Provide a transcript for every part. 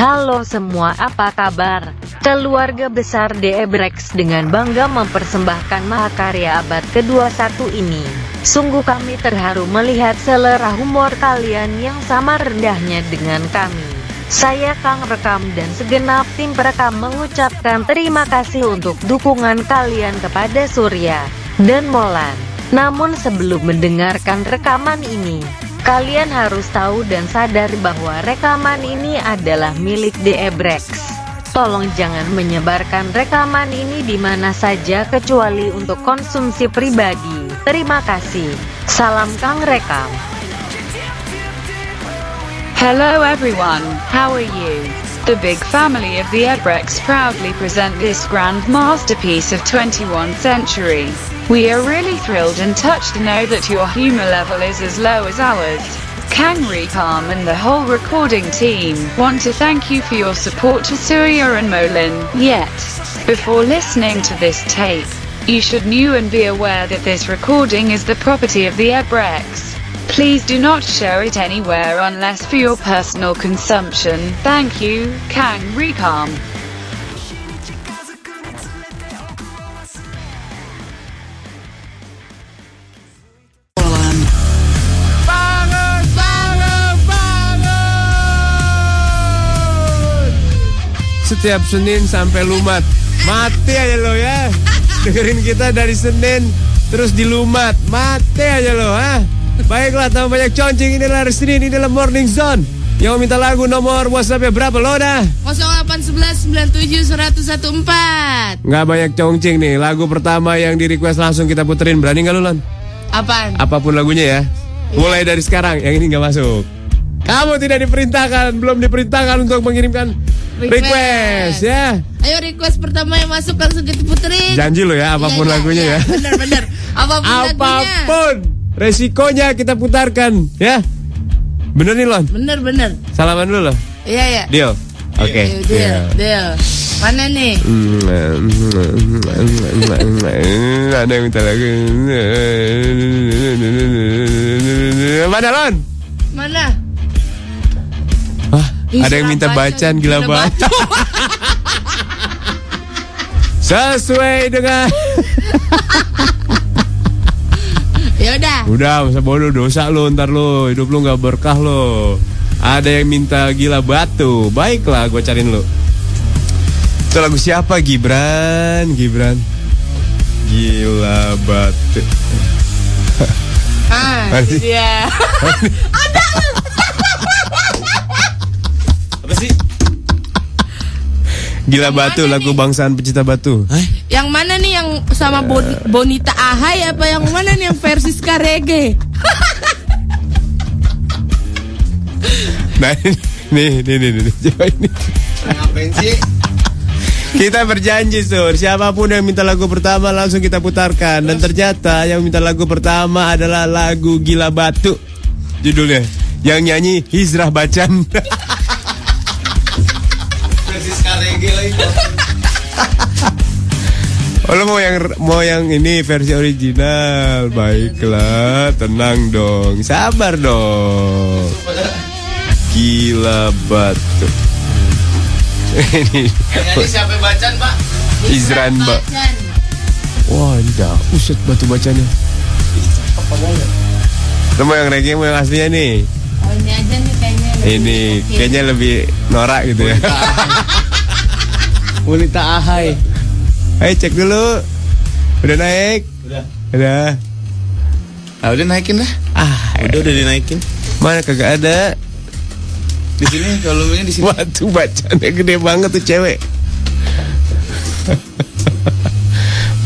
Halo semua, apa kabar? Keluarga besar DE Brex dengan bangga mempersembahkan mahakarya abad ke-21 ini. Sungguh kami terharu melihat selera humor kalian yang sama rendahnya dengan kami. Saya Kang Rekam dan segenap tim perekam mengucapkan terima kasih untuk dukungan kalian kepada Surya dan Molan. Namun sebelum mendengarkan rekaman ini, kalian harus tahu dan sadar bahwa rekaman ini adalah milik DE Brex. Tolong jangan menyebarkan rekaman ini di mana saja kecuali untuk konsumsi pribadi. Terima kasih. Salam Kang Rekam. Hello everyone, how are you? The big family of the Ebrex proudly present this grand masterpiece of 21st century. We are really thrilled and touched to know that your humor level is as low as ours. Kangri Palm and the whole recording team want to thank you for your support to Surya and Molin. Yet, before listening to this tape, you should know and be aware that this recording is the property of the Ebrex. Please do not share it anywhere unless for your personal consumption. Thank you, Kang Recom. Setiap Senin sampai Lumat. Mati aja lo ya. Dengerin kita dari Senin terus di Lumat. Mati aja lo, ha. Baiklah, tambah banyak concing. Inilah hari Senin, inilah Morning Zone. Yang mau minta lagu nomor WhatsAppnya berapa lo dah? 0811 97 114 Nggak banyak concing nih. Lagu pertama yang di request langsung kita puterin. Berani nggak lu, Lon? Apaan? apa pun lagunya ya. Mulai dari sekarang yang ini nggak masuk. Kamu tidak diperintahkan, belum diperintahkan untuk mengirimkan request, Request. ya. Ayo request pertama yang masuk langsung kita puterin Janji lo ya, apa pun Iya, iya, lagunya iya. ya. Bener bener Apa pun, lagunya Apa pun resikonya kita putarkan, ya. Bener nih Lon. Bener bener Salaman dulu loh. Iya iya Deal. Oke. Deal, deal, deal. Mana nih? Ada yang minta lagu. Mana Lon? Mana? Ih, ada yang minta bacaan gila banget. Sesuai dengan Ya udah. Udah masa bodoh dosa lo ntar lo Hidup lo gak berkah lo. Ada yang minta gila batu. Baiklah gue cariin lo. Itu lagu siapa? Gibran Gibran. Gila batu. Ah, dia. Apa Gila batu mana lagu nih? bangsaan pecinta batu Yang mana nih yang sama Bon- Bonita Ahai apa yang mana nih yang versi ska reggae? Nah ini nih nih nih, nih. Coba ini Ngapain sih? Kita berjanji sur Siapa pun yang minta lagu pertama langsung kita putarkan Dan ternyata yang minta lagu pertama adalah lagu Gila Batu Judulnya Yang nyanyi Hizrah Bacan Lagi. Oh lo mau yang mau yang ini versi original. Baiklah tenang dong. Sabar dong. Gila Batu. Ini. Ini siapa bacaan, Pak? Izran Bacan. Wah indah Uset batu bacanya. Lo mau yang reggae mau yang aslinya nih? Oh ini aja nih kayaknya. Ini kayaknya lebih norak gitu ya Wanita Ahai. Ayo cek dulu Udah naik Udah. Udah Ah, udah naikin dah. Ah Udah udah dinaikin. Mana kagak ada Di sini volumenya di sini. Batu bacanya gede banget tuh cewek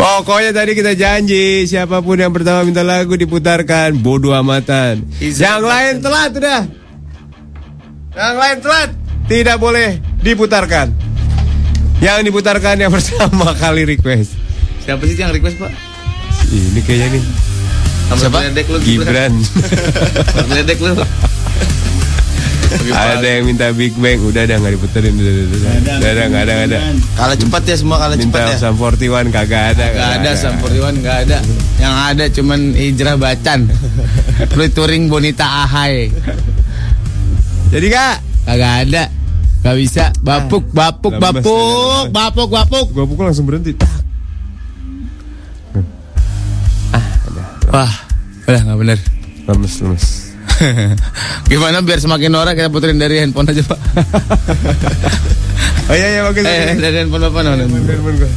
Pokoknya tadi kita janji Siapa pun yang pertama minta lagu diputarkan Bodoh amatan Izan Yang lain telat udah Yang lain telat Tidak boleh diputarkan Yang diputarkan yang pertama kali request Siapa sih yang request, Pak? Ini kayaknya nih Siapa? Ledek lu Gibran Ledek lu. Ada yang minta Big Bang Udah dah gak diputerin Udah udah udah Udah udah gak ada ada Kalah cepat ya semua kalah Minta cepat ya. Sam 41 kagak ada Gak ada Sampuriwan gak ada. Yang ada cuman Hijrah Bacan. Featuring Bonita Ahai. Jadi kak Kagak ada. Gak bisa. Bapuk, bapuk, bapuk, bapuk, bapuk. Gua pukul langsung berhenti. Wah, udah nggak bener. Lemes, lemes. Gimana biar semakin norak kita puterin dari handphone aja pak. Oh iya iya bagus. eh, dari handphone bapak no. Handphone gua.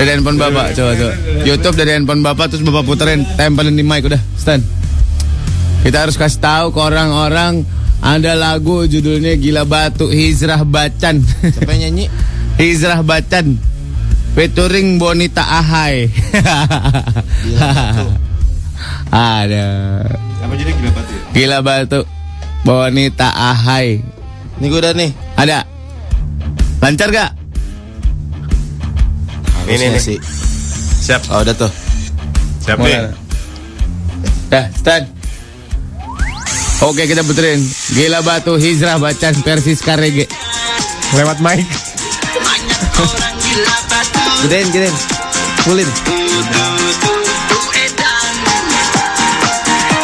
Dari handphone bapak, coba coba. YouTube dari handphone bapak terus bapak puterin, tempelin di mic udah, stand. Kita harus kasih tahu ke orang-orang ada lagu judulnya Gila Batu Hizrah Bacan. Siapa yang nyanyi? Hizrah Bacan. Featuring Bonita Ahai. ada. Apa jadi gila batu ya? Gila Batu. Bonita Ahai. Ini gue udah nih. Ada. Lancar gak? Harusnya nih. sih. Siap. Oh udah tuh. Siap Mana? Dah, stand. Oke, kita puterin. Gila Batu Hizrah Bacan versi Skarege. Lewat mic. Gedein, gedein. Pulin.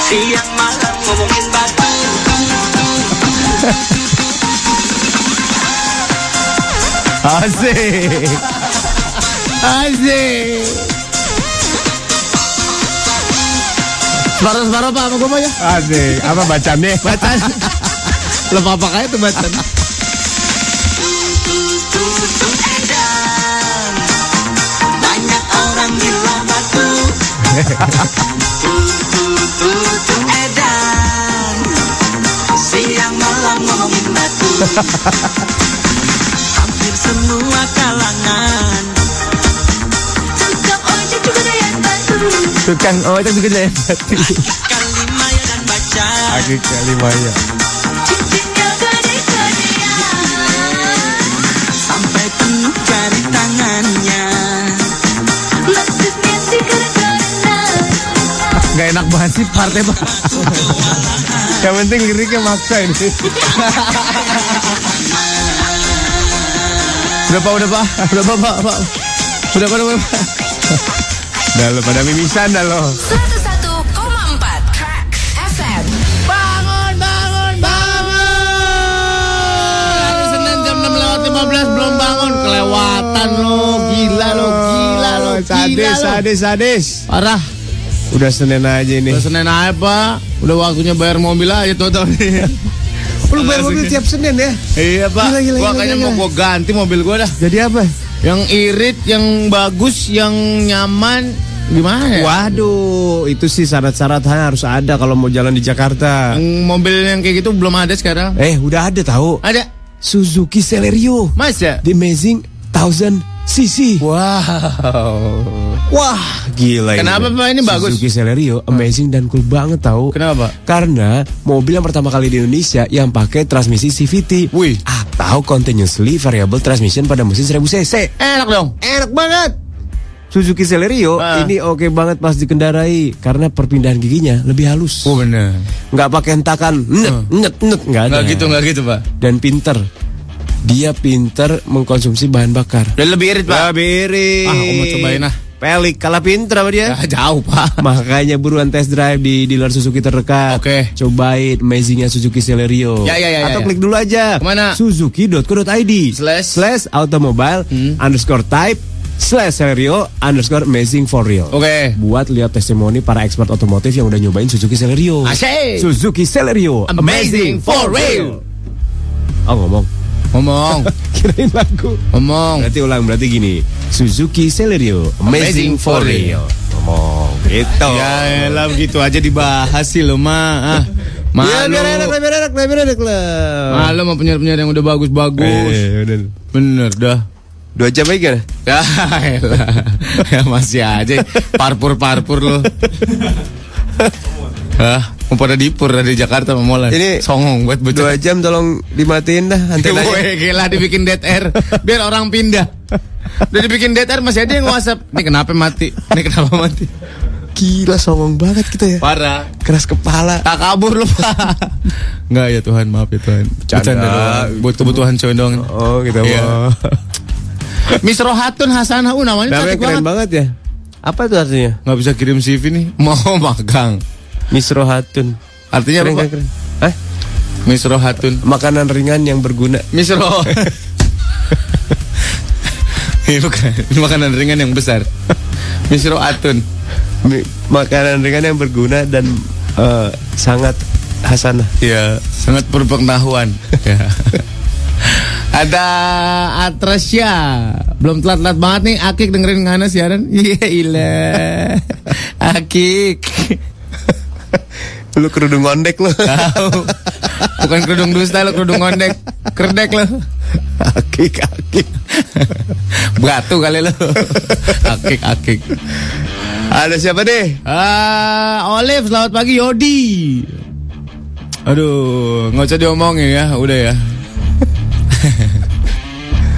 Siang malam ngomongin batu Asik. Asik. Separuh-separuh apa sama gue mau ya? Asik. Apa bacannya? Bacan. Lo apa kayak tuh bacan? edan Banyak orang bilang batu edan Siang malam ngomongin batu Hampir semua kalangan batu Tukang juga deh. Kalimaya dan baca Aki kalimaya. Cincinnya gede-gedean Sampai penuh jari tangannya Gak enak banget sih partai pak. Yang penting liriknya maksa ini. Udah pak, udah pak, udah pak, pak, pak. Udah pak, udah pak. Dah lo pada mimisan dah lo. 101,4 Track FM. Hari Senin jam 6 lewat 15 belum bangun kelewatan lo gila lo gila lo gila Sadis, lo sadis, sadis. parah Udah Senin aja ini. udah Senin aja pak udah waktunya bayar mobil aja tuh tuh Lu bayar mobil tiap Senin ya? iya pak Gila, gila, gua gila, kayaknya gila. mau gua ganti mobil gua dah Jadi apa? Yang irit yang bagus yang nyaman gimana ya Waduh, itu sih syarat-syarat harus ada kalau mau jalan di Jakarta. yang mobil yang kayak gitu belum ada sekarang Eh, udah ada tahu. ada Suzuki Celerio. masa The Amazing 1000 cc. wow Wah, gila Kenapa, Pak? Ini bagus? Suzuki Celerio amazing dan cool banget tahu. kenapa Karena mobil yang pertama kali di Indonesia yang pakai transmisi CVT. Wih. Atau continuously variable transmission pada mesin 1000 cc. enak dong Enak banget. Suzuki Celerio Ah. ini oke banget pas dikendarai karena perpindahan giginya lebih halus. oh bener Nggak pakai hentakan net net net nggak ada. nggak gitu nggak gitu pak Dan pinter. Dia pinter mengkonsumsi bahan bakar. Dan lebih irit pak Lebih irit. Ah, aku mau cobain ah. Pelik kalah pinter sama dia. Ya, jauh pak Makanya buruan test drive di dealer Suzuki terdekat. Oke. Cobain amazingnya Suzuki Celerio. Ya, ya, ya, Atau ya, ya. klik dulu aja. Ke mana? Suzuki.co.id Slash. slash automobile underscore type slash Celerio underscore amazing for real. Oke. Buat lihat testimoni para expert otomotif yang udah nyobain Suzuki Celerio. Asik. Suzuki Celerio Amazing for real. Oh ngomong. Ngomong, Kirain lagu. ngomong. Berarti ulang berarti gini. Suzuki Celerio Amazing amazing, for real. Ngomong gitu. Ya elah begitu aja dibahas sih lo mah. Ah, Ya, malu. biar enak lah, biar enak lah, biar enak lah. Malu sama penyiar-penyiar yang udah bagus-bagus. Eh, udah. Bener dah. Dua jam aja kan? Ya ya masih aja parpur-parpur lo. Hah, mau pada dipur dari Jakarta sama Molan. Ini songong buat bocah. Dua jam tolong dimatiin dah antenanya. Woi, gila dibikin dead air biar orang pindah. Udah dibikin dead air masih ada yang WhatsApp. Ini kenapa mati? Ini kenapa mati? Gila songong banget kita ya. Parah. Keras kepala. Tak kabur lu, Pak. Enggak ya Tuhan, maaf ya Tuhan. Bercanda. Buat kebutuhan condong. Oh, kita Iya. mau. Miss Rohatun Hasanah, uh, namanya Namanya cantik keren banget. banget ya. Apa tuh artinya? Nggak bisa kirim CV nih. Mau magang. Misro Hatun. Artinya Keren, apa? keren, Pak? keren. Hah? Misro Hatun. Makanan ringan yang berguna. Misro. ini bukan makanan ringan yang besar. Misro Atun. Mi- Makanan ringan yang berguna dan eh, sangat hasanah. Ya, sangat berpengetahuan. ya. Ada Atresya Belum telat-telat banget nih Akik dengerin Ngana siaran Iya ilah Akik Lu kerudung ngondek lu. Tahu. Bukan kerudung dusta lo Kerudung ngondek. Kerdek lo akik akik. Batu kali lo Akik akik. Ada siapa deh? Ah, Olive selamat pagi Yodi. Aduh nggak usah diomongin ya Udah ya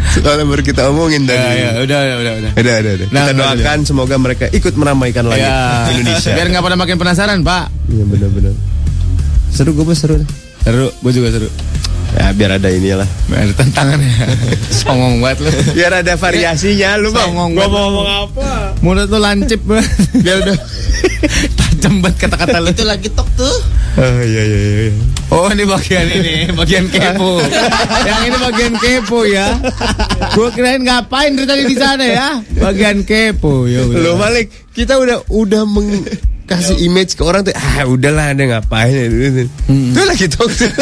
Soalnya baru kita omongin tadi. Ya, ya, udah, udah, udah, udah. Udah, udah, udah. Nah, kita udah, doakan semoga mereka ikut meramaikan lagi Ya, Indonesia. Biar nggak pada makin penasaran, Pak. Iya benar-benar. Seru gue seru. Seru, gue juga seru. Ya biar ada inilah. Biar ada tantangannya. Songong banget lu. Biar ada variasinya lu bang. Songong Gua mau ngomong apa? Mulut lu lancip banget. Biar udah tajam banget kata-kata lu. Itu lagi tok tuh. Oh iya iya iya. Oh ini bagian ini, bagian kepo. Yang ini bagian kepo ya. Gue kirain ngapain dari tadi di sana ya. Bagian kepo ya. Lo Malik, kita udah udah meng kasih image ke orang tuh ah udahlah ada ngapain ya itu lagi talk tuh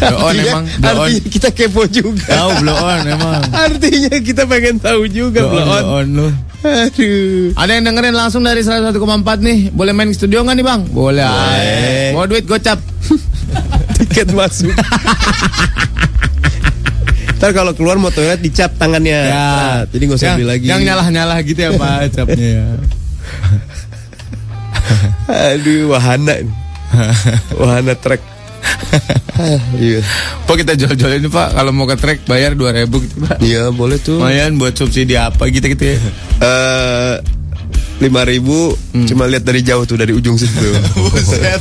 Blow on emang, blow on. artinya kita kepo juga Tahu blow on emang. artinya kita pengen tahu juga Blow blow on blow on lu. aduh Ada yang dengerin langsung dari 101,4 nih. Boleh main ke studio nggak nih bang? Boleh. Boleh. Mau duit gocap. tiket masuk Ntar kalau keluar mau toilet dicap tangannya Nah, Jadi gak usah yang, beli lagi Yang nyalah-nyalah gitu ya pak capnya ya. Aduh wahana ini. Wahana track Ah, Iya Pak kita jual-jual ini pak. Kalau mau ke track bayar 2000 gitu pak. Iya boleh tuh Lumayan buat subsidi apa gitu gitu ya. Eh, lima ribu cuma lihat dari jauh tuh dari ujung situ. Buset.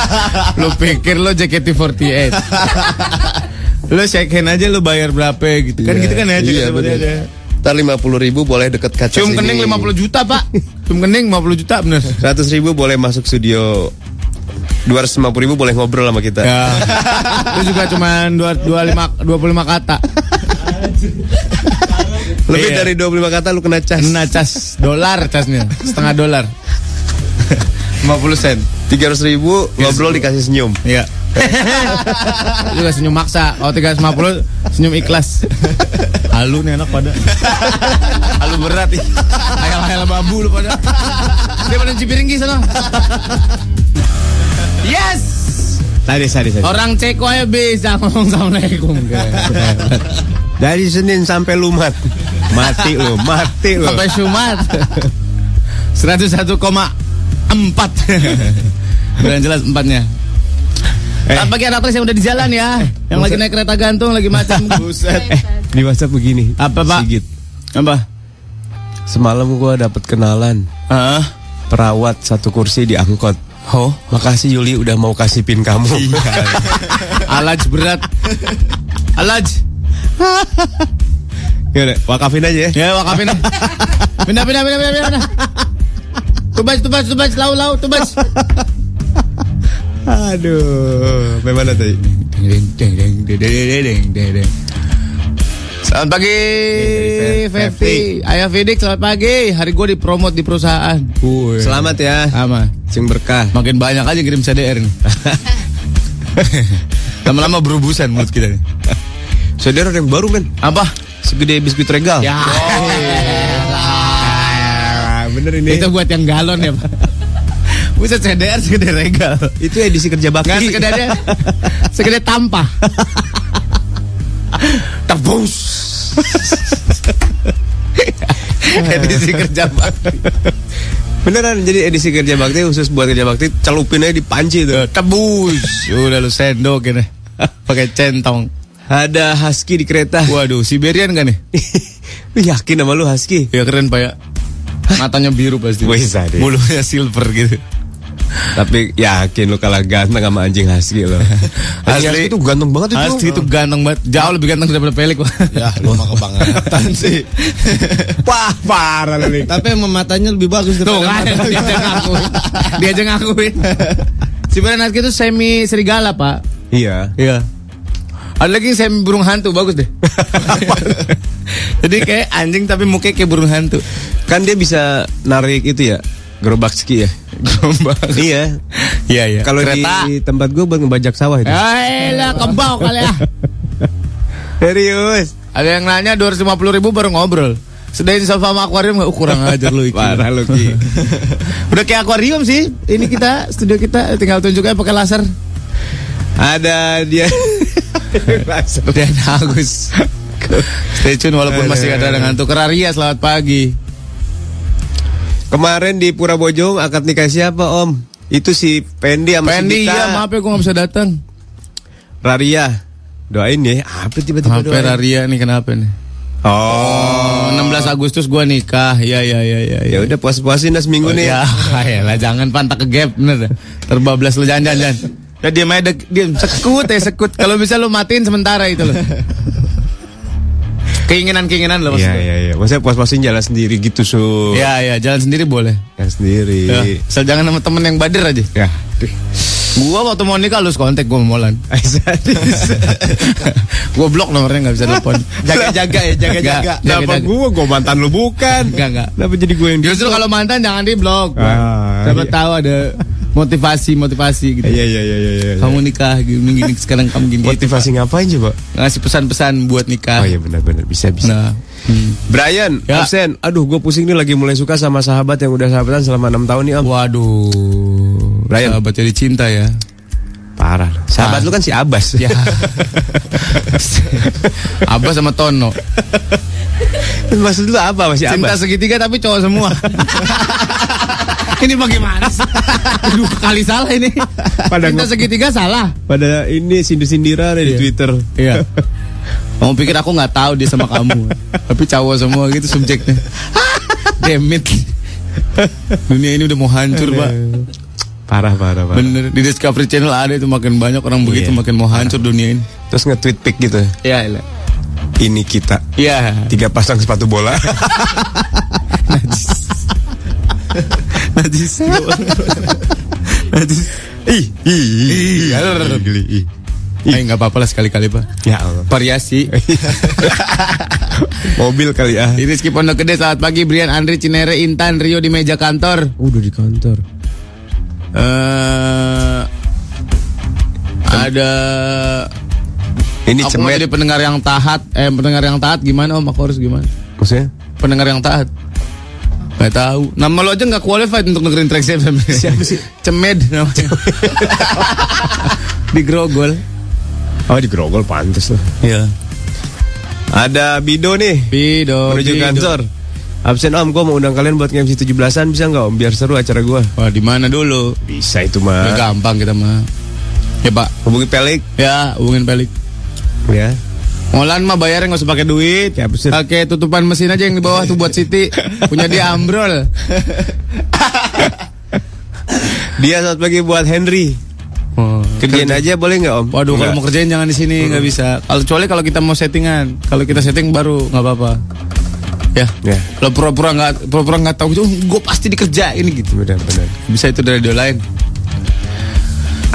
lu pikir lo JKT48. lu check in aja lu bayar berapa gitu. Kan gitu kan ya Iya JKT48 bener. ada. Ntar lima puluh ribu boleh deket kaca Cium sini. kening 50 juta pak. Cium kening 50 juta bener. Seratus ribu boleh masuk studio. Dua ratus lima puluh ribu boleh ngobrol sama kita. Ya. Itu juga cuma 25 25 kata. Lebih Iya. dari 25 kata lu kena cas. Kena cas dolar casnya, setengah dolar. 50 sen. Tiga ratus ribu ngobrol dikasih senyum. Iya. Juga senyum maksa. Kalau 350 senyum ikhlas. Halu nih anak pada. Halu berat ih. Hayal-hayal babu lu pada. Dia pada cipiringgi sana. Yes. Tadi tadi tadi. Orang Ceko aja bisa ngomong assalamualaikum. Dari Senin sampai Lumat. Mati lu, mati lu. Sampai Jumat 101,4 Beran jelas empatnya Selamat pagi anak yang udah di jalan ya Yang lagi naik kereta gantung Lagi macam Buset. Eh, di WhatsApp begini. Apa pak? Sigit. Apa? Semalam gua dapat kenalan Ah, perawat satu kursi di angkot. Oh Makasih Yuli udah mau kasih pin kamu. Alaj berat Alaj Ya udah, wakafin aja ya. Ya wakafin dah. Pindah pindah pindah pindah pindah Tubas tubas tubas lau lau tubas Aduh, bagaimana tadi? Selamat pagi, Fevi. Ayah Fidik, selamat pagi. Hari gue dipromot di perusahaan. Selamat ya, Sama. sing berkah. Makin banyak aja kirim CDR nih. Lama-lama berubusan mulut kita nih. Saudara yang baru men, Apa? segede biskuit regal. Ya. bener ini. Itu buat yang galon ya, Pak. Buset CDR segede regal. Itu edisi kerja bakti. Nggak segede segede tampah. Tebus. Edisi kerja bakti. Beneran jadi edisi kerja bakti khusus buat kerja bakti celupin aja di panci tuh. Tebus. Udah lu sendok ini. Pakai centong. Ada husky di kereta. Waduh, Siberian kan nih? Lu yakin sama lu husky? Ya keren Pak ya. Matanya biru pasti. Wih. Bulunya silver gitu. Tapi yakin lu kalah ganteng sama anjing husky lo. Anjing husky itu ganteng banget itu. Asli itu ganteng banget. Jauh lebih ganteng daripada pelik. Ya, lu mah kebangetan sih. Wah, parah lu nih. Tapi emang matanya lebih bagus Tuh daripada kan, dia aja ngakuin. Dia aja ngakuin. Siberian Husky itu semi serigala, Pak. Iya. Iya. Ada lagi yang semi burung hantu bagus deh. Jadi kayak anjing tapi mukanya kayak burung hantu. Kan dia bisa narik itu ya, gerobak ski ya. Gerombak. iya. Iya iya. Kalau di tempat gue buat ngebajak sawah itu. Eh lah kembau kali ya. Serius. Ada yang nanya 250 ribu baru ngobrol. Sedain sofa sama akuarium nggak? Uh, kurang ajar lu Iki. Parah lu, Ki. Udah kayak akuarium sih. Ini kita studio kita tinggal tunjuknya pakai laser. Ada dia. Dan Agus. Stay tune walaupun masih ada dengan tuker Aria selamat pagi. Kemarin di Pura Bojong akad nikah siapa Om? Itu si Pendi sama si Pendi Dita. iya maaf ya gue gak bisa datang. Raria. Doain ya. Apa tiba-tiba Sampai doain? Raria nih kenapa nih? Oh. Oh, 16 Agustus gua nikah. Ya ya ya ya. Ya udah puas-puasin dah seminggu nih. Ya, ya lah jangan pantak ke gap bener. Terbablas lu jangan jangan. jangan. Ya diam aja dek- diam sekut ya sekut. Kalau bisa lu matiin sementara itu loh. Keinginan-keinginan lo Iya maksudnya. iya iya. Maksudnya puas-puasin jalan sendiri gitu su. Ya ya jalan sendiri boleh. Jalan sendiri. Ya, asal jangan sama temen yang bader aja. Ya. Gua waktu mau nikah lu kontak gua Molan. gua blok nomornya nggak bisa telepon. Jaga-jaga ya, jaga-jaga. Kenapa gua? Gua mantan lu bukan. Enggak enggak. Kenapa jadi gue yang Justru kalau mantan jangan di blok. Ah, Siapa iya. tahu ada motivasi motivasi gitu. Iya iya iya iya. iya. Kamu nikah gini, gini sekarang kamu gini. motivasi ngapain coba? ngasih pesan-pesan buat nikah. Oh iya benar-benar bisa bisa. Nah, hmm. Brian, Ya. absen. Aduh, gue pusing nih lagi mulai suka sama sahabat yang udah sahabatan selama 6 tahun nih, Om. waduh. Brian. Sahabat jadi cinta ya. Parah. Sahabat Ah. lu kan si Abbas. Ya. Abah sama Tono. Maksud lu apa masih Cinta Abbas? segitiga tapi cowok semua. ini bagaimana sih? Aduh, kali salah ini. Pada Cinta segitiga salah. Pada ini sindir-sindiran di Iya. Twitter. Iya. Kamu pikir aku nggak tahu dia sama kamu, tapi cowok semua gitu subjeknya. Demit. Dunia ini udah mau hancur, Pak. Parah, parah, parah. Bener di Discovery Channel ada itu makin banyak orang begitu Iya. makin mau hancur dunia ini. Terus nge-tweet pic gitu. Iya, iya. Ini kita. Iya. Tiga pasang sepatu bola. Najis. Najis. ih, ih, ih, Ih. geli, ih. Eh nggak apa-apa lah sekali-kali pak. Ya Allah. Variasi. Mobil kali ya. Ini Rizky Pondok Gede selamat pagi Brian Andri Cinere Intan Rio di meja kantor. Udah di kantor. Eh ada Ini aku cemet. jadi pendengar yang taat. Eh pendengar yang taat gimana om? Aku harus gimana? Maksudnya? Pendengar yang taat. Gak tahu. Nama lo aja nggak qualified untuk dengerin track FM. Siapa sih? Cemed namanya. di Grogol. Oh, di Grogol pantes loh. Iya. Ada Bido nih. Bido. menuju Bido. kantor. Absen om, gue mau undang kalian buat nge-MC 17-an bisa nggak om? Biar seru acara gue. Wah di mana dulu? Bisa itu Ya, mah. gampang kita mah. Ya pak. Hubungi Pelik. Ya hubungin Pelik. Ya. Molan mah bayarnya nggak usah pakai duit. Ya. Pakai tutupan mesin aja yang di bawah tuh buat Siti. Punya dia ambrol. Dia saat pagi buat Henry. Oh, Kerjain aja boleh nggak om? Waduh, kalau mau kerjain jangan di sini, nggak bisa. Kalau kecuali kalau kita mau settingan, kalau kita setting baru nggak apa-apa. Ya. Ya. Kalau pura-pura nggak pura-pura nggak tahu, oh, gue pasti dikerjain gitu. Benar benar. Bisa itu dari radio lain.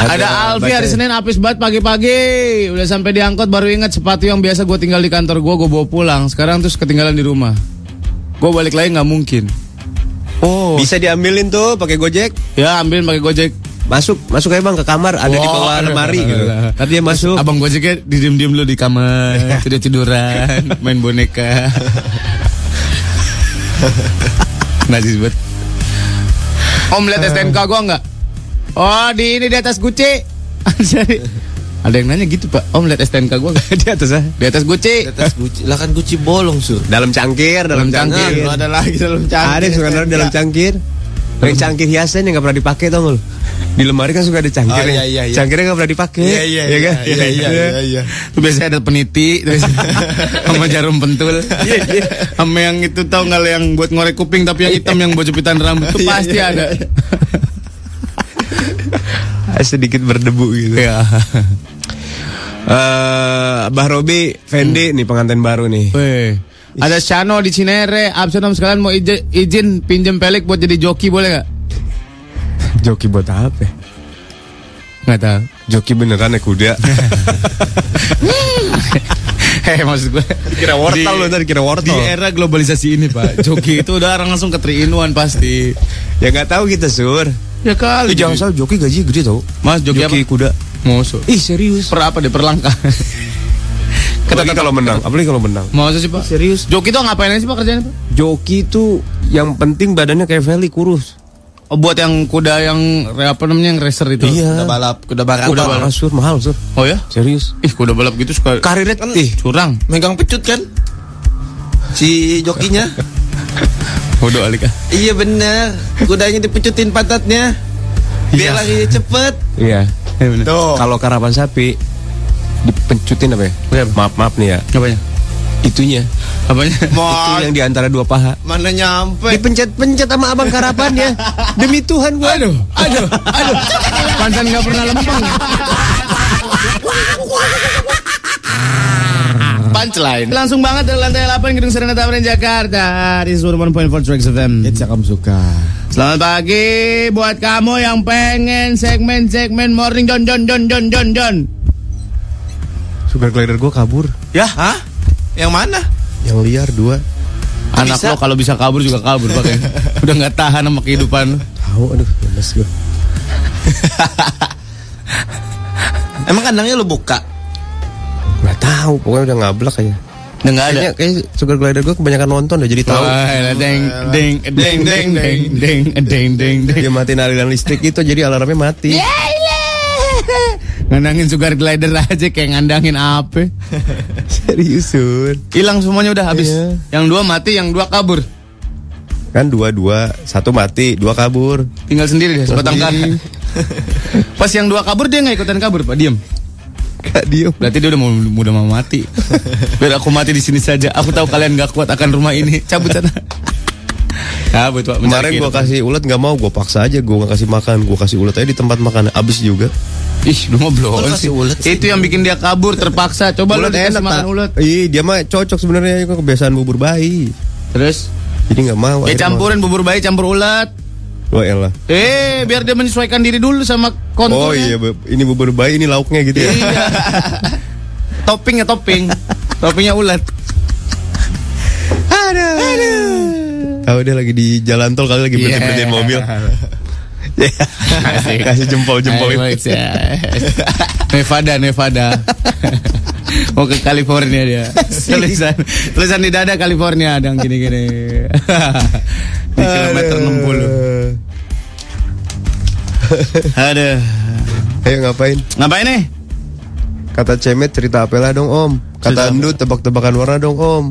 Ada, Alfi hari Senin apis banget pagi-pagi. Udah sampai diangkut baru ingat sepatu yang biasa gue tinggal di kantor gue gue bawa pulang. Sekarang terus ketinggalan di rumah. Gue balik lagi nggak mungkin. Oh. Bisa diambilin tuh pakai Gojek. Ya ambilin pakai Gojek. Masuk, masuk aja bang ke kamar, ada di Wah, bawah ada. lemari gitu. Tadi dia masuk. Abang Gojeknya diem-diem lu di kamar, tidur tiduran, main boneka. Najis banget. Om lihat STNK gua nggak? Oh di ini di atas. Jadi ada yang nanya gitu pak. Om lihat STNK gua nggak? di atas ah. Di atas Gucci. Atas Gucci, lah kan Gucci bolong sur. Dalam cangkir, dalam, Dalam cangkir. cangkir. Ada lagi dalam cangkir. Ada yang suka naruh dalam cangkir. Kayak cangkir hiasan yang nggak pernah dipakai tau lu? Di lemari kan suka ada cangkir. Oh, iya, iya, iya. Cangkirnya nggak pernah dipakai. Iya, iya, Iya kan? iya, iya, iya, iya. Itu biasanya ada peniti terus sama jarum pentul. Sama yang itu tau nggak yang buat ngorek kuping tapi yang hitam yang buat jepitan rambut itu Iya, pasti iya, ada. Sedikit berdebu gitu. Ya. Eh, Bah Robi, Fendi nih pengantin baru nih. Weh. Ada Shano di Cinere, absen om sekalian mau izin, izin pinjem pelik buat jadi joki boleh nggak? Joki buat apa? Nggak tahu. Joki beneran ya kuda. Hei maksud gue Kira wortel lu tadi, kira wortel. Di era globalisasi ini pak Joki itu udah orang langsung ke 3 in 1 pasti ya nggak tahu kita sur. Ya kali Ih, jangan salah Joki gaji gede tau. Mas Joki, Joki apa? kuda. Musuh Ih serius. Per apa deh per langkah Apalagi kalau menang, apalagi kalau menang. Masa sih pak Serius. Joki tuh ngapain aja sih pak kerjanya pak Joki itu yang penting badannya kayak Feli kurus. Oh buat yang kuda yang apa namanya yang racer itu Iya. Kuda balap, kuda balap. Kuda balap sur mahal sur. Oh ya Serius. Ih kuda balap gitu suka Karirnya kan ih curang Megang pecut kan? Si jokinya. Bodoh alik ah iya bener. Kudanya dipecutin pantatnya. Biar lagi cepet. Iya. Tuh. Kalau karapan sapi dipencutin apa ya? Maaf maaf nih ya. Apanya? Itunya. Apanya? Itu yang di antara dua paha. Mana nyampe? Dipencet-pencet sama abang karapannya. Demi Tuhan gua. Aduh, aduh, aduh. Pancan nggak pernah lempeng. Punchline. Langsung banget dari lantai 8 Gedung Serena Tamrin Jakarta di 101.4 Trax FM. It's kamu suka. Selamat pagi buat kamu yang pengen segmen-segmen morning John John John John John John. Sugar glider gua kabur. Ya, Hah? Yang mana? Yang liar dua. anak Bisa. lo kalau bisa kabur juga kabur pakai. Udah nggak tahan sama kehidupan. Tahu aduh lemes gua. Emang kandangnya lu buka? Tahu, pokoknya udah ngablak aja. Udah nggak ada. Kayak sugar glider gua kebanyakan nonton udah jadi tahu. Wah, deng deng deng deng deng deng deng deng deng. Dia matiin aliran listrik itu jadi alarmnya mati. Ngandangin sugar glider aja kayak ngandangin apa? Serius, Sun. Hilang semuanya udah habis. Iya. Yang dua mati, yang dua kabur. Kan dua-dua, satu mati, dua kabur. Tinggal sendiri deh, sebatang kara. Pas yang dua kabur dia nggak ikutan kabur, Pak. Diam. Gak diem. Berarti dia udah mau udah mau mati. Biar aku mati di sini saja. Aku tahu kalian gak kuat akan rumah ini. Cabut sana. Cabut, Pak. Kemarin kehidupan. kasih ulet nggak mau, gua paksa aja gua nggak kasih makan, gua kasih ulet aja di tempat makan, abis juga. Ih, lu mau belum Lu kasih ulet sih. Itu yang bikin dia kabur terpaksa. Coba lu ulet dikasih enak makan ulet. Iya, dia mah cocok sebenarnya itu kebiasaan bubur bayi. Terus Jadi nggak mau. ya campurin bubur bayi campur ulet. Mau. Oh elah. Eh, biar dia menyesuaikan diri dulu sama konturnya. Oh iya, ini bubur bayi, ini lauknya gitu ya. Iya. Toppingnya topping. Toppingnya ulet. Aduh. Tahu dia lagi di jalan tol kali lagi berhenti berhentiin Iya. mobil. Asik. Kasih jempol-jempol. Wait, ya. Nevada, Nevada. Mau ke California dia. Tulisan, tulisan di dada California ada yang gini-gini. Di kilometer 60. Aduh. Ayo ngapain? Ngapain nih? Kata Cemet cerita apela dong om. Kata apa? Endut tebak-tebakan warna dong om.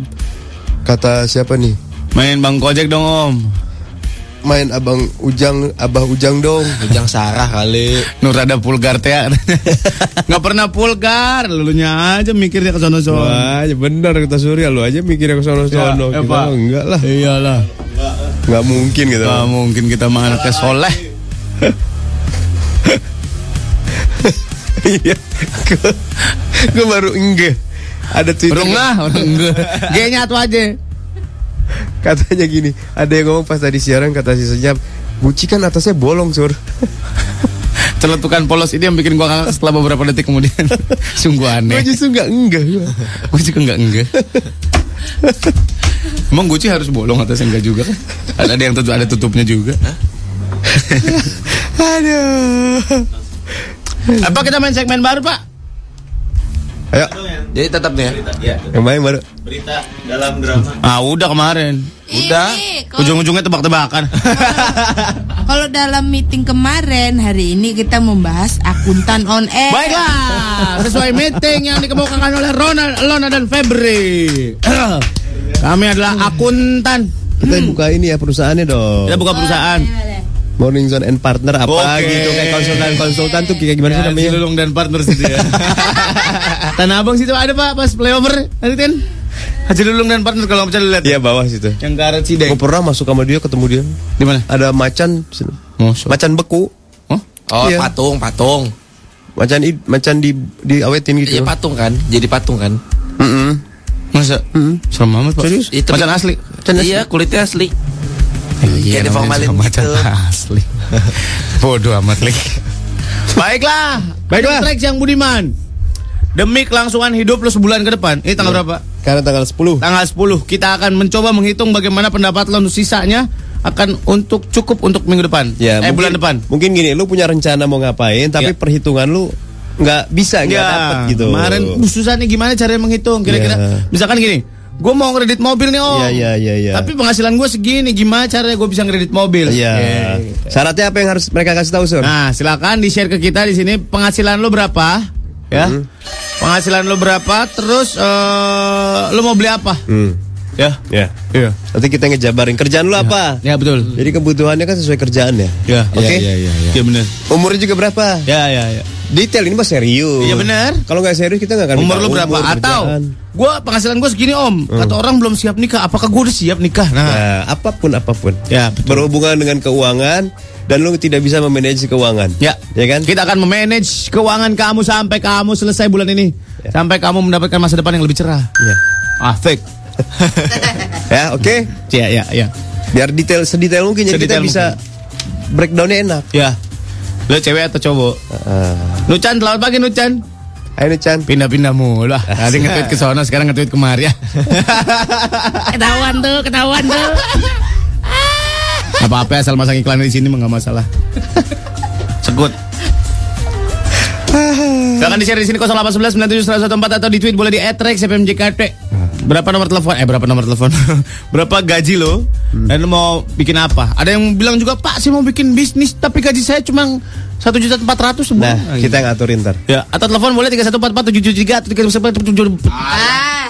Kata siapa nih? Main Bang Kojek dong om. Main abang Ujang, abah Ujang dong. Ujang Sarah kali. Nur ada pulgar teh Nggak pernah pulgar Lunya aja mikir dia ke sono-sono Wah, ya benar kata Surya lu aja mikirnya ke sono-sono. Ya, ya, Kita mah enggak lah. Iyalah Enggak mungkin gitu. Gak mungkin kita mah anaknya soleh Iya. Gue baru enggak. Ada tweet Burung lah orang enggak tuh aja katanya gini, ada yang ngomong pas tadi siaran kata si Senyap, Guci kan atasnya bolong, Sur. Celetukan polos ini yang bikin gua ngakak setelah beberapa detik kemudian Sungguh Gue aneh justru enggak enggak gua. Gue juga enggak enggak Emang Gucci harus bolong atasnya enggak juga kan? Ada ada yang tutup, ada tutupnya juga Aduh. Apa kita main segmen baru pak? Ayo, Jadi tetap nih ya. yang main baru. Ah udah kemarin Udah. Ini, kalau- Ujung-ujungnya tebak-tebakan Kalau dalam meeting kemarin hari ini kita membahas akuntan on air. Baiklah, sesuai meeting yang dikemukakan oleh Ronald, Lona dan Febri. Kami adalah akuntan. Kita buka ini ya perusahaannya dong. Kita buka perusahaan. Morning Zone and Partner apa Oke. gitu kayak konsultan-konsultan tuh kayak gimana sih Ya, namanya? Cilulung dan partner situ ya. Tanah Abang situ ada Pak pas playover nanti kan. Haji Lulung dan partner kalau bisa lihat. Iya bawah situ. Yang ke arah Cideng. Gue pernah masuk sama dia ketemu dia. Di mana? Ada macan, Mosok. macan beku, Oh? Oh, Iya. patung, patung. macan i- macan di diawetin gitu. Iya patung kan, jadi patung kan. Mm-mm. Masa? Serem amat Pak. Serius? Itu Macan asli. Iya, kulitnya asli. Iya, Kayak namanya diformalin juga macan gitu. asli. Bodoh amat li. Baiklah. Baiklah. Trax yang Budiman. Demi kelangsungan hidup lo sebulan ke depan. Ini tanggal berapa? Karena tanggal 10. Tanggal 10. Kita akan mencoba menghitung bagaimana pendapat lo sisanya akan untuk cukup untuk minggu depan. Ya, eh mungkin- bulan depan. Mungkin gini, lu punya rencana mau ngapain, tapi Ya. perhitungan lu nggak bisa, nggak dapet gitu. Kemarin uh, susah nih gimana caranya menghitung kira-kira. Ya. Misalkan gini, gue mau kredit mobil nih om. Iya, iya, iya, iya. Tapi penghasilan gue segini, gimana caranya gue bisa kredit mobil? Iya. Oke. Syaratnya apa yang harus mereka kasih tahu, Sur? Nah, silakan di share ke kita di sini penghasilan lo berapa? Ya. Hmm. Penghasilan lo berapa? Terus eh lo mau beli apa? Hmm. Ya. Ya. Iya. Nanti kita ngejabarin kerjaan lu apa. Ya betul. Jadi kebutuhannya kan sesuai kerjaannya. Ya. Oke. Iya, iya, iya. Iya benar. Umurnya juga berapa? Ya, ya, ya. Detail ini mah serius. Iya benar. Kalau nggak serius kita nggak akan Umur lo berapa? umur, Atau kerjaan. gua penghasilan gue segini om. Kata orang belum siap nikah. Apakah gue udah siap nikah? Nah. Nah, apa pun apa pun. Ya, betul. Berhubungan dengan keuangan dan lu tidak bisa memanage keuangan. Ya. Ya kan? Kita akan memanage keuangan kamu sampai kamu selesai bulan ini. Sampai kamu mendapatkan masa depan yang lebih cerah. Ya. Ah, fake. Ya, oke. Ya, ya, ya. Biar detail sedetail mungkin jadi kita bisa breakdownnya enak. Ya. Lo cewek atau cowok? Ah. Nucan, selamat pagi Nucan. Ayo Chan. Pindah-pindah mulu lah. Tadi nge-tweet ke sono, sekarang nge-tweet kemari ya. Ketahuan tuh, ketahuan tuh. Apa-apa asal masang iklan di sini mah nggak masalah. Sekut. Silahkan di-share di sini 0811 97 atau di tweet boleh di @rexfmjkt. Berapa nomor telepon? Eh berapa nomor telepon? berapa gaji lo? Dan lo mau bikin apa? Ada yang bilang juga Pak saya mau bikin bisnis tapi gaji saya cuma satu juta empat ratus. Nah, kita yang ngaturin ntar. Ya, atau telepon boleh 3144 773 atau 317 Ah,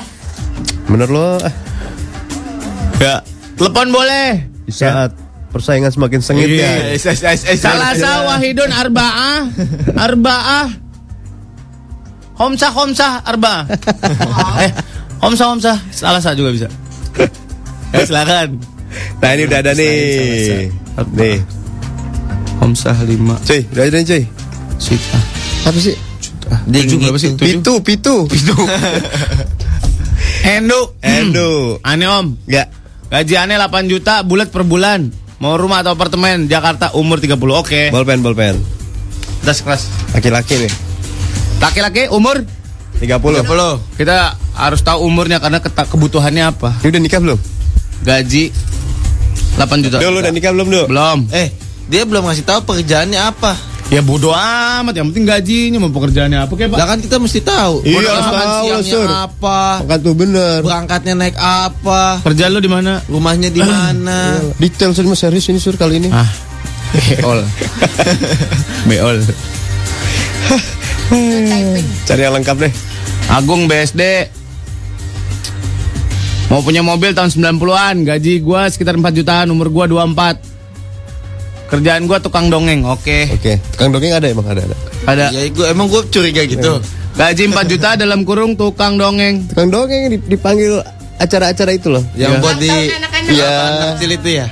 Menurut lo ah, Ya, telepon boleh. di saat persaingan semakin sengit ya. Salah sah Wahidun Arba'ah Arba'ah Homsah Homsah Arba'ah Eh Homsah Homsah Salah sah juga bisa Ya silakan Nah, ini udah ada nih. Apa? Nih. Homsah 5 Cuy, udah ada nih, cuy. Juta Apa sih? Tujuh berapa sih? Tujuh Pitu, pitu. Pitu Endo Endo. Aneh om Enggak. Gaji aneh 8 juta bulat per bulan Mau rumah atau apartemen Jakarta umur 30 Oke Bolpen, bolpen. Das keras Laki-laki nih. Laki-laki umur 30. 30 Kita harus tahu umurnya karena kebutuhannya apa Ini udah nikah belum? Gaji 8 juta Duh, lu udah nikah belum, Duh? Belum Eh, dia belum ngasih tahu pekerjaannya apa. Ya bodo amat Yang penting gajinya Mau pekerjaannya apa kayak pak Lah kan kita mesti tahu. Iya, tahu, siangnya Sur. apa? Makan tuh bener. Berangkatnya naik apa? Kerjaan lu di mana Rumahnya di mana? Detail semua serius ini sur kali ini. Ah Beol Beol Cari yang lengkap deh. Agung BSD Mau punya mobil tahun 90-an Gaji gua sekitar 4 jutaan Umur gua 24 Kerjaan gua tukang dongeng Oke Oke, tukang dongeng ada emang ada ada. Ada Ya, gua emang gue curiga gitu. Gaji 4 juta dalam kurung tukang dongeng Tukang dongeng dip- dipanggil acara-acara itu loh. Yang Iya. buat di anak-anak. Iya. kecil itu ya.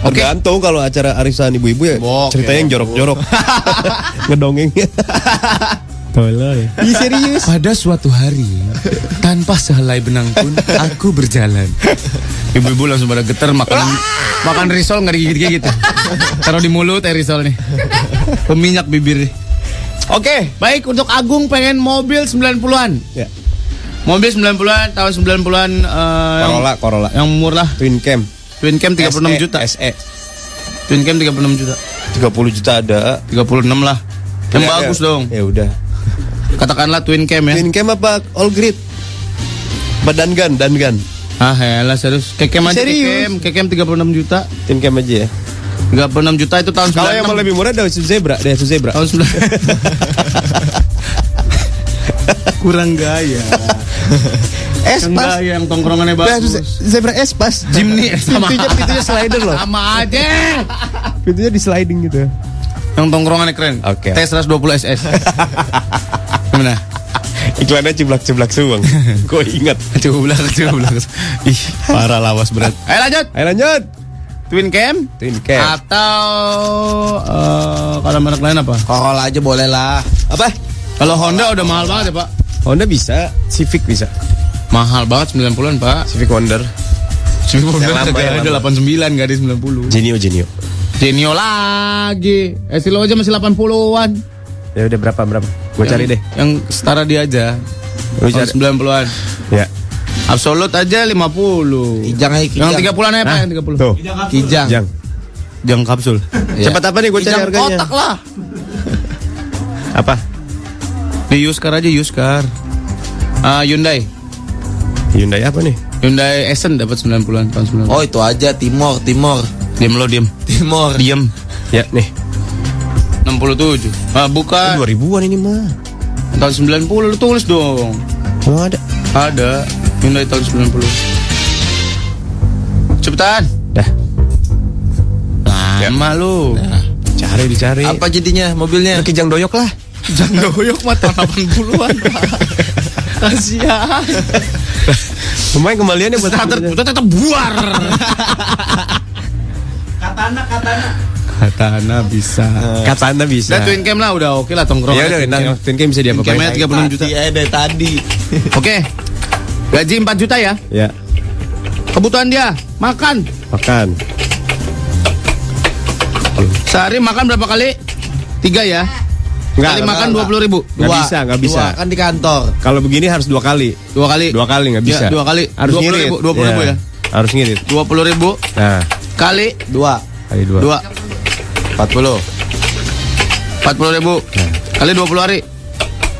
Oke. Tergantung kalau acara arisan ibu-ibu ya Oke. ceritanya yang jorok-jorok. Ngedongengnya. Tolong Iya serius. Pada suatu hari Tanpa sehelai benang pun Aku berjalan Ibu-ibu langsung pada getar Makan makan risol nggak digigit-gigit Taruh di mulut ya risol nih Peminyak bibir nih Oke baik untuk Agung pengen mobil 90-an Ya. Mobil 90-an Tahun 90-an eh, yang, Corolla, Corolla. yang murah Twin cam. Twin Cam 36 SE, juta SE. Twin Cam 36 juta 30 juta ada. 36 lah Yang Ya, bagus ya. dong Ya udah. Katakanlah Twin Cam ya Twin cam apa all grid? Badan gun, dan gun. Ah ya serius Kekem aja Serius? Kekem Kekem 36 juta Twin cam aja ya. 36 juta itu tahun 96 Kalau yang mau lebih murah Daihatsu Zebra, Daihatsu Zebra. Tahun 9 Kurang gaya S Yang pas. yang tongkrongannya bagus Ze- Zebra S pas. Jimny sama Pintunya pintunya slider loh. Sama aja Pintunya di sliding gitu. Yang tongkrongannya keren Oke. T120 SS Gimana? Iklannya ciblak-ciblak suang. Gue ingat. Belakang Ih, parah lawas berat Ayo lanjut Ayo lanjut. Twin Cam Twin cam. Atau eh, Kalau merek lain apa? Corolla aja boleh lah. Apa? Kalau Honda udah mahal banget ya pak Honda bisa, Civic bisa. Mahal banget 90-an pak Civic Wonder. Civic Yang lama, yang ada lama. 89 gak ada 90 Genio, Genio. Genio lagi Estilo aja masih 80-an Ya udah berapa berapa? Gue cari deh. Yang setara dia aja. Tahun cari. 90-an. Ya. Absolut aja 50. Kijang aja kijang. Yang 30-an ya, Pak? Yang 30. Tuh. Kijang. Jang. Jang kapsul. Iya. Cepat apa nih gue cari Kijang harganya? kotak lah. Apa? Di Yuskar aja Yuskar. Ah, Hyundai. Hyundai apa nih? Hyundai Accent dapat 90-an tahun 90. Oh itu aja Timor, Timor, Diam lo diam. Timor. Diam. Ya nih. 67. Ah, bukan. 2000-an ini mah. Tahun 90 lu tulis dong. Oh ada. Ada. Hyundai tahun 90. Cepetan. Dah. Lama lu. Cari dicari. Apa jadinya mobilnya? Kijang doyok lah. Jangan doyok mah tahun 80-an. Kasihan. Lumayan kembaliannya buat Starter tetap buar. Katana bisa. Katana bisa. Dan twin cam lah udah oke lah tongkrong. Ya udah, nah, twin cam bisa Twin diapa-apain. camnya 36 juta. Iya dari tadi. Oke. Gaji 4 juta ya. Ya, Kebutuhan dia makan. makan. Sehari makan berapa kali? Tiga ya. Enggak, kali enggak, makan enggak. 20 ribu. Nggak bisa, nggak bisa. Dua, kan di kantor. Kalau begini harus dua kali. Dua kali. Dua kali nggak bisa. Ya, dua kali. Harus 20 ngirit. ribu, 20 ribu ya. Harus ngirit. 20 ribu Nah, kali Dua. kali dua. dua. 40. 40 ribu kali 20 hari.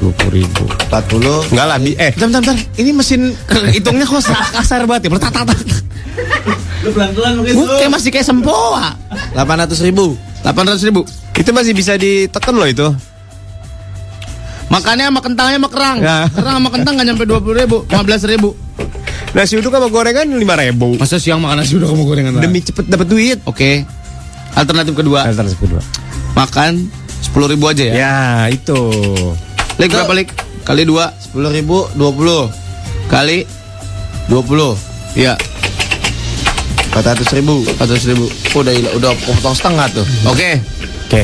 Dua puluh ribu. 40. Enggak lah, eh. Bentar, bentar, bentar. Ini mesin hitungnya kok kasar banget ya. Bertatak-tak. Lu pelan-pelan Gue kayak masih kayak sempoa. 800 ribu. 800 ribu. Itu masih bisa ditekan loh itu. Makannya sama kentangnya sama kerang. Ya. Kerang sama kentang nggak nyampe 20 ribu, 15 ribu. Nasi uduk sama gorengan lima ribu. Masa siang makan nasi udah kamu gorengan Demi cepet dapat duit. Oke. Alternatif kedua, Alternatif kedua. makan 10 ribu aja ya. Ya, itu. Lik berapa lik? Kali 2 10 ribu 20. kali 20. ya 400 ribu. 400 ribu. Udah udah potong setengah tuh. Oke. Oke.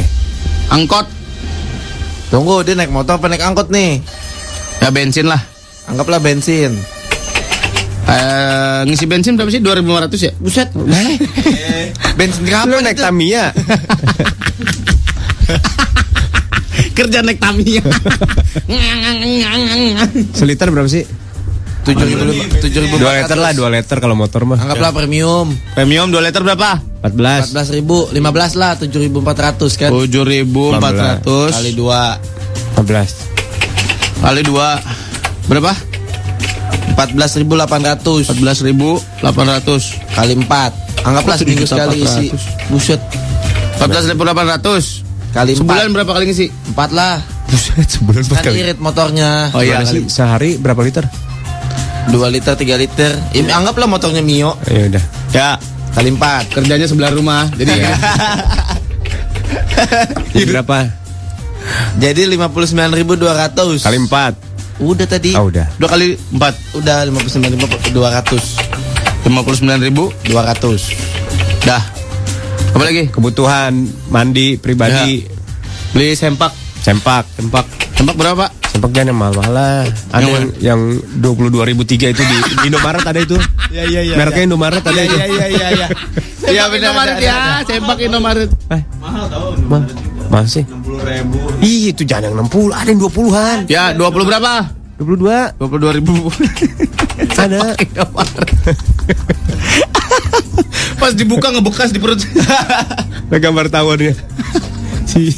Angkot Tunggu dia naik motor apa naik angkot nih? ya bensin lah. Anggaplah bensin. Eh, ngisi bensin berapa sih? 2500 ya? Buset. bensin Lu kapan naik itu? Tamiya. Kerja naik Tamiya. Seliter berapa sih? 7 ribu 7 ribu. Dua liter lah, dua liter kalau motor mah. Anggaplah premium. Premium 2 liter berapa? 14. 14 ribu, 15 lah, 7.400 kan? 7400 Kali 2 15. kali 2 berapa? 14.800 14.800 kali 4 Anggaplah Oh, seminggu sekali isi 7.400. Buset 14.800 Kali 4 Sebulan berapa kali ngisi? 4 lah Buset, sebulan empat Kan kali. irit motornya Oh iya kali. Sehari berapa liter? 2 liter, 3 liter ya, Anggaplah motornya Mio Ya udah. Ya Kali 4 kerjanya sebelah rumah jadi ya. Jadi berapa? Jadi 59.200 Kali 4. Udah tadi. Oh, udah. Dua kali 4 Udah 59.200 59.000 200 Dah. Apa lagi? Kebutuhan mandi pribadi, Beli sempak. Sempak. Sempak. Sempak berapa? Pak? Sempak jangan yang mahal-mahal lah. Ada Yang yang, yang 22.003 itu di, di Indomaret ada itu. Iya iya iya Mereknya Indomaret ada itu. iya iya iya Iya Indomaret ya. Sempak Indomaret. Eh, Ma masih? 60 ribu. Ih, itu jangan yang 60, ada yang 20-an. Ya 20 berapa? 22 22 ribu ada. Pas dibuka ngebekas di perut Ada gambar tawonnya. Si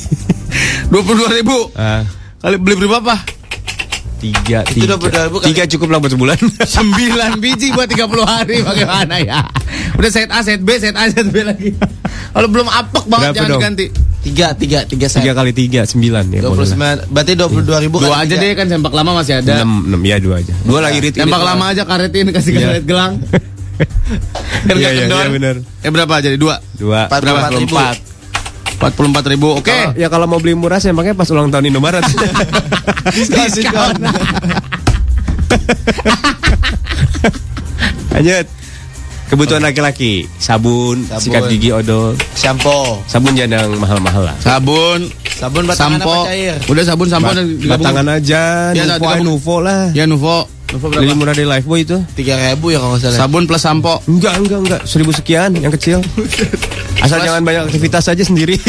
22 ribu ah, Kali beli berapa? Tiga, Itu tiga. 22.000 kali- Tiga cukup lah buat sebulan. 9 biji buat 30 hari bagaimana ya? Udah set A, set B, set A, set B lagi. Kalau belum apek banget Berapa jangan dong? diganti. Tiga, tiga, tiga set Tiga kali tiga, sembilan ya. boleh lah. 29 Berarti 22 ribu Dua aja deh kan sempak lama masih ada. Enam, enam, ya dua aja. Dua lagi irit. Sempak lama aja karetin kasih Iya. karet gelang. Kan Iya, iya, iya, bener. Eh berapa jadi dua? Dua. 44 ribu 44 ribu. Oke. Kalau- Ya kalau mau beli murah sempaknya pas ulang tahun Indomaret. Diskon. Lanjut. Kebutuhan laki-laki, sabun, Sabun. sikat gigi odol. Shampoo Sabun jangan yang mahal-mahal lah. Sabun, Sabun batangan sampo. apa cair? Udah sabun sampo Ba- dan. Batangan aja, Ya, Nuvo. Nuvo lah. Ya Nuvo. Lebih berapa? murah dari Lifebuoy itu. 3 ribu ya kalau nggak salah Sabun plus sampo. Enggak, enggak, enggak. Seribu sekian yang kecil. Asal Mas- jangan banyak aktivitas aja sendiri.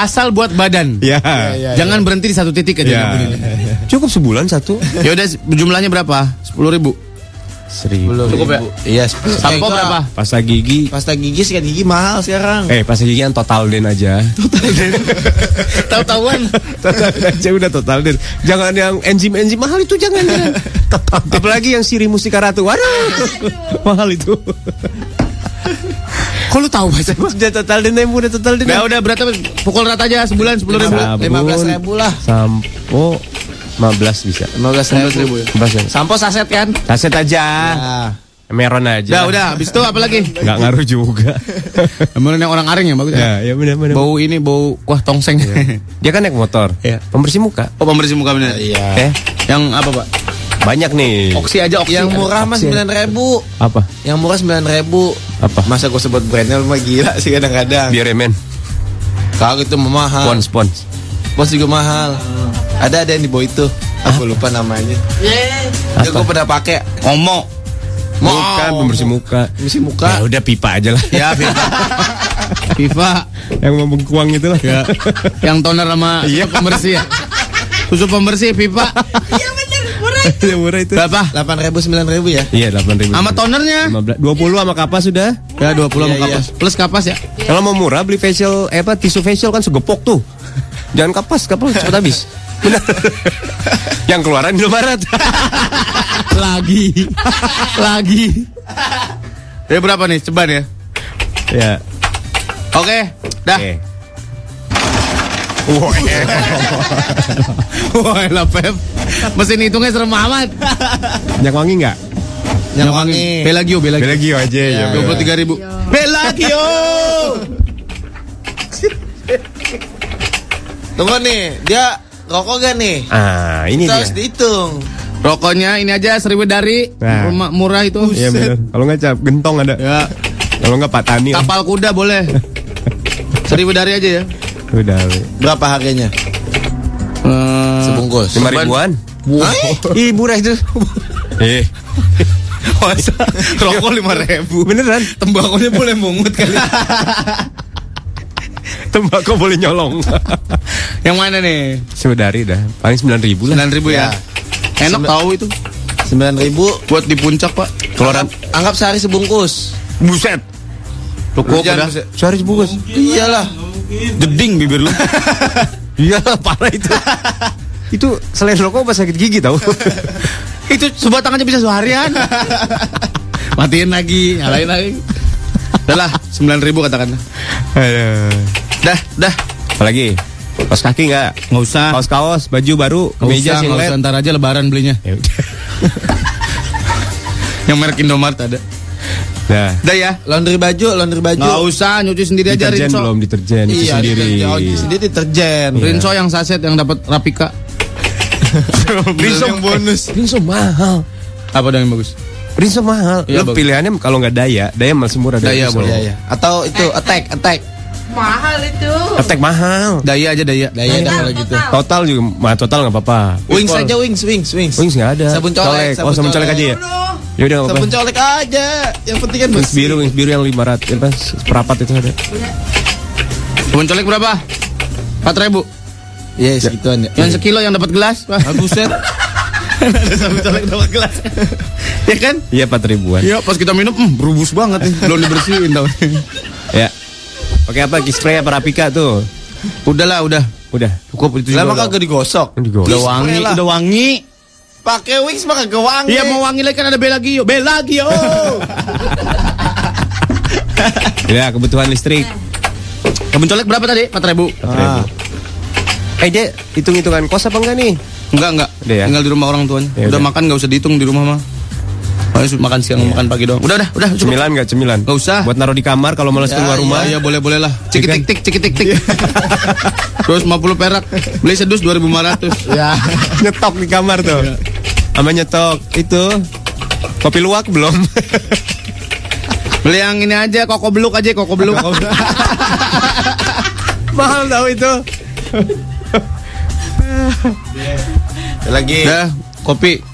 Asal buat badan. Ya. Jangan berhenti di satu titik aja. Ya. Cukup sebulan satu. Ya udah jumlahnya berapa? Sepuluh ribu. Seribu. Cukup ya? Iya. Sampo berapa? Pasta gigi. Pasta gigi sikat gigi mahal sekarang. Eh, pasta gigi yang total den aja. Tahu-tahuan. total den aja udah total den. Jangan yang enzim-enzim mahal itu jangan ya. Apalagi yang siri mustika ratu. Waduh. mahal itu. Kok lu tahu bahasa Sudah total den, yang udah total den. Nah udah berapa? Pukul rata aja sebulan sepuluh ribu. Sabun, 15.000 lah. Sampo 15 bisa. 15 ribu. 15 ya. Sampo saset kan? Saset aja. Nah. Meron aja. Udah udah. Habis itu apa lagi? Nggak ngaruh juga. Kemudian yang orang aring ya bagus ya, ya. ya benar benar. Bau ini bau kuah tongseng. Dia kan naik motor. Iya. Pembersih muka. Oh pembersih muka bener. Iya. Eh, Yang apa pak? banyak nih. Oksi aja oksi. Yang murah mah 9 ribu. Apa? Yang murah 9 ribu. Apa? Masa gue sebut brandnya lu mah gila sih kadang-kadang. Biar men. Kalau itu mah mahal. Spons spons. Bos juga mahal. Ada ada yang di bawah itu. Aku lupa namanya. Ya gue pernah pakai. Omo. Bukan pembersih muka. Ya muka. udah pipa aja lah. Ya FIFA. FIFA. yang membengkuang itu lah. Ya. Yang toner sama Iya. pembersih ya. Susu pembersih FIFA. Yang murah itu. Berapa? 8 ribu 9 ribu ya. Iya, 8 ribu. Sama tonernya? 15, 20 sama kapas sudah. Ya 20 sama Iya, kapas. Plus kapas ya. Kalau mau murah beli facial eh apa tisu facial kan segepok tuh. Jangan kapas, kapas cepat habis. Benar. yang keluaran di Maret. Lagi. Lagi. Ya berapa nih? Ceban ya. ya. Oke, dah. Oke. Wah. Wah, elah Pep. Mesin hitungnya serem amat. minyak wangi nggak? Yang wangi. Belagio, Belagio. Belagio aja ya. Dua puluh tiga ribu. Belagio. Tunggu nih, dia rokok gak nih? Ah, ini harus dia. dihitung. Rokoknya ini aja seribu dari Nah. rumah murah itu. Iya benar. Kalau nggak cap gentong ada. Ya, Kalau nggak Pak Tani. kapal kuda boleh. Seribu dari aja ya. Udah. Berapa harganya? Eh, Sebungkus. Lima ribuan. Ih murah itu. eh. Masa rokok lima ribu. Beneran. Tembakonya boleh mungut kali. Tembakau boleh nyolong. Yang mana nih? Saudari dah. Paling sembilan ribu lah. Sembilan ribu ya. Enak Sembilan- tahu itu. 9 ribu. Buat di puncak pak. Keluaran. Anggap sehari sebungkus. Buset. Cukup udah. buset. Sehari sebungkus. Iyalah. Jeding bibir lu. Iya parah itu. itu selain rokok pas sakit gigi tau. itu sebatang aja bisa seharian. Matiin lagi, nyalain lagi. Udah lah, sembilan ribu katakan. Aduh. Dah, dah. Apalagi? Kaos kaki nggak? Nggak usah. Kaos kaos, baju baru, kemeja usah, nggak usah, ntar aja lebaran belinya. Ya. Yang merek Indomaret ada. Nah, Dah ya. Laundry baju, laundry baju. Nggak usah, nyuci sendiri aja deterjen Rinso. belum deterjen itu Iya, sendiri. deterjen. Oh, sendiri deterjen. Rinso yang saset yang dapat Rapika. Rinso yang bonus. Rinso mahal. Apa dong yang bagus? Rinso mahal. Iya, Lu bagus. pilihannya kalau nggak daya, daya masih murah Daya boleh. Iya, iya. Atau itu attack, attack. Mahal itu. Attack mahal. Daya aja daya. Daya dah kalau gitu. Total juga, mah total nggak apa-apa. Wings aja wings, wings, wings. Wings nggak ada. Sabun colek, Oh, sabun sabun colek colek. aja ya. Ya udah Sabun colek aja. Yang penting kan Wings biru, wings biru yang 500 apa seperapat itu ada. Sabun colek berapa? Empat ribu. Iya, segituan ya. Yang sekilo yang dapat gelas. Buset. Ada sabun colek dapat gelas. ya kan? Iya 4 ribuan. Iya, pas kita minum, hmm, berubus banget nih. Belum dibersihin tau. Ya. Pakai apa? Spray apa Rapika tuh? Udahlah, udah. Udah. Cukup itu juga. mah kagak digosok. Digosok. Udah wangi, lah. udah wangi. Pakai wings mah kagak wangi. Iya mau wangi lagi kan ada Belagio. Belagio. Ya, kebutuhan listrik. Sabun colek berapa tadi? 4 ribu. Ah. Eh, dia hitung-hitungan kos apa enggak nih? Enggak, enggak. Udah ya? Tinggal di rumah orang tuanya. Ya udah, udah. makan enggak usah dihitung di rumah mah. Paling makan siang, makan pagi doang. Udah, udah, udah. Cukup. Cemilan enggak cemilan? Nggak usah. Buat naruh di kamar kalau malas Ya, keluar rumah. Iya, iya, boleh, boleh lah. Iya tik tik, ciki tik tik. Terus 50 perak. Beli sedus 2500. Ya. nyetok di kamar tuh. Sama nyetok itu kopi luwak belum? Beli yang ini aja, koko beluk aja, koko beluk. Mahal tahu itu. Lagi. Udah, kopi.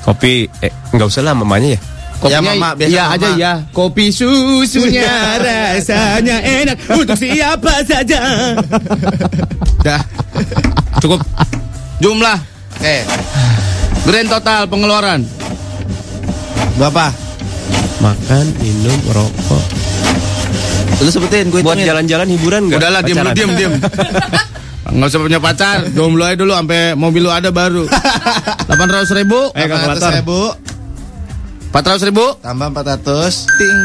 Kopi eh enggak usah lah mamanya ya. Kopinya Ya, Mama, biasa iya Mama. aja ya. Kopi susunya rasanya enak untuk siapa saja. Dah. Cukup. Jumlah Oke. grand total pengeluaran. Berapa? Makan, minum, rokok. Lu sebutin gue Buat jalan-jalan hiburan enggak? Udahlah diem diem diem. Nggak usah punya pacar, jomblo aja dulu sampai mobil lu ada baru. 800 ribu, Eh, kalkulator. 400 ribu. 400 ribu, tambah 400 ting.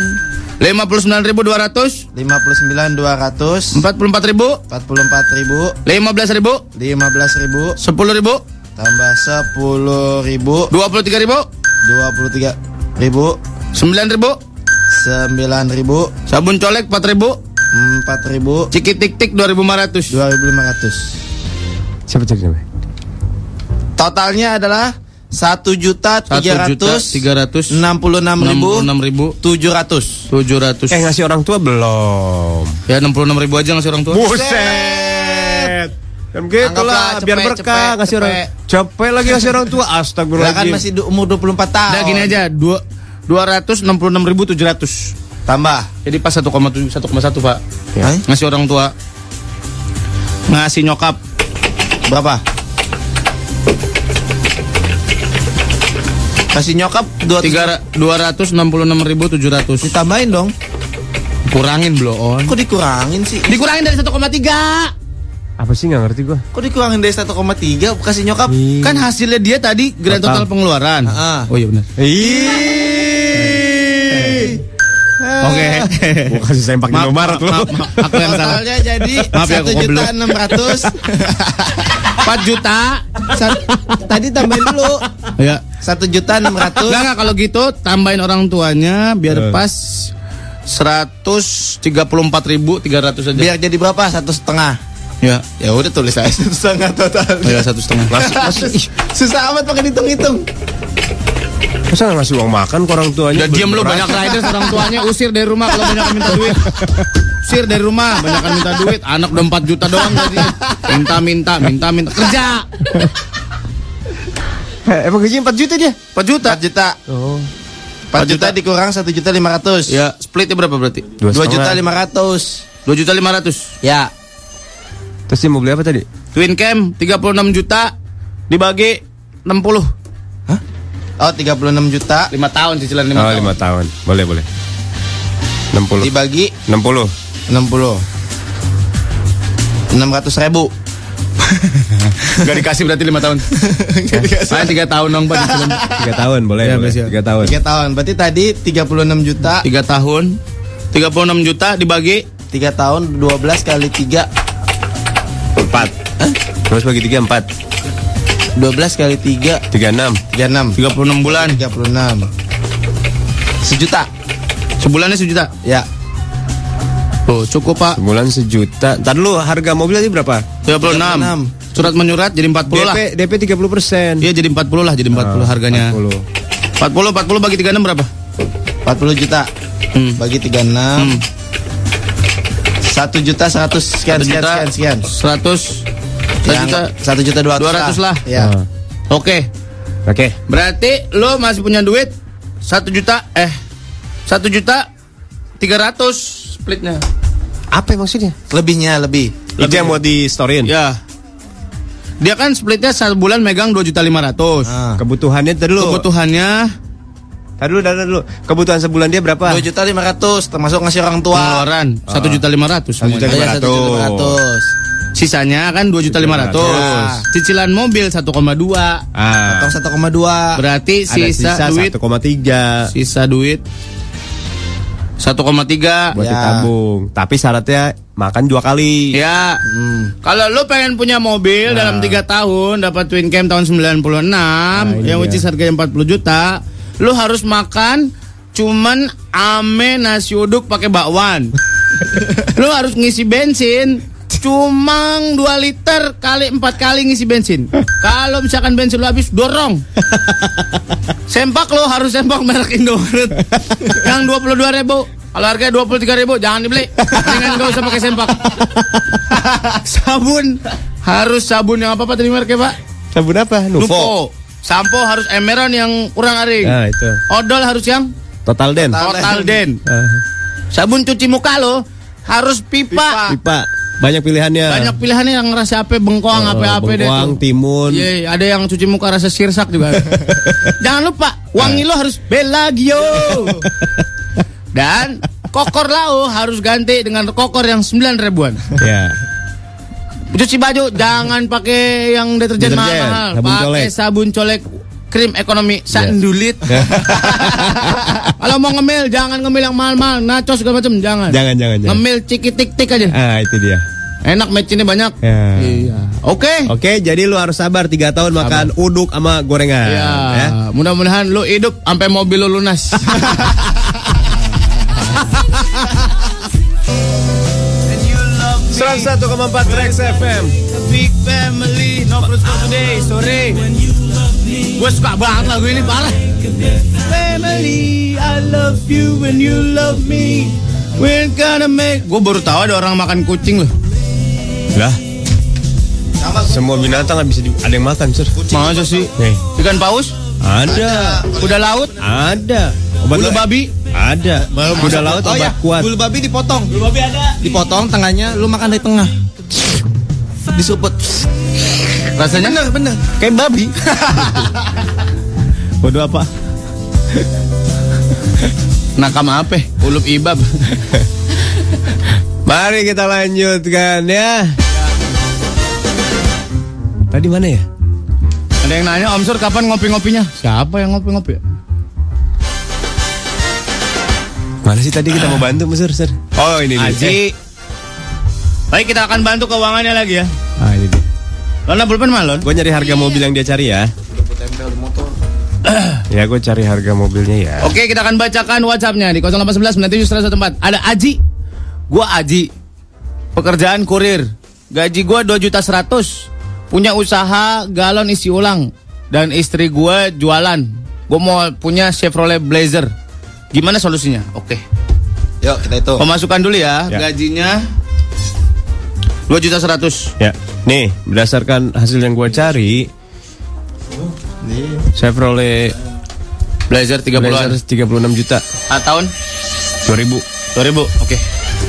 59 ribu 200, 59 200 44 ribu, 44 ribu. 15 ribu, 15 ribu. 10 ribu, tambah 10 ribu. 23 ribu, 23 ribu. 9 ribu, 9 ribu. Sabun colek 4 ribu, 4 ribu ciki tik tik 2500. 2500 Siapa cek namanya? Totalnya adalah 1 juta 1 juta 366 300 ribu 66 ribu 700 700 Eh ngasih orang tua belum. ya 66 ribu aja ngasih orang tua Buset. Kan gitu lah, biar cepet, berkah ngasih orang. cepet. Capek lagi ngasih orang tua. Lah kan masih umur 24 tahun udah gini aja dua 266 ribu 700 Tambah jadi pas 1,7 1,1 pak Ya. Ngasih orang tua ngasih nyokap Berapa? Kasih nyokap 200 tiga 266 ribu 700 Ditambahin dong kurangin blow on Kok dikurangin sih? dikurangin dari 1,3 Apa sih nggak ngerti gua? Kok dikurangin dari 1,3 kasih nyokap? kan hasilnya dia tadi grand total, Total. pengeluaran Ah. oh iya benar oke Gua kasih sempak di Indomaret lu. maaf, maaf, aku yang salah Totalnya jadi Maaf ya, aku 1 juta goblok. 600 4 juta Sat- Tadi tambahin dulu ya 1 juta 600 Enggak enggak kalau gitu tambahin orang tuanya biar Eh. pas 134.300 aja. Biar jadi berapa? Satu setengah ya. Ya udah tulis aja satu setengah total Oh ya satu setengah. Susah amat pakai dihitung-hitung Masa ngasih uang makan ke orang tuanya? Udah diem lu banyak riders orang tuanya usir dari rumah kalau banyak minta duit. Usir dari rumah banyak minta duit. Anak udah 4 juta doang tadi. Minta minta minta minta kerja. Eh, emang gajinya 4 juta dia? 4 juta. 4 juta Oh. 4 juta dikurang 1 juta 500 Ya, splitnya berapa berarti? 2 juta 500 2 juta 500. Ya Terus dia mau beli apa tadi? Twin cam 36 juta dibagi 60. Oh 36 juta 5 tahun cicilan 5 Oh, tahun. 5 tahun. Boleh, boleh. 60. Dibagi 60. 60 600 ribu Gak dikasih berarti 5 tahun. Saya 3 tahun dong Pak. 3 tahun, boleh, Ya, boleh. Bes, ya. 3 tahun. 3 tahun Berarti tadi 36 juta 3 tahun 36 juta dibagi 3 tahun 12 kali 3 4. Terus bagi 3 4. 12 kali 3 36. 36 36 bulan 36 Sejuta Sebulannya sejuta Ya Oh cukup pak Sebulan sejuta. Ntar dulu harga mobil tadi berapa? 36 Surat menyurat jadi 40 lah DP DP 30 persen. Iya jadi 40 lah jadi 40 harganya 40. 40 40 bagi 36 berapa? 40 juta Hmm. Bagi 36 Hmm. 1 juta 100 sekian 1 sekian juta sekian sekian 100 1 Ya, juta 1 juta 200 200 lah. Ya Ah. Oke Oke. Berarti lo masih punya duit 1 juta Eh 1 juta 300 splitnya Apa maksudnya? Lebihnya lebih Itu yang mau di storyin. Ya Dia kan splitnya sebulan megang 2 juta 500 Ah. Kebutuhannya tadi dulu. Kebutuhannya Tadi dulu, tadi dulu. Kebutuhan sebulan dia berapa? 2 juta 500 termasuk ngasih orang tua pengeluaran 1 juta 500 1 juta semuanya. Oh, ya, 1 juta 500 Sisanya kan 2 juta 500 Cicilan mobil 1,2 Ah. Potong 1,2 Berarti Ada sisa, sisa duit 1,3 Sisa duit 1,3 buat Ya. ditabung. Tapi syaratnya makan dua kali. Ya Hmm. Kalau lu pengen punya mobil Nah. dalam 3 tahun Dapat Twin Cam tahun 96 ini Yang which is harganya 40 juta Lu harus makan Cuman ame nasi uduk pakai bakwan Lu harus ngisi bensin Cuma 2 liter kali 4 kali ngisi bensin Kalau misalkan bensin lu habis dorong Sempak lo harus sempak merek Indomaret Yang 22 ribu Kalau harganya 23 ribu jangan dibeli Dengan gak usah pakai sempak Sabun Harus sabun yang apa-apa tadi mereknya pak? Sabun apa? Nuvo. Nuvo Sampo harus Emeron yang kurang aring Nah, itu. Odol harus yang Total Den. Total Den. Eh, Sabun cuci muka lo harus pipa. pipa. Banyak pilihannya. Banyak pilihannya yang rasa apa bengkoang Oh, apa apa deh bengkoang, timun. Iya, ada yang cuci muka rasa sirsak juga. Jangan lupa wangi lo harus Bellagio. Dan kokor lau harus ganti dengan kokor yang 9 ribuan. Ya. Cuci baju jangan pakai yang deterjen Deterjen, mahal, pakai sabun colek krim ekonomi sandulit. Kalau mau ngemil jangan ngemil yang mahal-mahal, nachos segala macam jangan. Jangan, jangan, jangan. Ngemil ciki-tik-tik aja. Ah, itu dia. Enak match ini banyak. Ya. Iya. Oke. Oke, jadi lu harus sabar 3 tahun makan uduk sama gorengan. Ya, ya. mudah-mudahan lu hidup sampai mobil lu lunas. 101,4 Rex FM. Big family, no today, sore. Gue suka banget lagu ini parah. Family, I love you when you love me. We're gonna make. Gue baru tahu ada orang makan kucing loh. Lah. Semua binatang nggak bisa di, ada yang makan, Sir. Masa sih? Nih, Ikan paus? ada. Kuda laut? Ada. Obat Bulu babi? Ada. Kuda laut Oh obat ya, kuat. bulu babi dipotong. Bulu babi ada. Dipotong tengahnya, lu makan dari tengah. Disuput. Rasanya? Bener, bener. Kayak babi. Waduh apa? Nakam apa? Ulup ibab. Mari kita lanjutkan ya. Tadi mana ya? Ada yang nanya Om Sur kapan ngopi-ngopinya? Siapa yang ngopi-ngopi? Mana sih tadi kita mau bantu, Mas Sir? Sir? Oh, ini nih. Aji. Baik kita akan bantu keuangannya lagi ya. Ah, ini dia. Lona pulpen malon. Gue nyari harga mobil yang dia cari ya. ya, gue cari harga mobilnya ya. Oke, kita akan bacakan WhatsAppnya di 0811 97 Ada Aji. Gua Aji. Pekerjaan kurir. Gaji gua 2 juta 100. Punya usaha galon isi ulang dan istri gua jualan. Gua mau punya Chevrolet Blazer. Gimana solusinya? Oke. Yuk, kita itu. Pemasukan dulu ya. Ya. Gajinya 2 juta 100. Ya, nih berdasarkan hasil yang gue cari, Chevrolet Blazer 30-an. Blazer 36 juta, Ah, tahun 2000. 2000. Oke.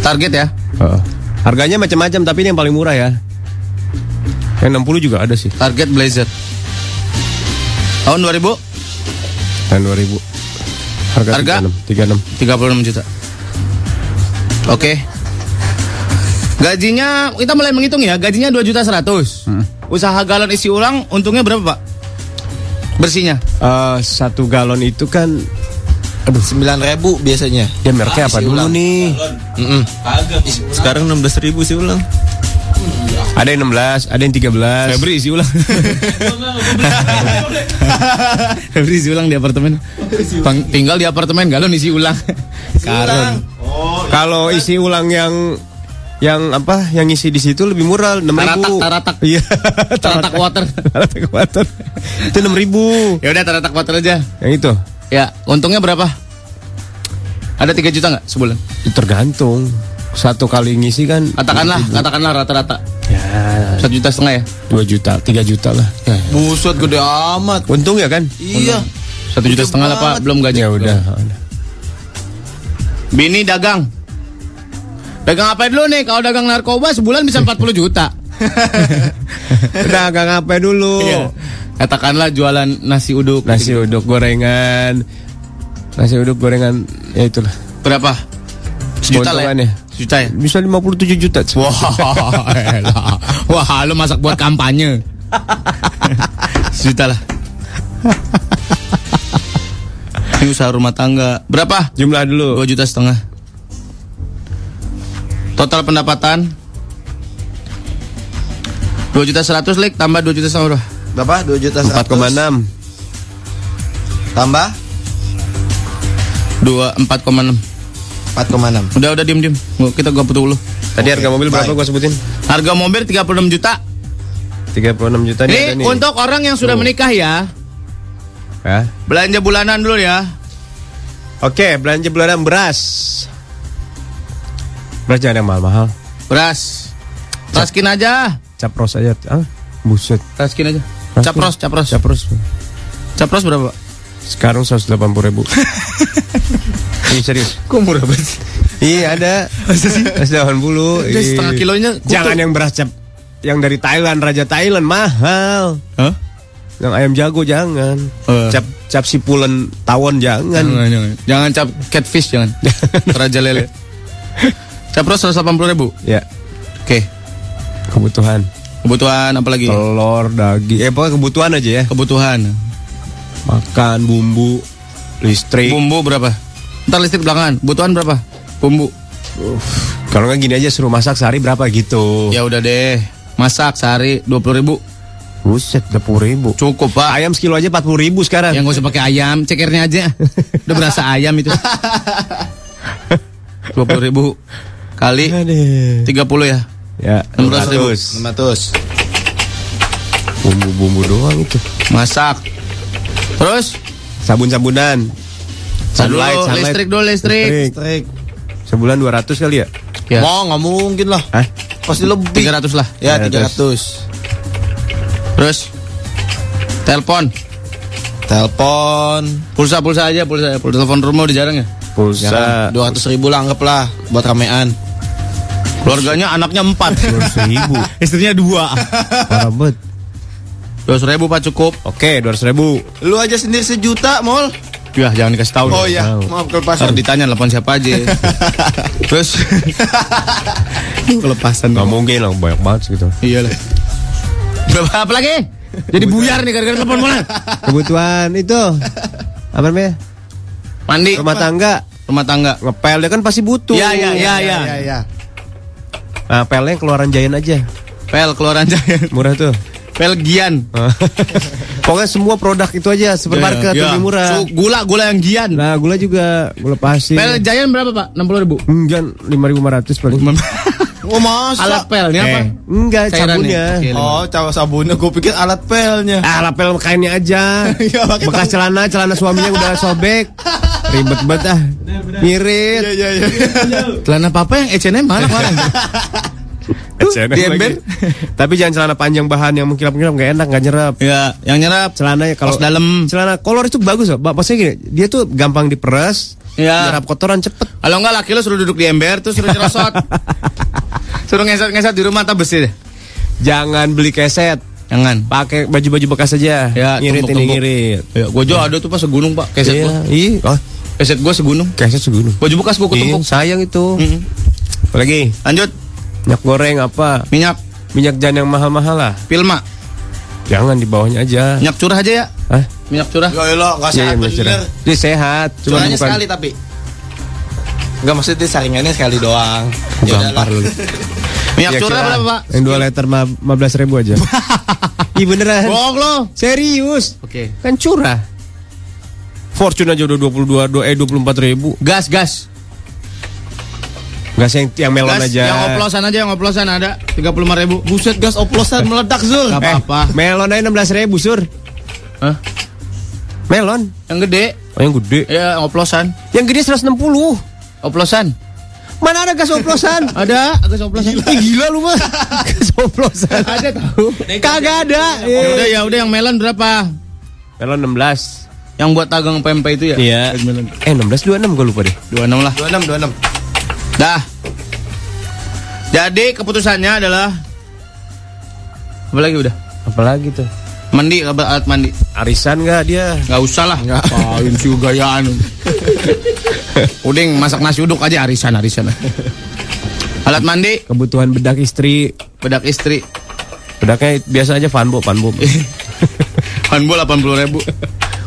Target ya. Heeh. Harganya macam-macam, tapi ini yang paling murah ya. Yang 60 juga ada sih, Target Blazer. Tahun 2000 dan 2000. Harga, Harga? 36, 36. 36 juta. Oke. Gajinya kita mulai menghitung ya. Gajinya 2 juta 100. Usaha galon isi ulang untungnya berapa, Pak? Bersihnya. Eh, satu galon itu kan Aduh, 9 ribu biasanya. dia mereknya apa isi dulu ulang. nih? Mm-mm. Sekarang 16 ribu sih ulang. Ada yang 16, ada yang 13. Febri isi ulang. Febri isi ulang di apartemen. Pang- tinggal di apartemen galon isi ulang. Karun. Kalau isi ulang yang yang apa? Yang isi di situ lebih murah, 6000. Taratak, taratak. Iya. Taratak water. Taratak water. Itu 6000. Ya udah taratak water aja. Yang itu. Ya, untungnya berapa? Ada 3 juta nggak sebulan? Tergantung. Satu kali ngisi kan Katakanlah, katakanlah rata-rata. ya Satu juta setengah ya? 2 juta, 3 juta lah. Buset gede amat. Untung ya kan? Iya. Satu juta setengah lah pak, belum gaji. Ya udah. Bini dagang. Dagang apa dulu nih? Kalau dagang narkoba sebulan bisa 40 juta. Udah agak ngapain dulu. Iya. Katakanlah jualan nasi uduk. Nasi uduk gorengan. Nasi uduk gorengan ya itulah. Berapa? Sejuta lah ya? Sejuta ya? Bisa 57 juta. Wah, elah. Wah, lu masak buat kampanye. Sejuta lah. Ini usaha rumah tangga. Berapa? Jumlah dulu. 2 juta setengah. Total pendapatan 2 juta 100 lik tambah 2 juta setengah berapa? Berapa? 2 juta 4,6. Tambah 2 4,6. 4,6. Udah udah diem diem. Gua- Kita gua putus dulu. Tadi harga mobil berapa baik. gua sebutin? Harga mobil 36 juta. 36 juta nih ada Ini nih. untuk orang yang sudah Tuh. menikah ya. Ya. Belanja bulanan dulu ya. Oke, belanja bulanan beras. Beras jangan yang mahal-mahal. Beras. Raskin aja. Capros aja. Ah, buset. Raskin aja. Raskin. Capros, capros. Capros. Capros berapa? Sekarang 180 ribu. Ini serius. Kok murah banget? Iya ada. 180. Udah setengah Iya. kilonya kutu. Jangan yang beras cap yang dari Thailand, Raja Thailand mahal. Hah? Yang ayam jago jangan. Eh. Cap cap sipulen tawon jangan. Jangan, jangan. Jangan cap catfish jangan. Raja lele. Capros 180 ribu. Ya, Oke. kebutuhan. Kebutuhan apa lagi? Telur, daging, eh pokoknya kebutuhan aja ya. Kebutuhan. Makan, bumbu, listrik. Bumbu berapa? Ntar listrik belakangan. Kebutuhan berapa? Bumbu. Kalau nggak gini aja suruh masak sehari berapa gitu. Ya udah deh. Masak sehari 20 ribu. Buset, 20 ribu. Cukup pak. Ayam sekilo aja 40 ribu sekarang. Yang gak usah pakai ayam, cekernya aja. Udah berasa ayam itu. 20 ribu kali Aduh. 30 ya. Ya, 600 ribu. 500. Bumbu-bumbu doang itu. Masak. Terus? Sabun-sabunan. Sunlight, sunlight. listrik dulu listrik. Listrik. Sebulan 200 kali ya? Ya. Mau nggak mungkin lah. Hah? Pasti lebih. 300 lah. Ya 300. 300. Terus? Telepon. Telepon. Pulsa pulsa aja pulsa. Pulsa telepon rumah udah jarang ya. Pulsa. Dua ratus ribu lah anggap lah buat ramean. Keluarganya anaknya empat. 200 ribu. Istrinya dua. Parah banget. Dua ribu pak cukup. Oke, 200 ribu. Lu aja sendiri sejuta, mol. Ya jangan dikasih tahu. Oh iya, maaf Ntar kelepasan. ditanya telepon siapa aja. Terus kelepasan. Gak mungkin lah, banyak banget gitu. Iya lah. Berapa apa lagi? Jadi buyar nih gara-gara telepon mana? Kebutuhan itu. Apa namanya? Mandi. Rumah tangga. Rumah tangga. Ngepel dia kan pasti butuh. Iya iya iya iya. Ya, ya. Nah, pelnya keluaran Giant aja. Pel keluaran Giant. Murah tuh. Pel Gian. Pokoknya semua produk itu aja supermarket Iya, lebih murah. Su- gula gula yang Gian. Nah, gula juga gula pasir. Pel Giant berapa pak? 60 ribu. Enggak, 5500 paling. Oh masa? Alat pel ini apa? Eh, enggak, Cairannya. sabunnya. Oke. Oh, cawa sabunnya gue pikir alat pelnya. Ah, lapel kainnya aja. Iya, Bekas celana, celana suaminya udah sobek. Ribet banget ah. Ngirit. Iya, iya, iya. Celana papa yang H&M mana kemarin? H&M di ember. lagi. Tapi jangan celana panjang bahan yang mengkilap-kilap nggak enak, nggak nyerap. ya, yang nyerap. Celana kalau dalam. celana kolor itu bagus loh. Maksudnya gini, dia tuh gampang diperes, Ya. nyerap kotoran cepet. Kalau enggak laki lo suruh duduk di ember terus suruh nyerosot. suruh ngeset-ngeset di rumah tak besi deh. Jangan beli keset, Jangan. pakai baju-baju bekas aja. Ya, ngirit ini tumpuk-tumpuk. ngirit. Ya, gua juga ada tuh pas segunung pak. Keset Iya, gua. iya. Oh, Keset gua segunung. keset segunung. Baju bekas gua Iya, ketumpuk. sayang itu. Mm. Apalagi Lanjut. minyak goreng apa? Minyak Minyak jangan yang mahal-mahal lah. Pilma. Jangan di bawahnya aja. Minyak curah aja ya. Hah? Minyak curah. Ya elah, enggak Iya, sehat minyak curah. bener. Dia sehat, cuma Curahnya bukan sekali tapi. Enggak maksudnya saringannya sekali doang. Ya gampar lu. Minyak Minyak curah berapa pak? Yang 2 liter 15 ribu aja. Iya beneran. Bohong lo. Serius. Oke. Kan curah. Fortune aja udah 22 do- eh 24 ribu. Gas gas. Gas yang yang melon Gas aja. yang oplosan aja yang oplosan ada 35 ribu. Buset gas oplosan meledak Zul. Gak Eh, apa-apa. melon aja 16 ribu sur. Hah? Melon. Yang gede. Oh yang gede. Ya oplosan. Yang gede 160. Oplosan. Mana ada gas oplosan? Ada gas oplosan. Ih, gila lu mah. gas oplosan. Ada tahu. Kagak ada. Ya udah ya udah yang melon berapa? Melon 16. Yang buat tagang pempek itu ya? Iya. Eh 16 26 gue lupa deh. 26 lah. 26 26. Dah. Jadi keputusannya adalah apa lagi udah? Apalagi tuh? Mandi alat mandi. Arisan nggak dia? Gak usah lah. Ngapain sih gayaan. Uding masak nasi uduk aja arisan arisan. Alat mandi, Kebutuhan bedak istri. bedak istri. Bedaknya biasa aja fanbo, fanbo. Handbol 80 ribu.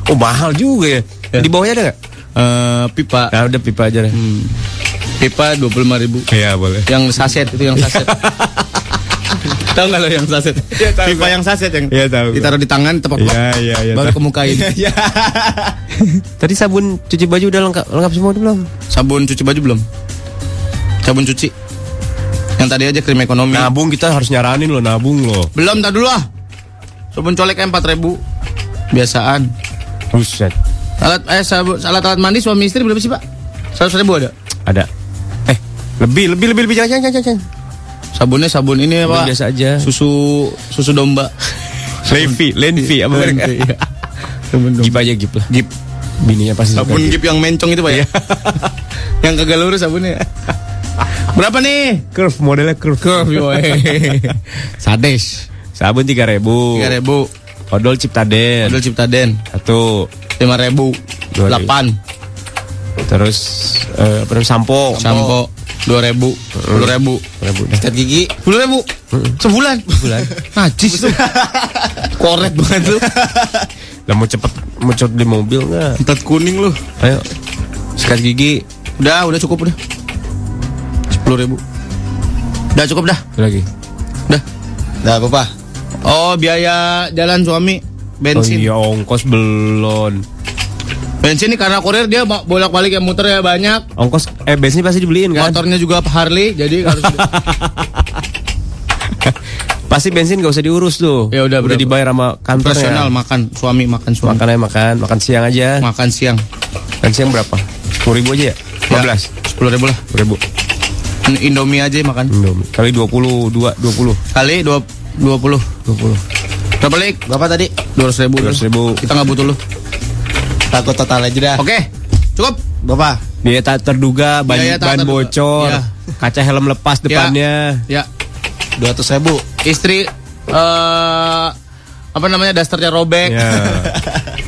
Oh mahal juga ya. Ya. Di bawahnya ada nggak? Eh, pipa. Nah udah pipa aja deh. Hmm. Pipa 25 ribu. Iya boleh. Yang saset itu yang saset. tahu nggak lo yang saset? Pipa yang saset yang Iya, tahu. ditaruh di tangan tepat Iya iya iya. baru kemukain. Tadi sabun cuci baju udah lengkap lengkap semua udah belum? Sabun cuci baju belum? Sabun cuci. Yang tadi aja krim ekonomi. Nabung kita harus nyaranin loh nabung loh. Belum tak dulu ah. Sabun colek empat ribu. Biasaan. Buset. Alat eh sabun, alat alat mandi suami istri berapa sih pak? Seratus ribu ada. Ada. Eh lebih lebih lebih lebih jangan jangan jangan. Sabunnya sabun ini Sabun pak. biasa aja. Susu susu domba. Levi, Lenvi apa Lenvi, iya. Gip aja gip lah. Gip. Bininya pasti Sabun gip yang mencong itu pak ya? yang kagak lurus sabunnya. Berapa nih? Curve modelnya curve. Curve yoi. Sadis. Sabun 3000. Tiga ribu. Odol Ciptaden. Model Ciptaden. Satu. Lima ribu. Dua. Delapan. Terus eh, sampo. Sampo. Dua ribu. Sepuluh ribu. Ribu. Sikat gigi. Sepuluh ribu. Sebulan. Sebulan. Najis tuh. Koret banget lu. Lah mau cepet mau cepet beli mobil nggak? Tet kuning lu. Ayo. Sikat gigi. Udah, udah cukup udah. Sepuluh ribu. Udah cukup dah. Lagi. Udah. Dah apa pak? Oh biaya jalan suami bensin. Oh iya ongkos belum. Bensin nih karena kurir dia ba- bolak-balik ya muter ya banyak. Ongkos eh bensin pasti dibeliin kan? Motornya juga Harley jadi harus Pasti bensin gak usah diurus tuh. Ya udah, udah berapa? dibayar sama kantornya. profesional makan suami makan suami. Makan aja makan, makan siang aja. Makan siang. Makan siang berapa? Sepuluh ribu aja ya? 15 Sepuluh ribu lah. ribu. Indomie aja makan. Indomie. Kali 20, 2, 20. Kali dua dua puluh. 20. Berapa lik? Berapa tadi? Dua ratus ribu. 200 ribu. Kita nggak butuh lu. Takut total aja dah. Oke, cukup. Berapa? Biaya tak terduga, ban, Biaya tak ban terduga. bocor, Iya. kaca helm lepas depannya. Ya, Dua ratus ribu. istri eh apa namanya dasternya robek. Ya.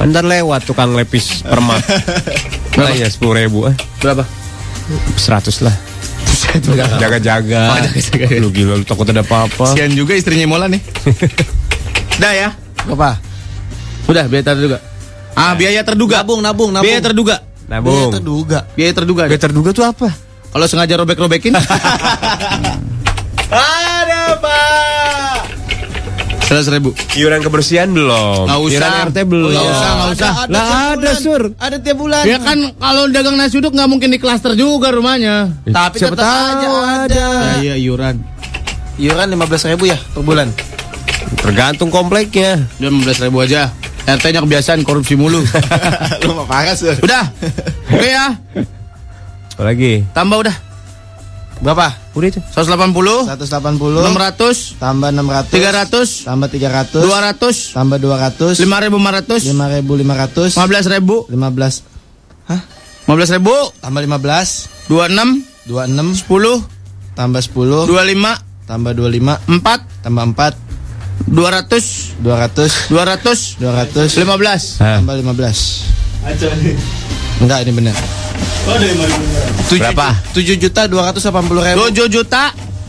Ntar lewat tukang lepis permak. Nah, ya 10 ribu eh. Berapa? 100 lah. Jaga-jaga. Oh, jaga-jaga. Lu gila lu takut ada apa-apa. Sian juga istrinya Mola nih. Udah ya. Berapa? Udah biaya terduga. Ah, biaya terduga. Nabung, nabung, nabung. Biaya terduga. Nabung. Biaya terduga. Biaya terduga. Biaya terduga tuh apa? Kalau sengaja robek-robekin. Ada pak. Seratus ribu. Iuran kebersihan belum? Nggak usah. Iuran RT belum? Nggak usah, nggak usah. Lah ada sur. Ada tiap bulan. Ya kan kalau dagang nasi uduk nggak mungkin di klaster juga rumahnya. Tapi Siapa tetap tahu aja ada. Ya, iya iuran. Iuran lima belas ribu ya per bulan. Tergantung kompleknya. Dia 15 ribu aja. RT-nya kebiasaan korupsi mulu. Lu mau parah sur. udah. Oke ya. Apa lagi? Tambah udah. Berapa? Udah itu. 180, 180 600, tambah 600 300, tambah 300 200, tambah 200 5500, 5500 15 ribu, 15 Hah? 15 ribu, Tambah 15 26, 26 10, tambah 10 25, tambah 25 4, tambah 4 200, 200 200, 200 15. Hah. tambah 15 Enggak ini benar Berapa? 7 juta 280 ribu 7 juta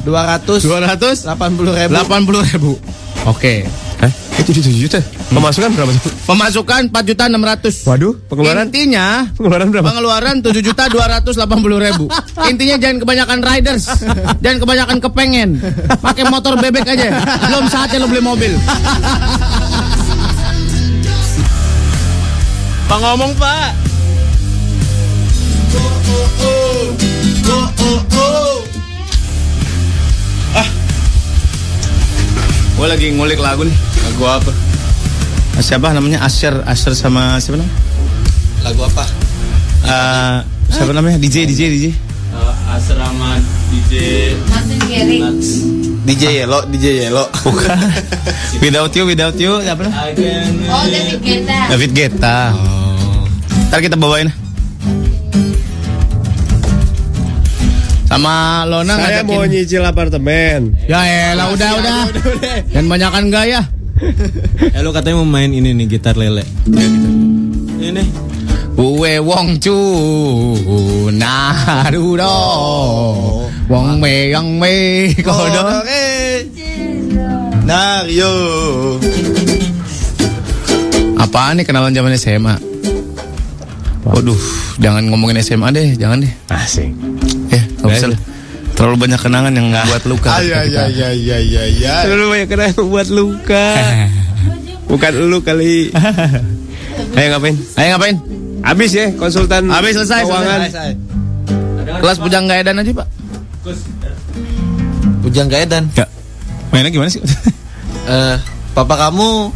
200 200 80 ribu 80 ribu. Oke. Hah? Itu 7 juta. Pemasukan berapa? Pemasukan 4 juta 600. Waduh, pengeluaran Intinya pengeluaran berapa? pengeluaran 7 juta 280 ribu. Intinya jangan kebanyakan riders, jangan kebanyakan kepengen. Pakai motor bebek aja. Belum saatnya lo beli mobil. Pak ngomong pak. Gue lagi ngulik lagu nih. Lagu apa? Siapa namanya? Asher, Asher sama siapa namanya? Lagu apa? Eh, siapa namanya? DJ, DJ, DJ. asrama DJ DJ Yelo DJ Yelo Bukan. without you, without you, siapa namanya? Oh, David Guetta. David Guetta. Ntar kita bawain. Sama Lona Saya ngajakin. mau nyicil apartemen. Ya elah udah udah. Dan banyakan gaya. Eh lu katanya mau main ini nih gitar lele Ini Uwe wong cu narudo wong me yang me kodo Nario apaan nih kenalan zaman SMA Waduh, jangan ngomongin SMA deh, jangan deh. Asik. Ya, lah. Terlalu banyak kenangan yang membuat luka. Ay ay ay ay ay ay ay Terlalu banyak kena yang buat luka. Bukan lu kali. Ayo ngapain? Ayo ngapain? Habis ya konsultan Habis selesai, keuangan. selesai. Kelas pujang gak edan aja, Pak. Ujang gak edan Ya. Mainnya gimana sih? Eh, Papa kamu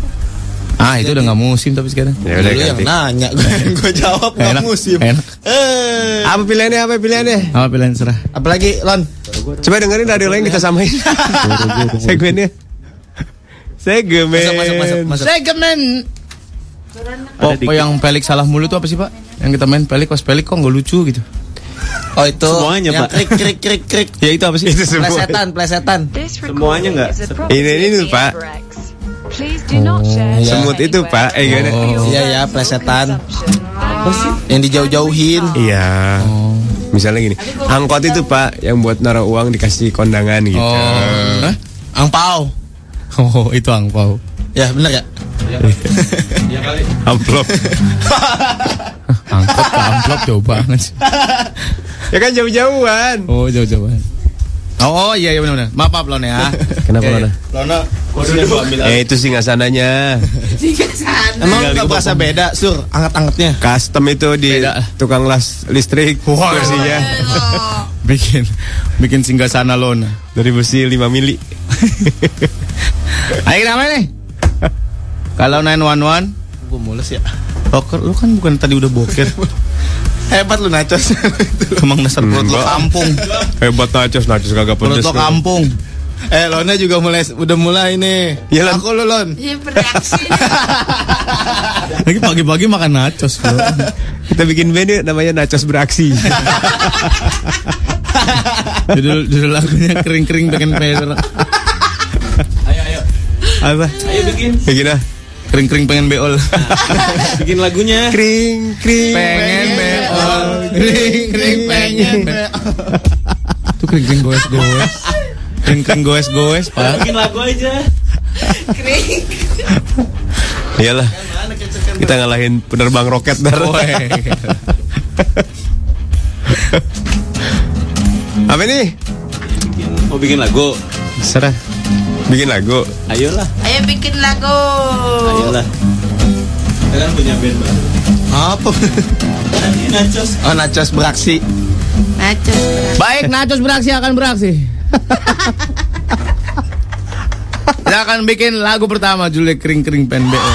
ah, itu udah nggak musim tapi sekarang. Ya udah yang nanya Gue jawab gak Enak, musim enak. Eh, Apa pilihannya? Apa pilihannya? Apa pilihan serah? Apalagi Lon Coba dengerin radio lain kita samain. Segmennya. Segmen. Masuk masuk masuk masuk Segmen Pokok yang pelik salah mulu tuh apa sih pak? Yang kita main pelik pas pelik kok nggak lucu gitu. Oh itu Semuanya, yang Pak. krik krik krik krik. Ya itu apa sih? Itu semua. Plesetan, plesetan. Semuanya nggak? Ini- ini Pak. Ebrex. Please do not share iya. Semut itu, Pak. Eh, gimana? Oh, iya, ya, plesetan. Apa sih? Yang dijauh-jauhin. Iya. Misalnya gini, angkot itu pak yang buat naruh uang dikasih kondangan gitu. Oh. Hah? Angpau. Oh itu angpau. Ya bener ya. Amplop. Angkot ke amplop jauh banget sih. ya kan jauh-jauhan. Oh jauh-jauh banget. Oh, oh iya iya benar-benar. Maaf maaf Lona ya. Kenapa. Lona? Lona. Eh itu sih nggak sananya. Emang nggak berasa beda sur angkat-angkatnya. Custom itu di Beda. tukang las listrik. Wah. Kursinya bikin bikin singgah sana Lona. dari besi 5 mili. Ayo main nih. Kalau 911 Gue mules ya. Loker, lu kan bukan tadi udah boker Hebat lu nachos. Emang dasar perut lu kampung Hebat nachos, nachos kagak Perut pedes. lu loh. kampung eh Lona juga mulai udah mulai nih. Iya, Lon. Aku lu Lon. Iya bereaksi. Lagi pagi-pagi makan nachos bro Kita bikin band yuk, namanya nachos beraksi. Judul, judul lagunya kering-kering pengen peler Apa? Ayo bikin. Bikin ah. Kering-kering pengen beol Bikin lagunya. Kring kring. Pengen beol Kering-kring pengen beol Itu kering-kering goes-goes Kering-kering goes-goes pak Bikin lagu aja. Iyalah. Kita ngalahin penerbang roket dar. Apa nih? Mau bikin lagu. Serah. Bikin lagu. Ayolah. Ayo bikin lagu. Ayolah. Kita kan punya band baru. Apa? Nanti nachos. Oh nachos beraksi. Nachos. Baik, nachos beraksi akan beraksi. Kita akan bikin lagu pertama judulnya kering-kering pen BO.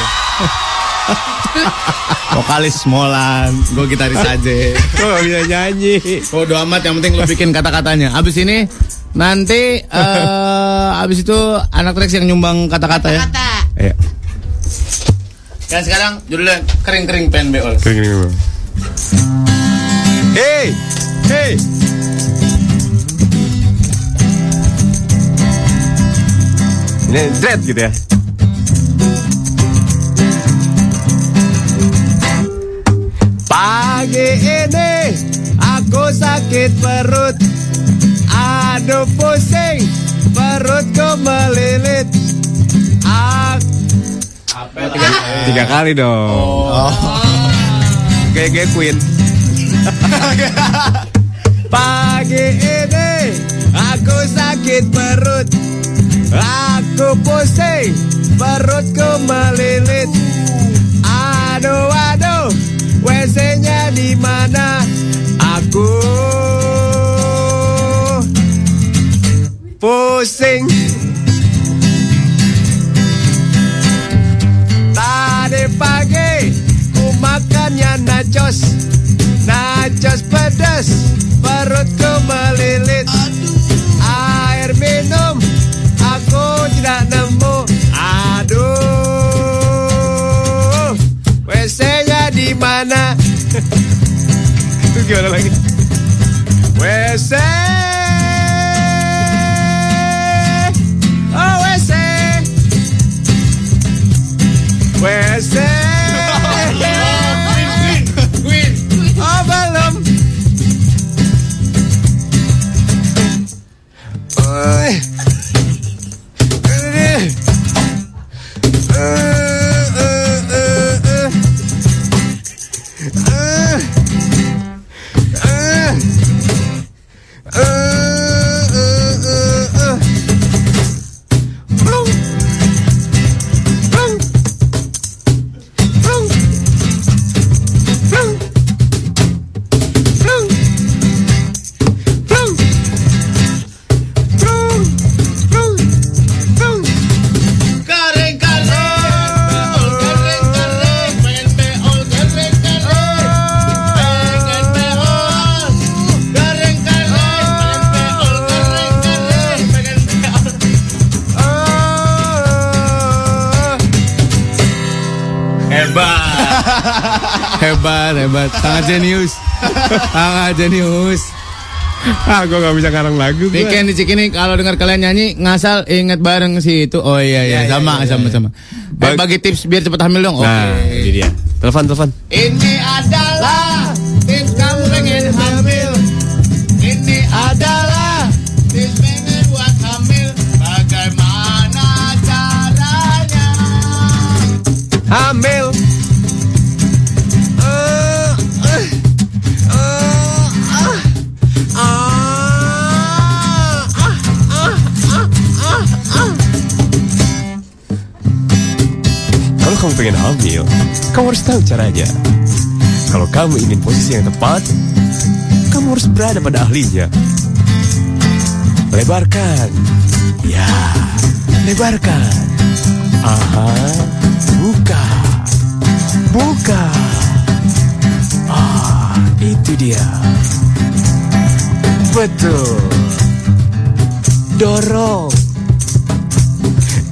Vokalis Molan, gue gitaris aja. Gak bisa nyanyi? Bodo amat, yang penting lu bikin kata-katanya. Abis ini nanti eh abis itu anak Rex yang nyumbang kata-kata ya. Kata. Ayo. Dan sekarang judulnya kering-kering pen BO. Kering kering dulu. Hey, hey. Ini dread gitu ya. Pagi ini aku sakit perut Aduh pusing. Perutku melilit. Aku Tiga kali dong. Kayak kayak Queen. Pagi ini Aku sakit perut. Aku pusing. Perutku melilit. Aduh aduh. WC-nya di mana? Aku pusing. Tadi pagi ku makannya nachos, nachos pedas, perutku melilit. Air minum aku tidak nemu. Aduh, WC-nya di mana? Gimana lagi? WC. Bye. Hebat, hebat. Sangat jenius. Sangat jenius. Ah, gue gak bisa ngarang lagu. Niken di Cikini kalau dengar kalian nyanyi ngasal inget bareng si itu. Oh iya iya, Iya, iya, sama iya, sama iya. sama. Bagi, bagi tips biar cepat hamil dong. Oke. Nah, ini dia. Telepon, telepon. Ini adalah pengen hamil, kamu harus tahu caranya. Kalau kamu ingin posisi yang tepat, kamu harus berada pada ahlinya. Lebarkan. Ya, lebarkan. Aha, buka. Buka. Ah, itu dia. Betul. Dorong.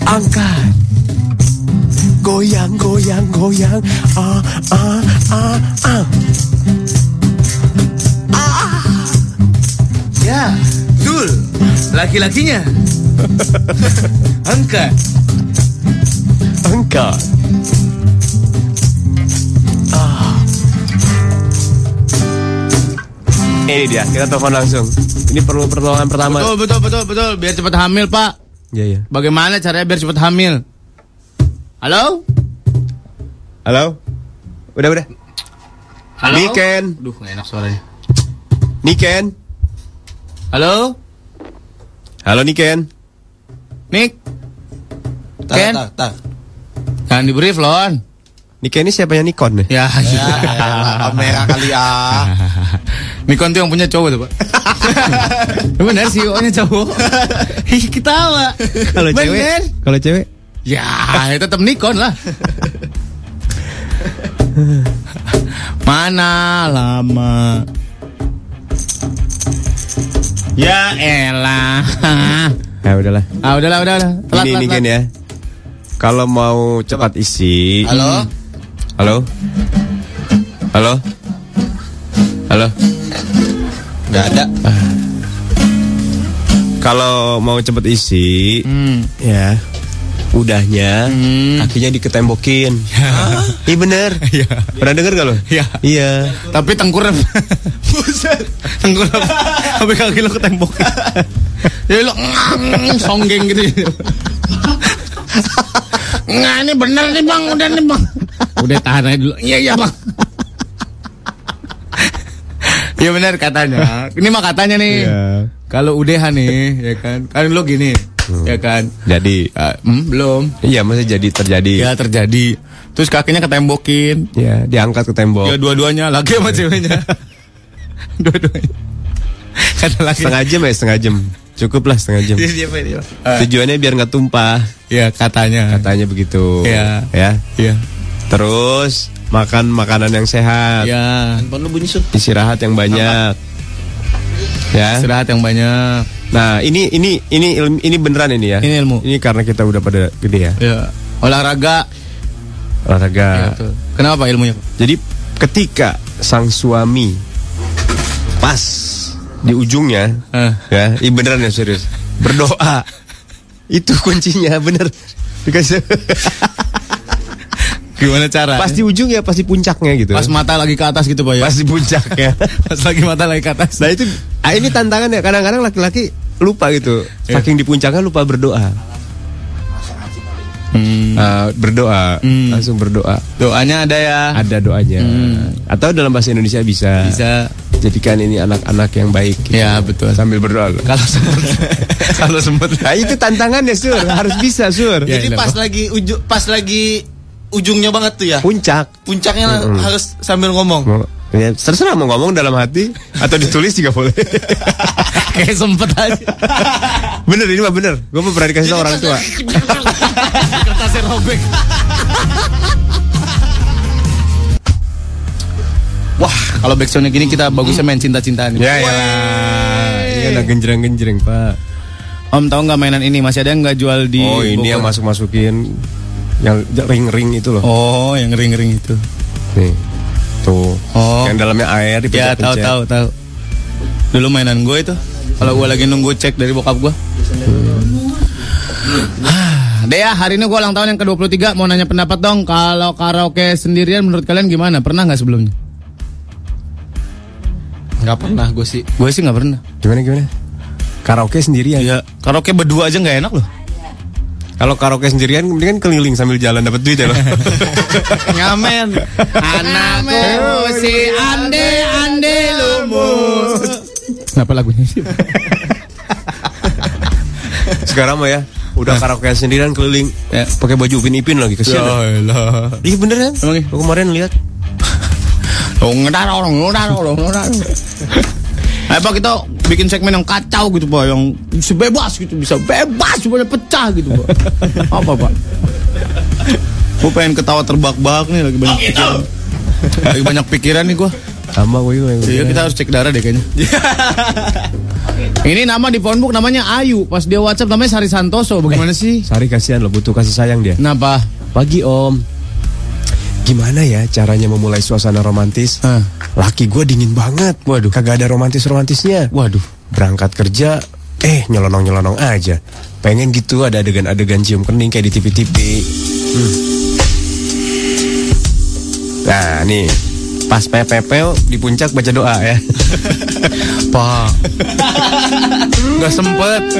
Angkat. Goyang, goyang, goyang. Ah, ah, ah, ah. Ya, betul. Laki-lakinya. Angkat. Angkat. Ah. Ini dia, kita telepon langsung. Ini perlu pertolongan pertama. Betul betul betul betul. Biar cepat hamil pak. Iya, iya. Bagaimana caranya biar cepat hamil? Halo? Halo? Udah, udah. Halo? Niken. Duh, gak enak suaranya. Niken. Halo? Halo Niken. Nik? Tak, Ken? tak, tak. Jangan di brief, Lon. Niken ini siapanya Nikon nih? Ya, Ya, elah, kamera kali ah. Nikon tuh yang punya cowok tuh, Pak. Bener sih, nya cowok. Ketawa. Kalau cewek? Kalau cewek? Ya, tetap Nikon lah. Mana lama? Ya elah. Ya udahlah. Ah, udahlah, udahlah. Telat, ini telat, Niken telat. ya. Kalau mau cepat isi. Halo? Halo? Halo? Halo? Gak ada. Kalau mau cepet isi, Hmm. ya udahnya Hmm. kakinya diketembokin. Iya bener. Iya. Pernah denger gak lo? Iya. Iya. Tapi tengkurap. Buset. Tengkurap. Sampai kaki lo ketembok. Jadi lo songgeng gitu. Nggak ini bener nih bang, udah nih bang. Udah tahan aja dulu. Iya iya bang. Iya benar katanya. Ini mah katanya nih. Iya. Kalau udah nih, ya kan. Kan lo gini, ya kan. Jadi, Ah, hmm, belum. iya masih jadi terjadi. Ya terjadi. Terus kakinya ketembokin. Ya, diangkat ke tembok. Ya dua-duanya lagi sama ceweknya. dua-duanya. Lagi. Setengah jam ya, setengah jam. Cukup lah setengah jam. Dia siapa dia? Ah, Tujuannya biar nggak tumpah. ya katanya. Katanya begitu. Iya. Ya. Iya. Terus makan makanan yang sehat. Ya. Handphone lu bunyi. Istirahat yang banyak. Ya. Istirahat yang banyak. Nah, ini ini ini ilmu, ini beneran ini ya. Ini ilmu. Ini karena kita udah pada gede ya. Ya. Olahraga. Olahraga. Ya, betul. Kenapa ilmunya? Jadi ketika sang suami pas di ujungnya Eh. ya, ini beneran ya serius. Berdoa. Itu kuncinya bener. Dikasih Gimana cara? pas di ujung ya pasti puncaknya gitu. Pas mata lagi ke atas gitu Pak ya. Pas di puncaknya. Pas lagi mata lagi ke atas. Nah itu ah, ini tantangan ya kadang-kadang laki-laki lupa gitu. Iya. Saking di puncaknya lupa berdoa. Hmm. Ah, berdoa, Hmm. langsung berdoa. Doanya ada ya. Ada doanya. Hmm. Atau dalam bahasa Indonesia bisa. Bisa. Jadikan ini anak-anak yang baik. gitu. Ya betul. Sambil berdoa. Kalau sempet. Kalau sempet. Nah itu tantangannya sur, harus bisa sur. Ya, Jadi pas lagi uju, pas lagi ujungnya banget tuh ya. Puncak. Puncaknya Mm-mm. harus sambil ngomong. Ya, terserah mau ngomong dalam hati atau ditulis juga boleh. Kayak sempet aja. bener ini mah bener. Gue mau pernah dikasih tau orang tua. Kertasnya robek. Wah, kalau backsoundnya gini kita bagusnya main cinta-cintaan. Ya ya. Ini ada genjreng-genjreng pak. Om tahu nggak mainan ini masih ada yang nggak jual di Oh ini Bogor? yang masuk-masukin yang ring-ring itu loh. Oh, yang ring-ring itu. Nih. Tuh. Oh. Yang dalamnya air Ya dipencet-pencet. tahu tahu tahu. Dulu mainan gue itu. Kalau gue lagi nunggu cek dari bokap gue. Dea, hari ini gue ulang tahun yang ke-23 Mau nanya pendapat dong Kalau karaoke sendirian menurut kalian gimana? Pernah nggak sebelumnya? Nggak pernah gue sih. Gue sih nggak pernah Gimana gimana? Karaoke sendirian. Ya, karaoke berdua aja nggak enak loh Kalau karaoke sendirian mendingan keliling sambil jalan dapat duit ya lo. Ngamen Anakku si ande ande lumus Kenapa lagunya sih? Sekarang mah ya udah karaoke sendirian keliling Ya. pakai baju upin ipin lagi kesian. lah Iya bener kan? Emang iya? Kemarin lihat. Oh, ngedar orang, ngedar orang, Ayo Pak kita bikin segmen yang kacau gitu Pak Yang bisa bebas gitu Bisa bebas Semuanya pecah gitu Pak Apa Pak? Gue pengen ketawa terbak-bak nih Lagi banyak pikiran Lagi banyak pikiran nih gue Sama gue juga. Iya kita harus cek darah deh kayaknya Ini nama di phonebook namanya Ayu Pas dia whatsapp namanya Sari Santoso Bagaimana sih? Sari kasihan lo butuh kasih sayang dia. Kenapa? Pagi om. Gimana ya caranya memulai suasana romantis? Hah. Laki gue dingin banget. Waduh. Kagak ada romantis-romantisnya. Waduh Berangkat kerja, eh nyelonong-nyelonong aja. Pengen gitu ada adegan-adegan cium kening kayak di TV-TV. Hmm. Nah nih, pas pepepel di puncak baca doa ya. Pak Gak sempet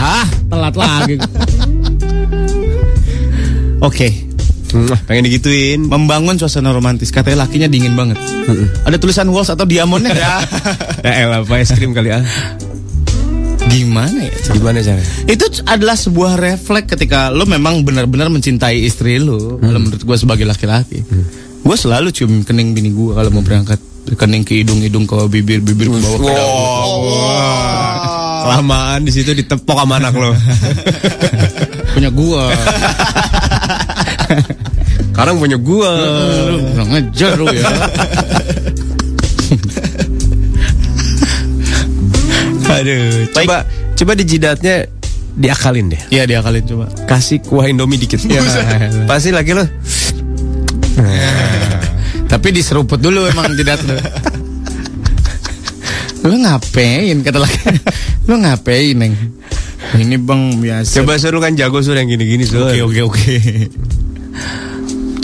Hah telat lagi Oke. Hmm, pengen digituin. Membangun suasana romantis. Katanya lakinya dingin banget. Ada tulisan walls atau diamondnya ya elah, apa es krim kali ah. Gimana ya? Gimana caranya? Itu adalah sebuah refleks ketika lo memang benar-benar mencintai istri lo. Kalau menurut gue sebagai laki-laki. Gue selalu cium kening bini gue kalau mau berangkat. Kening ke hidung-hidung ke bibir-bibir ke bawah ke daun. Kelamaan di situ ditepok sama anak lo. Punya gua Sekarang punya gua. Lu kurang ngejar lu ya Aduh, coba coba di jidatnya diakalin deh. Iya diakalin coba Kasih kuah Indomie dikit. Pasti lagi lo. Tapi diseruput dulu emang jidat lu Lu ngapain kata laki Lu ngapain neng Ini bang biasa Coba suruh kan jago suruh yang gini-gini suruh. Oke oke oke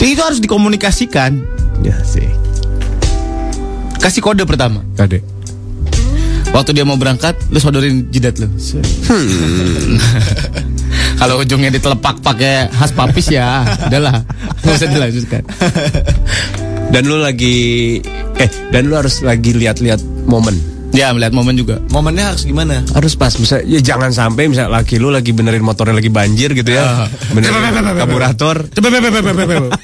Itu harus dikomunikasikan Ya sih. Kasih kode pertama Kade. Waktu dia mau berangkat Lu sodorin jidat lu Kalau ujungnya ditelepak pakai khas papis ya Udahlah Gak usah dilanjutkan Dan lu lagi eh dan lu harus lagi lihat-lihat momen. Ya melihat momen juga Momennya harus gimana? Harus pas bisa ya jangan sampai misal laki lu lagi benerin motornya lagi banjir gitu ya. Benerin karburator.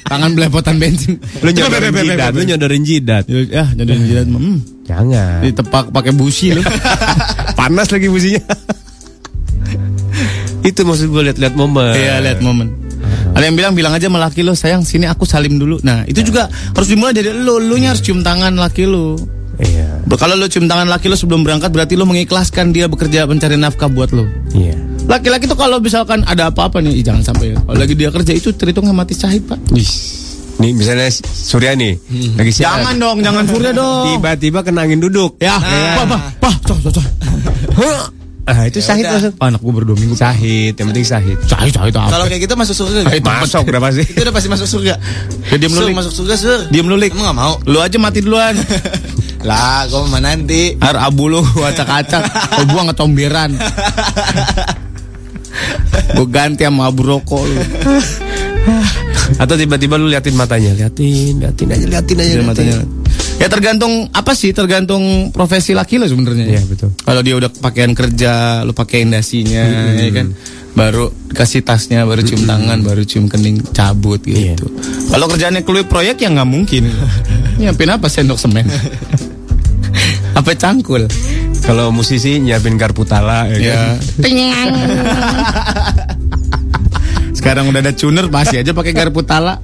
Tangan belepotan bensin Lu nyodorin jidat, lu nyodorin jidat. Ya nyodorin jidat hmm. Jangan. Ditepak pakai busi lu Panas lagi businya. Itu maksud gue lihat-lihat momen. Iya lihat momen Ada yang bilang bilang aja sama laki lo sayang sini aku salim dulu. Nah itu juga harus dimulai dari lo, lo nya harus cium tangan laki lo. Iya. Kalau lo cium tangan laki lo sebelum berangkat berarti lo mengikhlaskan dia bekerja mencari nafkah buat lo. Iya. Laki-laki tuh kalau misalkan ada apa-apa nih, ih, jangan sampai. ya. Kalau lagi dia kerja itu terhitung mati syahid pak. Wih. Nih misalnya Surya nih lagi siaran. Jangan dong, jangan surya dong. Tiba-tiba kena angin duduk. Ya, pak, pak, pak, cok, cok, cok. Ah itu sahid masuk. Pak, anak gue berdua minggu. Sahid, yang penting sahid. Syahid, syahid apa? Kalau kayak gitu masuk surga nggak? Masuk berapa sih? Itu udah pasti masuk surga. Ya, diam Sur, lu, Lik. masuk surga sur. Diam lu, Lik. Emang gak mau? Lu aja mati duluan. Lah, gue mah nanti. Har abu lu acak-acak. Kau buang ketomberan. Gue ganti sama abu rokok lu. Atau tiba-tiba lu liatin matanya, liatin, liatin aja, liatin aja. Liatin. matanya. Ya tergantung apa sih? Tergantung profesi laki lo sebenarnya. Iya, betul. Kalau dia udah pakaian kerja, lu pakein dasinya, ya kan. Baru kasih tasnya, baru cium tangan, baru cium kening, cabut gitu. Kalau kerjaannya keluar proyek ya nggak mungkin. Nyiapin apa sendok semen? apa cangkul? Kalau musisi nyiapin garpu tala ya, Ya. kan? Sekarang udah ada tuner masih aja pakai garpu tala.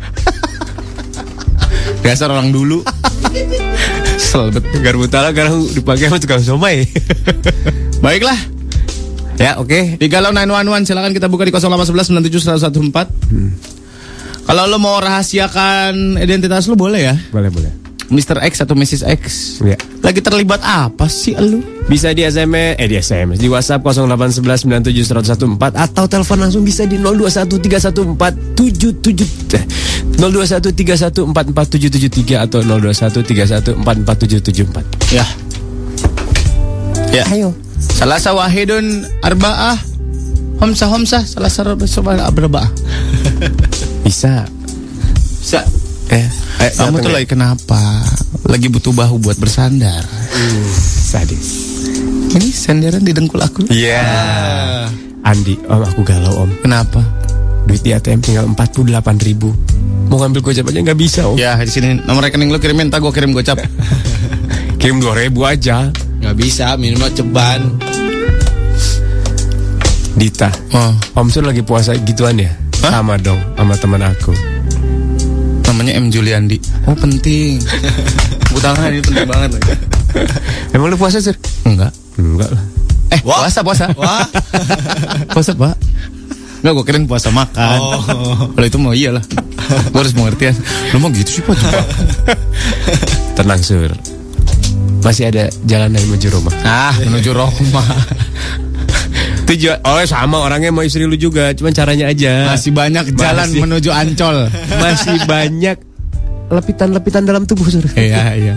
Dasar orang dulu. Kesel bet. Garpu tala sekarang dipakai sama tukang somai. Baiklah. ya, oke. Di Galau 911 silakan kita buka di 0811 97 114. Kalau lo mau rahasiakan identitas lo boleh ya. Boleh, boleh. Mr. X atau Mrs. X. Ya. Lagi terlibat apa sih lu? Bisa di SMS, eh di SMS, di WhatsApp 0811971014 atau telepon langsung bisa di 02131477 eh, 0213144773 atau 0213144774. Ya. Ya. Ayo. Salasa wahidun arba'ah. Homsa homsa salasa arba'ah. Bisa. Bisa. Eh, eh Kamu tuh lagi kenapa? Lagi butuh bahu buat bersandar. sadis. Ini senderan di dengkul aku. Iya. Andi, om aku galau om. Kenapa? Duit di ATM tinggal 48 ribu. Mau ngambil gocap aja nggak bisa om. Ya di sini nomor rekening lu kirimin, tak gua kirim gocap. Kirim 2 ribu aja. Nggak bisa, minimal ceban. Dita, Oh, om Sur lagi puasa gituan ya? Hah? Sama dong, sama teman aku. Namanya M Juliandi. Oh penting. Tepuk tangan ini penting banget. Emang lu puasa Sur? Enggak. Enggak lah. Eh, puasa puasa. Wah. puasa, Pak. Enggak, gua kirain puasa makan. Oh. Kalau itu mau iyalah. Gua harus pengertian. Lu mau gitu sih, Pak? Coba. Tenang Sur. Masih ada jalan yang menuju rumah. Ah, menuju rumah. Tujuan, oh sama orangnya mau istri lu juga, cuman caranya aja. Masih banyak jalan Masih. menuju Ancol. Masih banyak lepitan-lepitan dalam tubuh Sur. Iya, iya.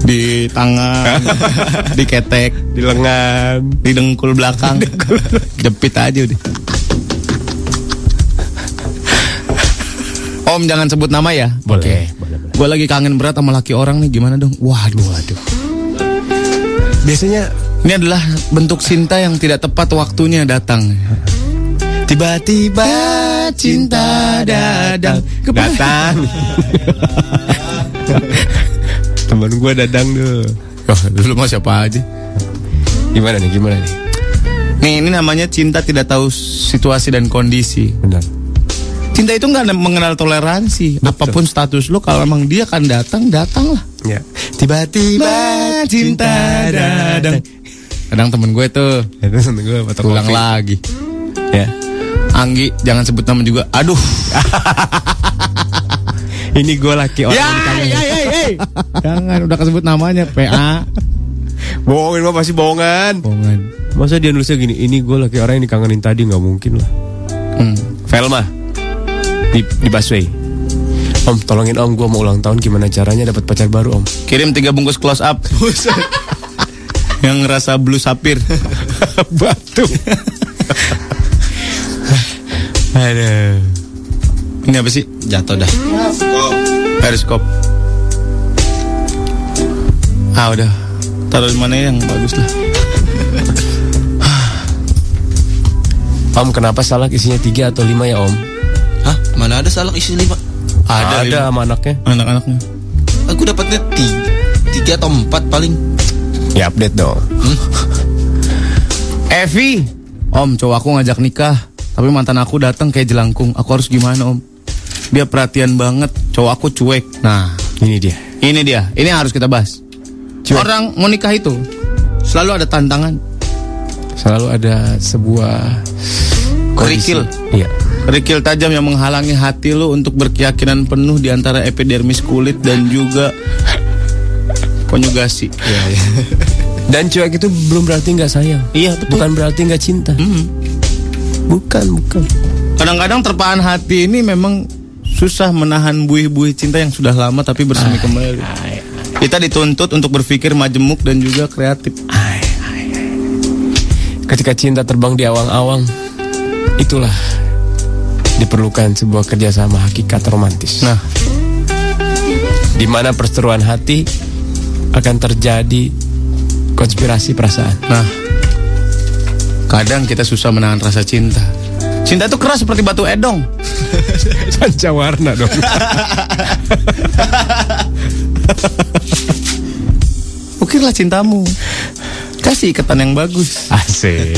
Di tangan, di ketek, Di lengan. di dengkul belakang. Jepit aja udah. Om jangan sebut nama ya. Boleh, boleh, boleh. Gue lagi kangen berat sama laki orang nih gimana dong? Waduh, waduh. Biasanya Ini adalah bentuk cinta yang tidak tepat waktunya datang. Tiba-tiba cinta datang. datang. Temen gue dadang tuh. Oh, dulu mau siapa aja? Gimana nih, gimana nih? Nih, ini namanya cinta tidak tahu situasi dan kondisi. Benar. Cinta itu nggak mengenal toleransi. Apa pun status lo, kalau emang dia akan datang, datanglah. Ya. Tiba-tiba cinta datang. Kadang temen gue tuh Itu seneng gue foto ulang kopi. lagi. Ya. Anggi, jangan sebut nama juga. Aduh. Ini gue laki orang Ya, dikangenin. ya, ya, ya. Jangan udah kesebut namanya PA. Bohongin mah pasti bohongan. Bohongan. Masa dia nulisnya gini, ini gue laki orang yang dikangenin tadi nggak mungkin lah. Hmm. Velma di di busway. Om, tolongin om, gue mau ulang tahun gimana caranya dapat pacar baru om? Kirim tiga bungkus close up. Yang rasa blue sapir. Batu. Aduh. Ini apa sih? Jatuh dah. Periskop. Ah udah. Taruh di mana yang bagus lah. Om, kenapa salak isinya tiga atau lima ya om? Hah? Mana ada salak isi lima? Ada, Ada sama anaknya. anak-anaknya. Aku dapatnya tiga, tiga atau empat paling. Update dong. Evi, Om, cowok aku ngajak nikah, tapi mantan aku datang kayak jelangkung. Aku harus gimana, Om? Dia perhatian banget, cowok aku cuek. Nah, Ini dia. ini dia, ini yang harus kita bahas. Cuek. Orang mau nikah itu selalu ada tantangan. Selalu ada sebuah kondisi. Kerikil. Iya. Kerikil tajam yang menghalangi hati lu untuk berkeyakinan penuh di antara epidermis kulit dan juga konyugasi. Dan cuek itu belum berarti nggak sayang. Iya, betul. Bukan berarti nggak cinta. Hmm. Bukan, bukan. Kadang-kadang terpaan hati ini memang susah menahan buih-buih cinta yang sudah lama tapi bersemi kembali. Kita dituntut untuk berpikir majemuk dan juga kreatif. Ketika cinta terbang di awang-awang, itulah diperlukan sebuah kerjasama hakikat romantis. Nah, di mana perseteruan hati akan terjadi konspirasi perasaan. nah. Kadang kita susah menahan rasa cinta. Cinta itu keras seperti batu edong. Sanca warna dong. Ukirlah cintamu. Kasih ikatan yang bagus. Asik.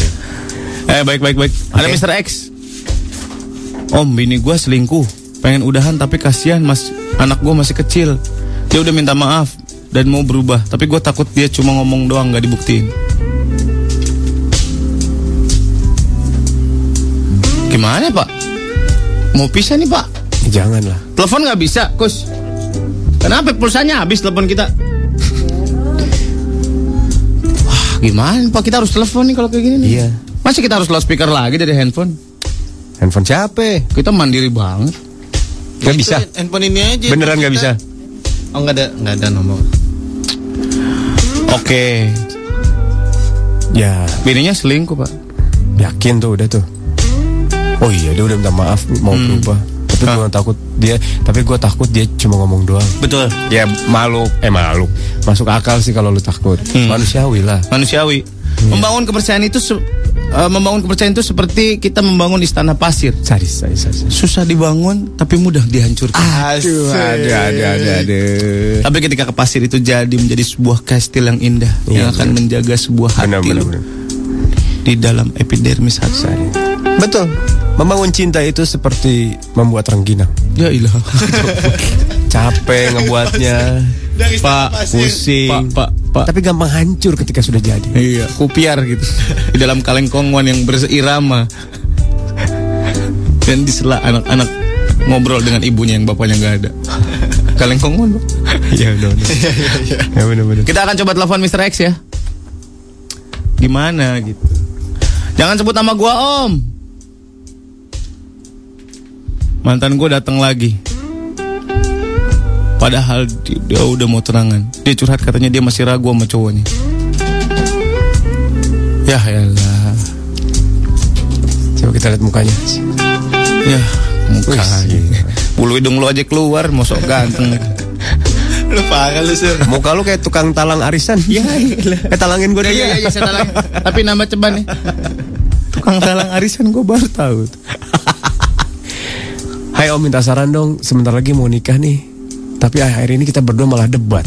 Eh baik baik baik. Ada Oke. Mr. X. Om, bini gua selingkuh. Pengen udahan tapi kasihan mas anak gua masih kecil. Dia udah minta maaf dan mau berubah. Tapi gua takut dia cuma ngomong doang nggak dibuktiin. Gimana pak? Mau pisah nih pak? Jangan lah. Telepon nggak bisa, Kus. Kenapa pulsanya habis telepon kita? Wah, gimana Pak? Kita harus telepon nih kalau kayak gini nih. Iya. Masa kita harus loudspeaker lagi dari handphone? Handphone siapa? Kita mandiri banget. Gak bisa. Handphone ini aja. Beneran gak bisa. Oh nggak ada nggak ada nomor. Oke. Ya, Bininya selingkuh, Pak. yakin tuh udah tuh. Oh iya, dia udah minta maaf mau berubah. Tapi gue takut dia, tapi gue takut dia cuma ngomong doang. Betul. Ya malu, eh malu. Masuk akal sih kalau lu takut. Manusiawi lah. Manusiawi. Membangun kepercayaan itu eh, membangun kepercayaan itu seperti kita membangun istana pasir. Sadis, sadis, sadis. Susah dibangun tapi mudah dihancurkan. Aduh, aduh, aduh, aduh, aduh. Tapi ketika ke pasir itu jadi menjadi sebuah kastil yang indah Iya, yang akan menjaga sebuah Benar, hati benar, lo benar. di dalam epidermis hati saya. Betul. Membangun cinta itu seperti membuat rengginang. Ya ilah. Capek ngebuatnya. Pak, pusing. Pak, Pak, Pak. Tapi gampang hancur ketika sudah jadi. Iya, kupiar gitu. Di dalam kaleng kongwan yang berirama. Dan di sela anak-anak ngobrol dengan ibunya yang bapaknya nggak ada. Kaleng kongwan, Pak. Iya, udah, udah. Ya benar, benar. Kita akan coba telepon Mr. X ya. Gimana gitu. Jangan sebut nama gua, Om. Mantan gua datang lagi. Padahal di- dia udah mau tunangan. Dia curhat katanya dia masih ragu sama cowoknya. Ya elah. Coba kita lihat mukanya. Ya, mukanya. Bulu hidung lu aja keluar, mau sok ganteng. Lu parah lu sur. Muka lu kayak tukang talang arisan. Iya, Eh talangin gue Iya, iya, iya, saya talang. Tapi nama ceban nih. Tukang talang arisan gue baru tahu. Hai Om minta saran dong, sebentar lagi mau nikah nih. Tapi akhir ini kita berdua malah debat.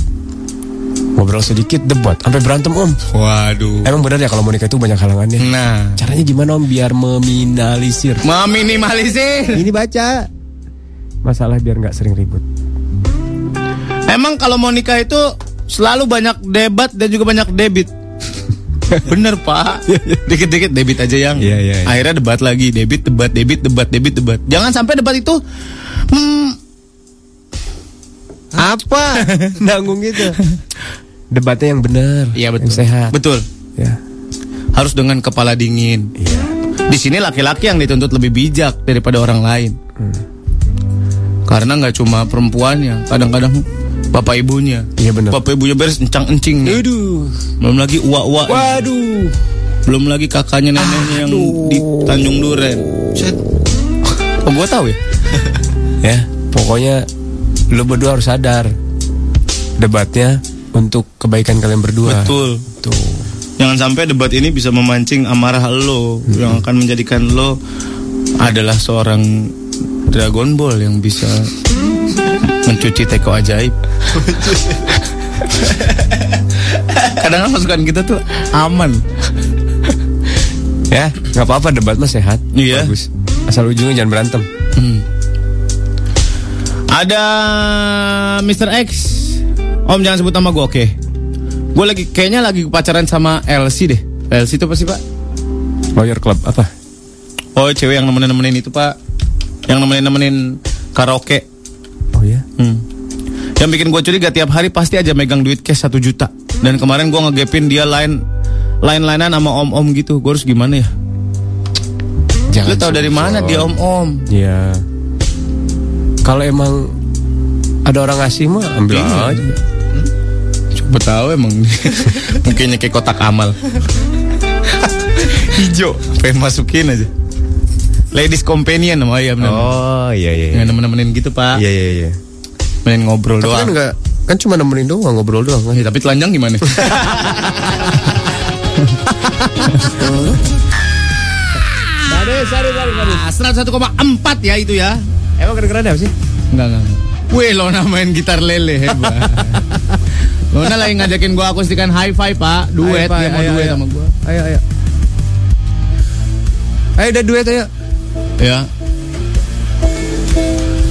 Ngobrol sedikit debat, sampai berantem Om. Waduh. Emang benar ya kalau mau nikah itu banyak halangannya. Nah, Caranya gimana Om biar meminimalisir? meminimalisir. Ini baca. Masalah biar nggak sering ribut. Emang kalau mau nikah itu selalu banyak debat dan juga banyak debit. Bener pak Dikit-dikit debit aja yang Iya, iya, iya. Akhirnya debat lagi Debit, debat, debit, debat, debit, debat Jangan sampai debat itu hmm, Apa? Nanggung gitu. Debatnya yang benar. Iya betul Yang sehat. Betul Ya. Harus dengan kepala dingin Iya. Di sini laki-laki yang dituntut lebih bijak Daripada orang lain Hmm. Karena nggak cuma perempuannya Kadang-kadang bapak ibunya Iya benar. Bapak ibunya beres encang-encing nih Aduh. Belum lagi uak-uak Waduh. Belum lagi kakaknya neneknya yang di Tanjung Duren Oh gue tahu ya Ya, pokoknya lu berdua harus sadar. Debatnya untuk kebaikan kalian berdua. Betul Tuh. Jangan sampai debat ini bisa memancing amarah lo Yang akan menjadikan lo adalah seorang Dragon Ball yang bisa mencuci teko ajaib Kadang masukan kita tuh aman Ya, nggak apa-apa debat mah sehat. Iya. Bagus. Asal ujungnya jangan berantem. Hmm. Ada Mr. X Om jangan sebut nama gue oke Gue lagi kayaknya lagi pacaran sama LC deh LC itu apa sih pak? Lawyer club apa? Oh cewek yang nemenin-nemenin itu pak Yang nemenin-nemenin karaoke Oh ya. Hmm. Yang bikin gue curiga tiap hari pasti aja megang duit cash 1 juta. Dan kemarin gue ngegapin dia lain lain-lainan sama om-om gitu. Gue harus gimana ya? Jangan. Lu tau dari mana dia om-om? Iya. Kalau emang ada orang ngasih mah ambil Iya. aja. Coba tahu emang mungkinnya kayak kotak amal. Hijau, pengen masukin aja. Ladies companion sama ayam Oh iya iya. Yang nemen-nemenin gitu pak Iya iya iya. Main ngobrol Tapi kan doang enggak kan cuma nemenin doang ngobrol doang. Ya, Tapi telanjang gimana? Sadis, sadis, sadis, sadis. Ah, 101,4 ya itu ya Emang keren-keren apa sih? Enggak, enggak. Wih, Lona main gitar lele hebat. Lona lagi ngajakin gua akustikan hi-fi, Pak. Duet, Ayo, Pak, dia mau ayo, duet ayo. sama gua. Ayo ayo. Ayo udah duet ayo. Ya.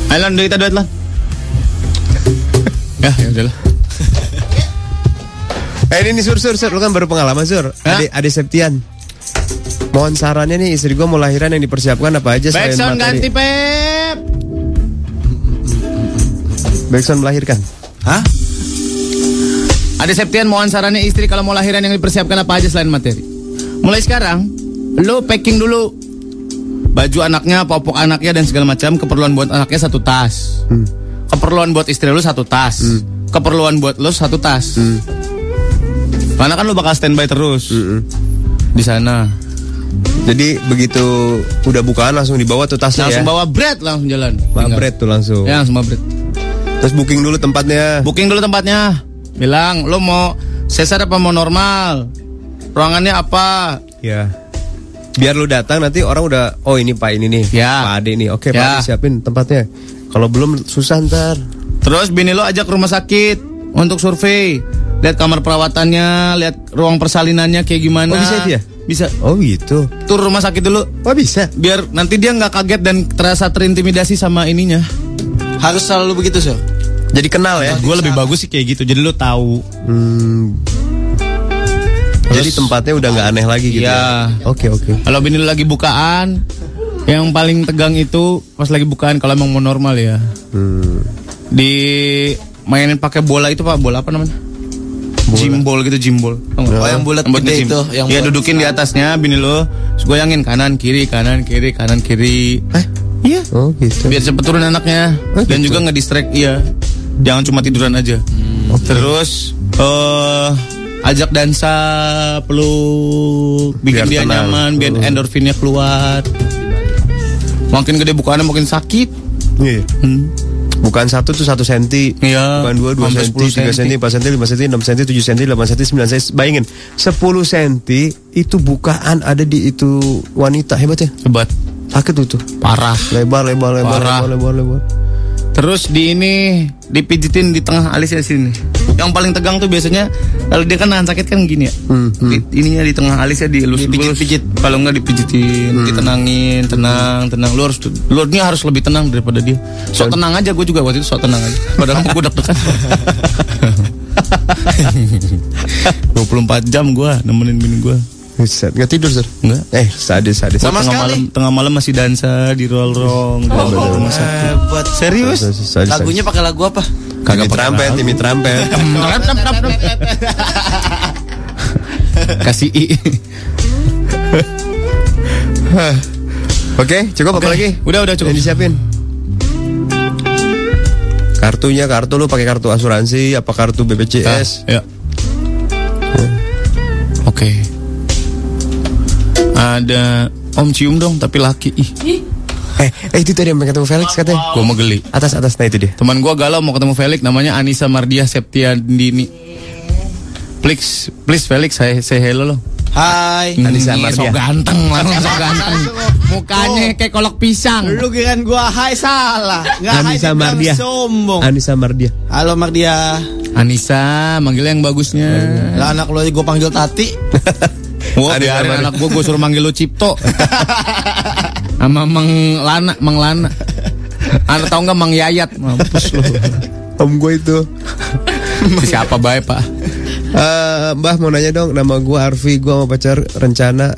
Ayo Lon, kita duet Lon. ya, ya udahlah. Eh ini nih sur sur sur lu kan baru pengalaman sur. Ade Ade Septian. Mohon sarannya nih istri gua mau lahiran yang dipersiapkan apa aja Back selain sound materi. ganti, Pep. Backsound melahirkan. Hah? Ada Septian mohon sarannya istri kalau mau lahiran yang dipersiapkan apa aja selain materi. Mulai sekarang, lo packing dulu baju anaknya, popok anaknya dan segala macam. Keperluan buat anaknya satu tas. Hmm. Keperluan buat istri lo satu tas. Keperluan buat lo satu tas. Hmm. Karena kan lo bakal standby terus di sana. Jadi begitu udah bukaan langsung dibawa tuh tasnya Langsung ya. bawa bread langsung jalan. Bawa bread tuh langsung. Ya, langsung bawa bread. Terus booking dulu tempatnya. Booking dulu tempatnya. Bilang lo mau sesar apa mau normal? Ruangannya apa? Ya. Biar lu datang nanti orang udah oh ini Pak ini nih. Ya. Pak Ade nih. Oke, Pak Ya. Ade siapin tempatnya. Kalau belum susah ntar. Terus bini lo ajak ke rumah sakit untuk survei. Lihat kamar perawatannya, lihat ruang persalinannya kayak gimana. Oh, bisa itu ya? Bisa. Oh gitu. Tur rumah sakit dulu. Oh bisa. Biar nanti dia nggak kaget dan terasa terintimidasi sama ininya. Harus selalu begitu, Sir. Jadi kenal ya. Gue lebih bagus sih kayak gitu. Jadi lo tahu. Hmm. Jadi tempatnya udah nggak aneh lagi gitu. Iya. Ya? Oke oke. Kalau bini lo lagi bukaan, yang paling tegang itu pas lagi bukaan kalau emang mau normal ya. Hmm. Di mainin pakai bola itu pak, bola apa namanya? Jimbol gitu, jimbol. Oh, yang bulat gede itu, yang ya dudukin di atasnya bini lo, terus goyangin kanan kiri kanan kiri kanan kiri. Eh? Iya. Oh gitu. Biar cepet turun anaknya Oh, dan gitu. juga ngedistract iya. Jangan cuma tiduran aja. Terus eh ajak dansa, peluk, bikin Biar dia tenang. nyaman, biar Hmm. endorfinnya keluar. Makin gede bukaannya makin sakit. Iya. Hmm. Bukan satu tuh satu senti. Iya. Bukan dua, dua senti, 10 tiga senti, empat senti, lima senti, enam senti, tujuh senti, delapan senti, sembilan senti. Bayangin, sepuluh senti itu bukaan ada di itu wanita hebat ya. Hebat, Sakit tuh. parah. Lebar, lebar, lebar, Parah. lebar, lebar, lebar. Terus di ini dipijitin di tengah alisnya sini. Yang paling tegang tuh biasanya kalau dia kan nahan sakit kan gini ya. Hmm, hmm. Di- ininya di tengah alisnya dielus Dipijit-pijit. Kalau enggak dipijitin, Hmm. ditenangin, tenang, tenang. Lu harus lu ini harus lebih tenang daripada dia. Sok tenang aja gue juga waktu itu sok tenang aja. Padahal gue deg-degan. 24 jam gue nemenin bini gue. Buset, nggak tidur, Sir? Enggak. Eh, sadis, sadis. Sama tengah sekali. malam tengah malam masih dansa di roll-roll di rumah sakit. Buat Serius? Sadis, lagunya pakai lagu apa? Timmy Trumpet, Timmy Trumpet. Kasih i. Oke, cukup apa lagi? Udah udah cukup. Yang disiapin. Kartunya kartu lu pakai kartu asuransi apa kartu BPJS? Ya. Oke. Ada Om cium dong tapi laki. Ih, Eh, eh itu tadi yang pengen ketemu Felix katanya. gua mau geli. Atas atas nah itu dia. Teman gua galau mau ketemu Felix namanya Anissa Mardia Septiandini. Please, please Felix say, say hello lo. Hai. Anissa Ih, Mardia. So ganteng langsung so ganteng. Mukanya kayak kolak pisang. Lu kirain gua hai salah. Enggak hai Mardia. sombong. Anissa Mardia. Halo Mardia. Anissa, manggilnya yang bagusnya. Lah anak lu aja gua panggil Tati. Wah, biarin anak gua, gua suruh manggil lu Cipto. Sama Mang Lana, Mang Lana. Anak tahu nggak Mang Yayat? Mampus lu. Om gue itu. Siapa baik, Pak? Eh, Mbah mau nanya dong, nama gue Arfi, gue mau pacar rencana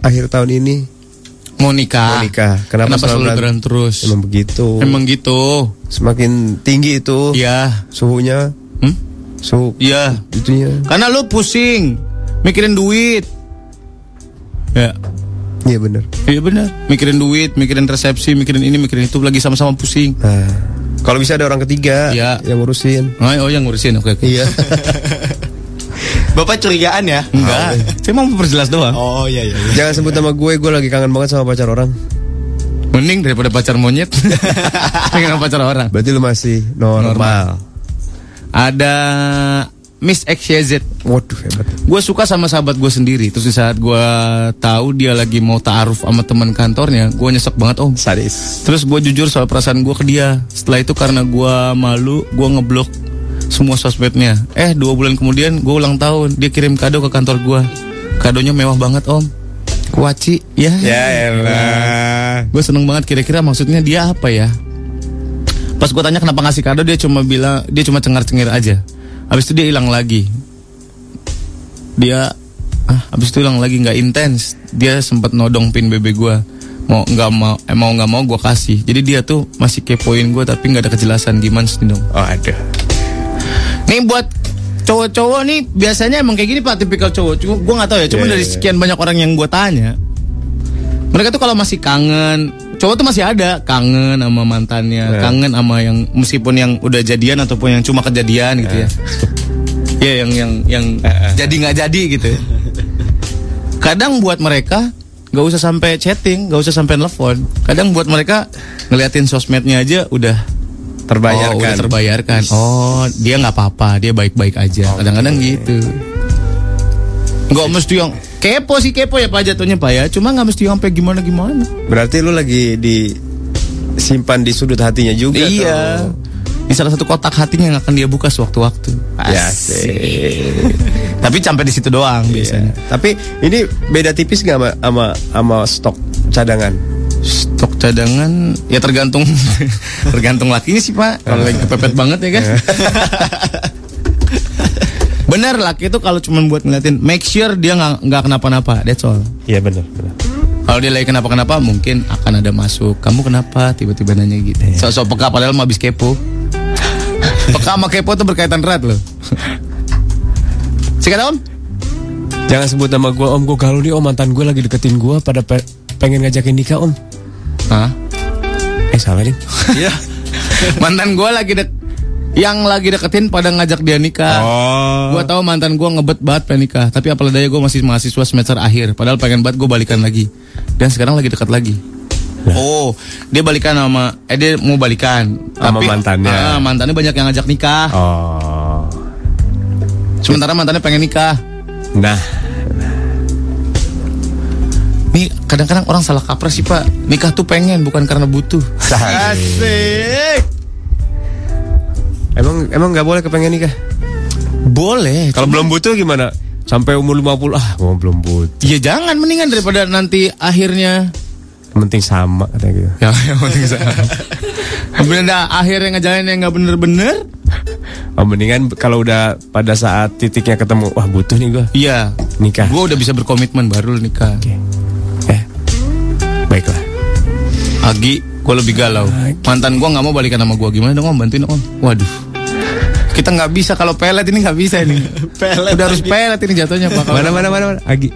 akhir tahun ini Mau nikah. mau nikah. Kenapa, Kenapa selalu berantem terus? Emang begitu. Emang gitu. Semakin tinggi itu Iya. suhunya, Hmm? suhu Iya. itunya. Karena lu pusing mikirin duit. Ya. Iya bener. Iya benar. Mikirin duit, mikirin resepsi, mikirin ini, mikirin itu lagi sama-sama pusing. Nah, kalau bisa ada orang ketiga Iya. yang ngurusin. Oh, oh yang ngurusin. Oke, oke. Iya. Bapak curigaan ya? Enggak. Saya mau perjelas doang. Oh iya iya. Jangan sebut nama gue, gue lagi kangen banget sama pacar orang. Mending daripada pacar monyet. Pengen pacar orang. Berarti lu masih normal. Ada Miss XYZ. Waduh hebat. Gue suka sama sahabat gue sendiri. Terus di saat gue tahu dia lagi mau taaruf sama teman kantornya, gue nyesek banget om. Sadis. Terus gue jujur soal perasaan gue ke dia. Setelah itu karena gue malu, gue ngeblok semua sosmednya. Eh dua bulan kemudian gue ulang tahun, dia kirim kado ke kantor gue. Kadonya mewah banget om. Kuaci, ya. Ya elah. Gue seneng banget kira-kira maksudnya dia apa ya? Pas gue tanya kenapa ngasih kado dia cuma bilang dia cuma cengar-cengir aja. Habis itu dia hilang lagi. Dia ah habis itu hilang lagi nggak intens. Dia sempat nodong pin BB gue. mau nggak mau eh, mau nggak mau gue kasih jadi dia tuh masih kepoin gue tapi nggak ada kejelasan gimana sih dong Oh ada. nih buat cowok-cowok nih biasanya emang kayak gini pak tipikal cowok cuma gue nggak tahu ya cuma Iya, dari iya. sekian banyak orang yang gue tanya mereka tuh kalau masih kangen cowok tuh masih ada kangen sama mantannya Iya. kangen sama yang meskipun yang udah jadian ataupun yang cuma kejadian gitu ya ya yang yang yang jadi nggak jadi gitu kadang buat mereka nggak usah sampai chatting nggak usah sampai nelfon kadang buat mereka ngeliatin sosmednya aja udah Terbayarkan. Oh, udah terbayarkan. Oh, dia nggak apa-apa, dia baik-baik aja. Kadang-kadang gitu. Nggak mesti yang kepo sih kepo ya Pak jatuhnya Pak ya. Cuma nggak mesti sampai gimana-gimana. Berarti lu lagi disimpan di sudut hatinya juga. Iya. tuh. Di salah satu kotak hatinya yang akan dia buka sewaktu-waktu. Ya sih. Tapi sampai di situ doang biasanya. Tapi ini beda tipis nggak sama, sama sama stok cadangan? Stok cadangan ya tergantung tergantung lakinya sih Pak. Kalau lagi kepepet banget ya kan. Bener laki itu kalau cuma buat ngeliatin make sure dia nggak nggak kenapa-napa. That's all. Iya benar. benar. Kalau dia lagi kenapa-kenapa mungkin akan ada masuk. Kamu kenapa? Tiba-tiba nanya gitu. Sok-sok peka padahal mah habis kepo. peka sama kepo tuh berkaitan erat loh. Sikat om? Jangan sebut nama gue om, gue galau nih om mantan gue lagi deketin gue pada pe- pengen ngajakin nikah om. Hah? Eh salah ding. Iya. mantan gue lagi dek yang lagi deketin pada ngajak dia nikah. Oh. Gua tahu mantan gua ngebet banget pengen nikah, tapi apalagi daya gue masih mahasiswa semester akhir, padahal pengen banget gue balikan lagi. Dan sekarang lagi dekat lagi. Oh, dia balikan sama eh dia mau balikan Sama mantannya. Ah, mantannya banyak yang ngajak nikah. Oh. Sementara mantannya pengen nikah. Nah, Nih kadang-kadang orang salah kaprah sih pak Nikah tuh pengen bukan karena butuh Asik. Emang emang nggak boleh kepengen nikah? Boleh Kalau belum butuh gimana? Sampai umur 50 ah, gua belum butuh. Ya jangan mendingan daripada nanti akhirnya Yang penting sama katanya gitu. Ya yang penting sama Bener akhirnya ngejalanin yang gak bener-bener Oh, mendingan kalau udah pada saat titiknya ketemu, wah butuh nih gua Iya nikah. Gue udah bisa berkomitmen baru nikah Oke. Eh, baiklah. Agi gue lebih galau Mantan gue gak mau balikan sama gue Gimana dong om bantuin om Waduh kita nggak bisa kalau pelet ini nggak bisa ini. pelet udah harus pelet ini jatuhnya pak. Mana mana mana mana? Agi.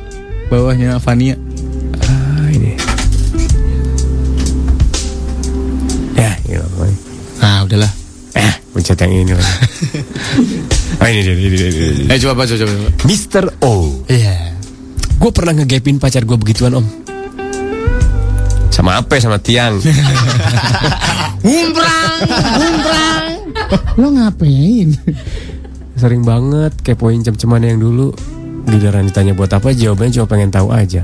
bawahnya Fania. Ah, ini. Ya, ini. Nah udahlah. Eh, pencet yang ini lagi. ah, ini dia, ini dia, ini dia. Eh coba coba coba. Mr. O. Iya. Gue pernah ngegapin pacar gue begituan om. Sama apa? Sama tiang. Umprang, umprang. Lo ngapain? Sering banget kepoin cem-ceman yang dulu. Giliran ditanya buat apa, jawabannya cuma pengen tahu aja.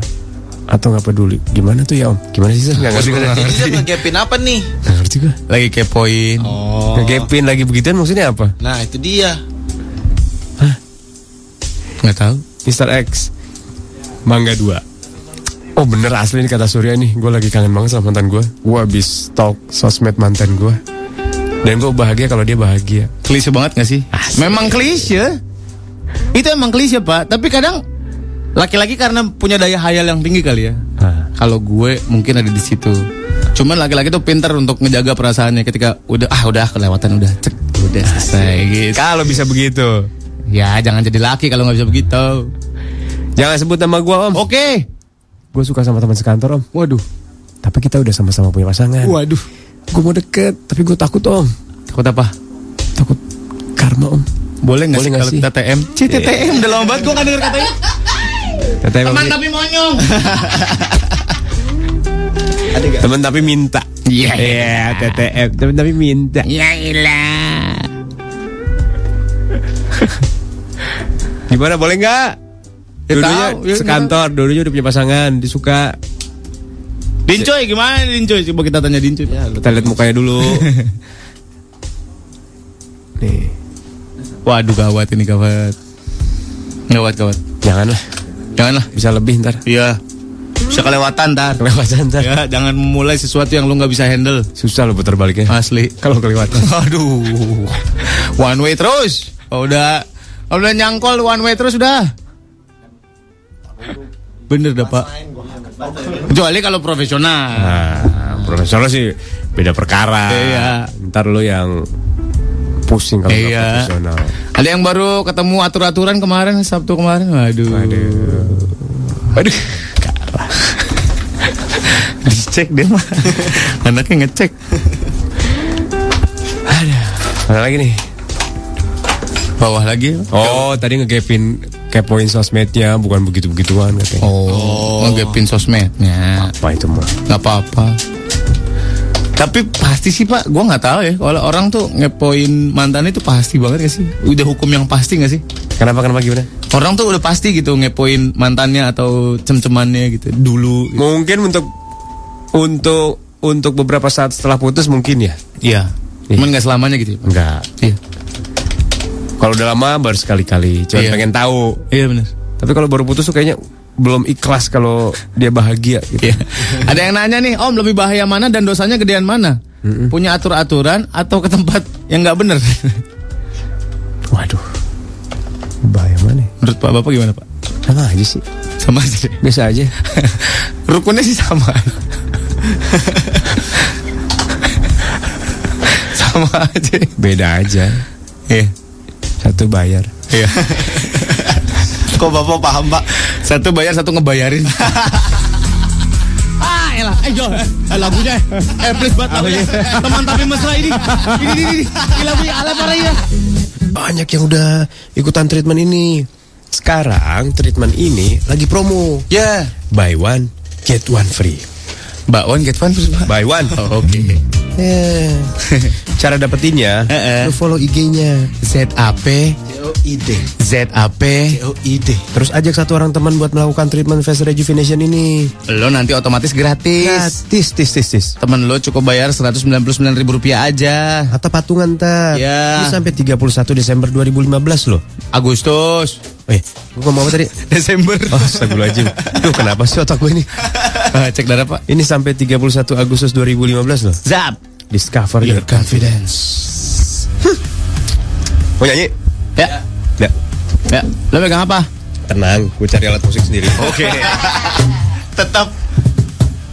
Atau nggak peduli. Gimana tuh ya om? Gimana sih? Sir? Nggak ngerti. Jadi dia ngegapin apa nih? ngerti gue. Lagi kepoin. Oh. Ngegapin lagi begituan maksudnya apa? Nah itu dia. Nggak tahu. Mr. X Mangga 2 Oh bener asli nih kata Surya nih Gue lagi kangen banget sama mantan gue Gue habis stalk sosmed mantan gue Dan gue bahagia kalau dia bahagia Klise banget gak sih? Memang klise. Itu emang klise pak. Tapi kadang laki-laki karena punya daya hayal yang tinggi kali ya. Ah. Kalau gue mungkin ada di situ. Cuman laki-laki tuh pintar untuk menjaga perasaannya ketika udah ah udah kelewatan udah cek udah selesai gitu. Kalau bisa begitu Ya jangan jadi laki kalau nggak bisa begitu. Jangan sebut nama gue om Oke. Gue suka sama teman sekantor om Waduh. Tapi kita udah sama-sama punya pasangan Waduh. Gue mau deket Tapi gue takut om Takut apa? Takut karma om Boleh nggak Boleh sih kalau kita TM? CTTM udah lama banget gue nggak denger katanya. Temen, Teman tapi monyong. temen tapi minta Iya. Iya TTM Temen tapi minta Ya ilah. Gimana boleh nggak? Ya Dulunya tahu, ya, sekantor Dulunya udah punya pasangan Disuka Dincoy gimana Dincoy? Coba kita tanya Dincoy. Ya, Kita lihat mukanya dulu Nih Waduh gawat ini gawat. Gawat gawat. Janganlah Janganlah. Bisa lebih ntar Iya. Bisa kelewatan ntar. Kelewatan ntar Ya, jangan memulai sesuatu yang lu nggak bisa handle. Susah lo putar baliknya Asli. Kalau kelewatan Aduh. One way terus. Oh, udah udah nyangkol one way terus udah. Bener dah, Pak. Kecuali kalau profesional. Nah, profesional sih beda perkara. Iya. Ntar lu yang pusing kalau Iya. profesional. Ada yang baru ketemu atur-aturan kemarin Sabtu kemarin. Waduh. Waduh. Aduh. Kalah. Dicek dia mah. Anaknya ngecek. Mana lagi nih? Bawah lagi. Oh, tadi ngegapin kepoin sosmednya bukan begitu-begituan katanya. Oh, ngegapin sosmednya. Apa itu mah? Gak apa-apa. Tapi pasti sih pak, gua nggak tahu ya. Kalau orang tuh ngepoin mantan itu pasti banget gak sih? Udah hukum yang pasti gak sih? Kenapa kenapa gimana? Orang tuh udah pasti gitu ngepoin mantannya atau cem-cemannya gitu dulu. gitu. Mungkin untuk untuk untuk beberapa saat setelah putus mungkin ya. Iya. Cuman nggak selamanya gitu. ya? Enggak. Iya. Kalau udah lama baru sekali-kali. Cuma Iya. pengen tahu. Iya benar. Tapi kalau baru putus tuh kayaknya belum ikhlas kalau dia bahagia gitu. Iya. Ada yang nanya nih, Om lebih bahaya mana dan dosanya gedean mana? Punya atur-aturan atau ke tempat yang nggak bener? Waduh. Bahaya mana? Menurut Pak Bapak gimana Pak? Sama aja sih. Sama aja. Biasa aja. Rukunnya sih sama. sama aja. Beda aja. Iya. Satu bayar. Iya. Kok bapak paham pak? Satu bayar, satu ngebayarin. ah, elah. Eh, Jo, eh, lagunya. Eh, please banget lagunya. Teman tapi mesra ini. Ini, ini, ini. Ini lagunya ala parah ya. Banyak yang udah ikutan treatment ini. Sekarang treatment ini lagi promo. Ya. Buy one, get one free. Bakwan get fun terus, Pak. Buy one. Oh, Oke. Eh, Cara dapetinnya, Eh, eh. lu follow IG-nya. ZAP O-I-D ZAP O-I-D Terus ajak satu orang teman buat melakukan treatment face rejuvenation ini. Lo nanti otomatis gratis. Gratis, tis, tis, tis. Temen lo cukup bayar 199 ribu rupiah aja. Atau patungan ntar. Ya. Ini sampai 31 Desember 2015 loh. Agustus. Eh, gua ngomong apa tadi? Desember. Oh, astagfirullahaladzim. Duh, kenapa sih otak gue ini? Ah, Cek darah pak. Ini sampai 31 Agustus 2015 loh. Zap. Discover your, confidence. Mau nyanyi? Ya. Ya. Ya. Lo pegang apa? Tenang, gue cari alat musik sendiri. Oke. Tetap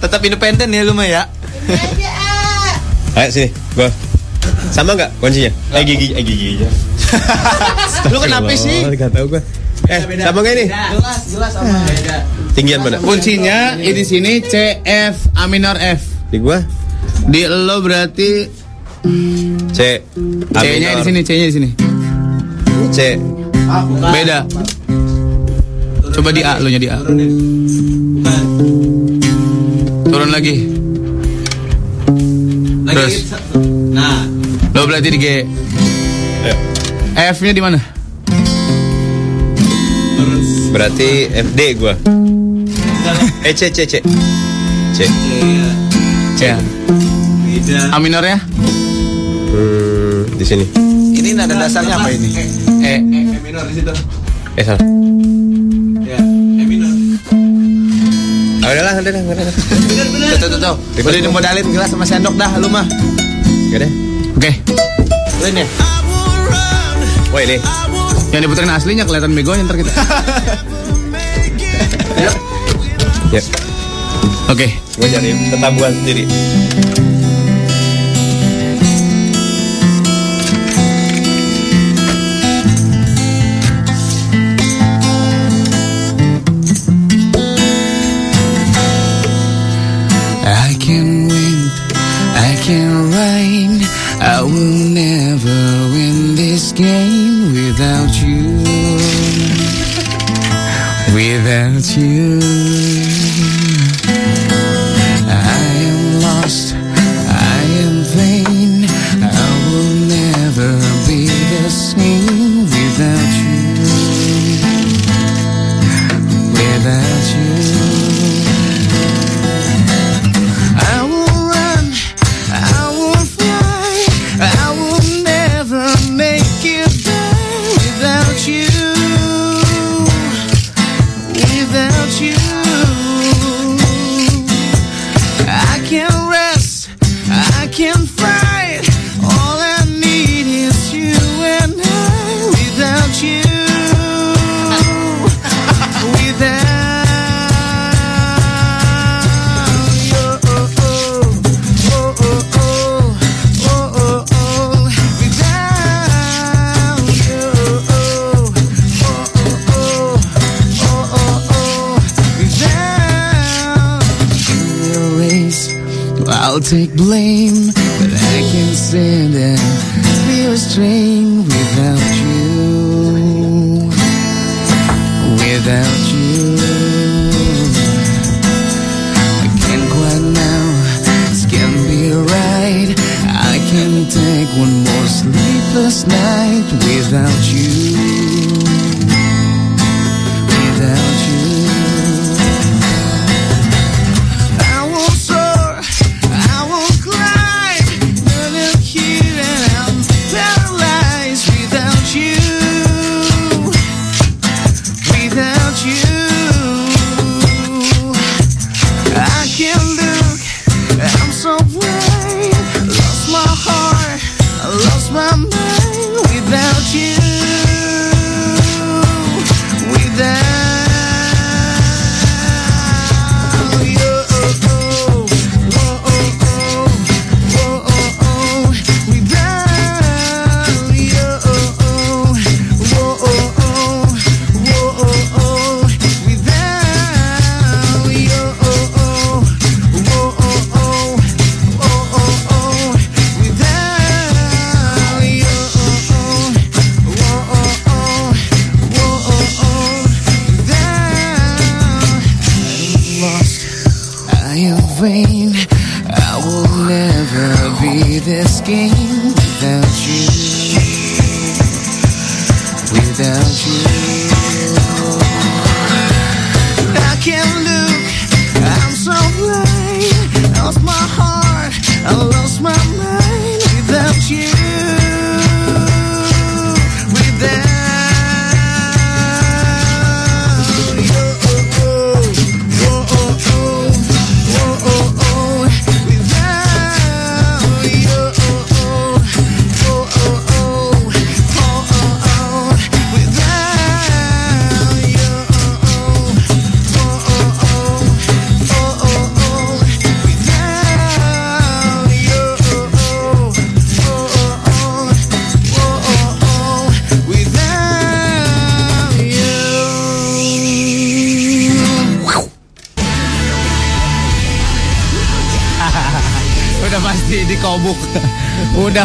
Tetap independen ya lu mah ya Ayo sini, gue. Sama nggak kuncinya? Eh gigi, eh gigi aja. Lu kenapa sih? Gak tau gue. Eh, sama nggak ini? Jelas jelas sama beda Tinggian mana? Kuncinya di sini C F A minor F. Di gua Di lo berarti C. A C-nya di minor. sini, C-nya di sini. C. Beda. Coba di A, lo nya di A. Turun lagi. Terus. Nah Lo berarti di G. Ayo. F-nya di mana? Berarti FD gua. Eh C C C. C. C. A minor ya? Hmm, di sini. Ini nada dasarnya apa ini? E. E minor di situ Eh salah. Ya E minor Ah, udah lah, udah lah, udah lah. Tuh, tuh, tuh, tuh. Udah dimodalin gelas sama sendok dah, lu mah. Gak deh. Oke. Ini ya Wah ini. Yang diputerin aslinya kelihatan begonya ntar kita. Ya. Oke. Gue cari tetabuhan sendiri. I can win, I can rain. I will never win this game without you. Without you. Take blame, but I can stand and be restrained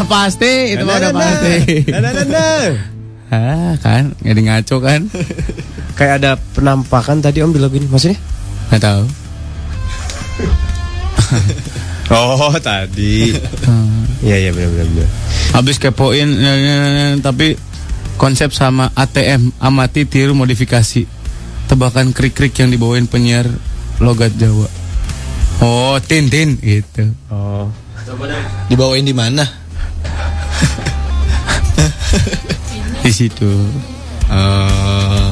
pasti, itu mah udah pasti. Ah, kan, jadi ngaco kan? Kayak ada penampakan tadi Om di ini. Maksudnya? Nggak tahu. Oh, tadi. Iya, iya benar benar benar. Habis kepoin, ya, ya, ya, tapi konsep sama ATM, amati tiru modifikasi. Tebakan krik-krik yang dibawain penyiar logat Jawa. Oh, Tintin gitu. Oh. Dibawain di mana? Di situ. Eh,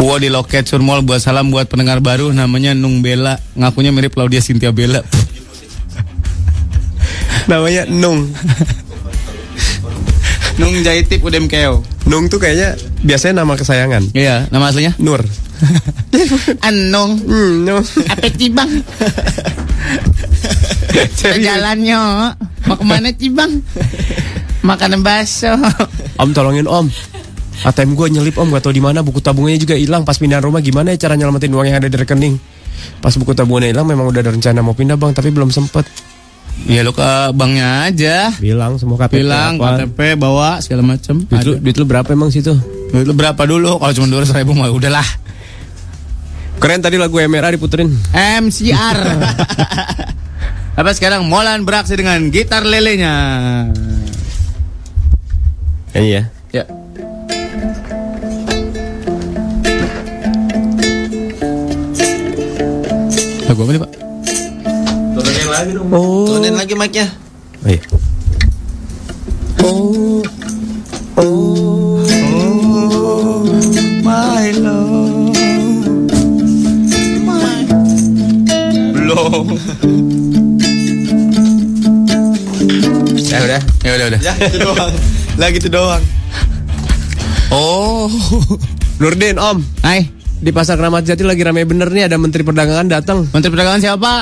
Wah di loket Surmol buat salam buat pendengar baru namanya Nung Bella ngakunya mirip Claudia Cynthia Bella. Namanya Nung. Nung Jaitip Udem Keo. Nung tuh kayaknya biasanya nama kesayangan. Iya, nama aslinya Nur. Anung. Hmm, Nung. Apa Cibang? Jalannya Mau ke mana Cibang? Makanan bakso. Om tolongin Om. ATM gue nyelip Om, gak tau di mana. Buku tabungannya juga hilang. Pas pindahan rumah gimana ya cara nyelamatin uang yang ada di rekening? Pas buku tabungannya hilang, memang udah ada rencana mau pindah bang, tapi belum sempet. Ya lu ke banknya aja. Bilang semua KTP Bilang apa. KTP bawa segala macem Duit lu, duit lu berapa emang situ? Duit lu berapa dulu? Kalau cuma dua ribu mah udahlah. Keren tadi lagu MRA diputerin. MCR. Apa sekarang Molan beraksi dengan gitar lelenya. Iya. Ya. Lagu apa nih Pak? Turunin lagi dong. Oh. Turunin lagi mic-nya. Oh iya. Oh. Oh. My love. Belum. Ya udah. Ya udah udah. Ya itu doang. Lagi itu doang. Oh. Nurdin Om. Hai, Di pasar Keramat Jati lagi ramai bener nih ada Menteri Perdagangan datang. Menteri Perdagangan siapa?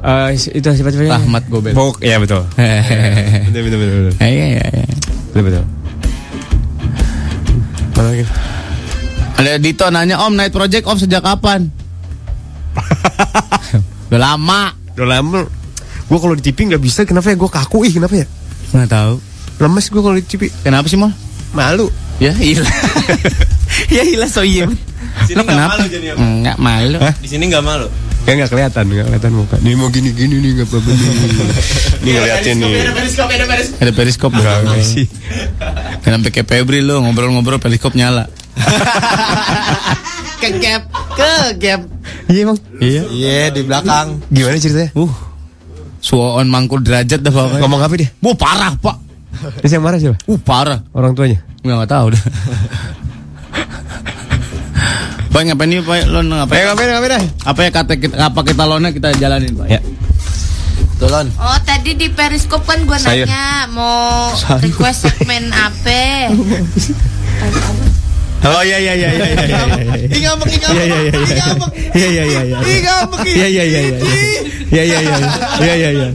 Eh itu siapa siapa? Rahmat Gobel. Bok, iya betul. Betul betul betul. betul. Iya iya iya. Betul betul. Mana lagi? Ada Dito nanya Om Night Project Om sejak kapan? Udah lama. Udah lama. Gue kalau di TV nggak bisa, kenapa ya? Gue kaku ih, kenapa ya? Nggak tahu. Lemes gue kalau di TV. Kenapa sih mal? Malu. Ya hilang. ya hilang so iya. Lo nggak kenapa? malu jadinya, Pak. Enggak malu. Di sini nggak malu. Kayak nggak kelihatan, nggak kelihatan muka. Nih mau gini gini nih nggak apa-apa nih. Nih ngeliatin nih. Ada periskop Nggak nggak sih. Dan sampai kayak Febri lo ngobrol-ngobrol periskop nyala. Kegap, kegap. Iya emang. Iya. Iya di belakang. Gimana ceritanya? Uh. Suon mangkul derajat dah pokoknya. Ngomong apa dia? Wah parah pak. Terus yang marah siapa? Uh parah. Orang tuanya. Nggak, nggak tahu dah. Pak ngapain nih Pak? Lo ngapain? Eh ngapain ngapain dah? Apa ya kata kita, apa kita lona kita jalanin Pak? Ya. Tulon. Oh tadi di periskop kan gue nanya mau request segmen apa? Oh iya iya iya iya iya iya. Ih ngambek, ih ngambek. Iya iya iya. Ih ngambek. Iya iya iya iya. Ih ngambek. ih. Iya iya iya iya. Iya iya iya. Iya iya iya.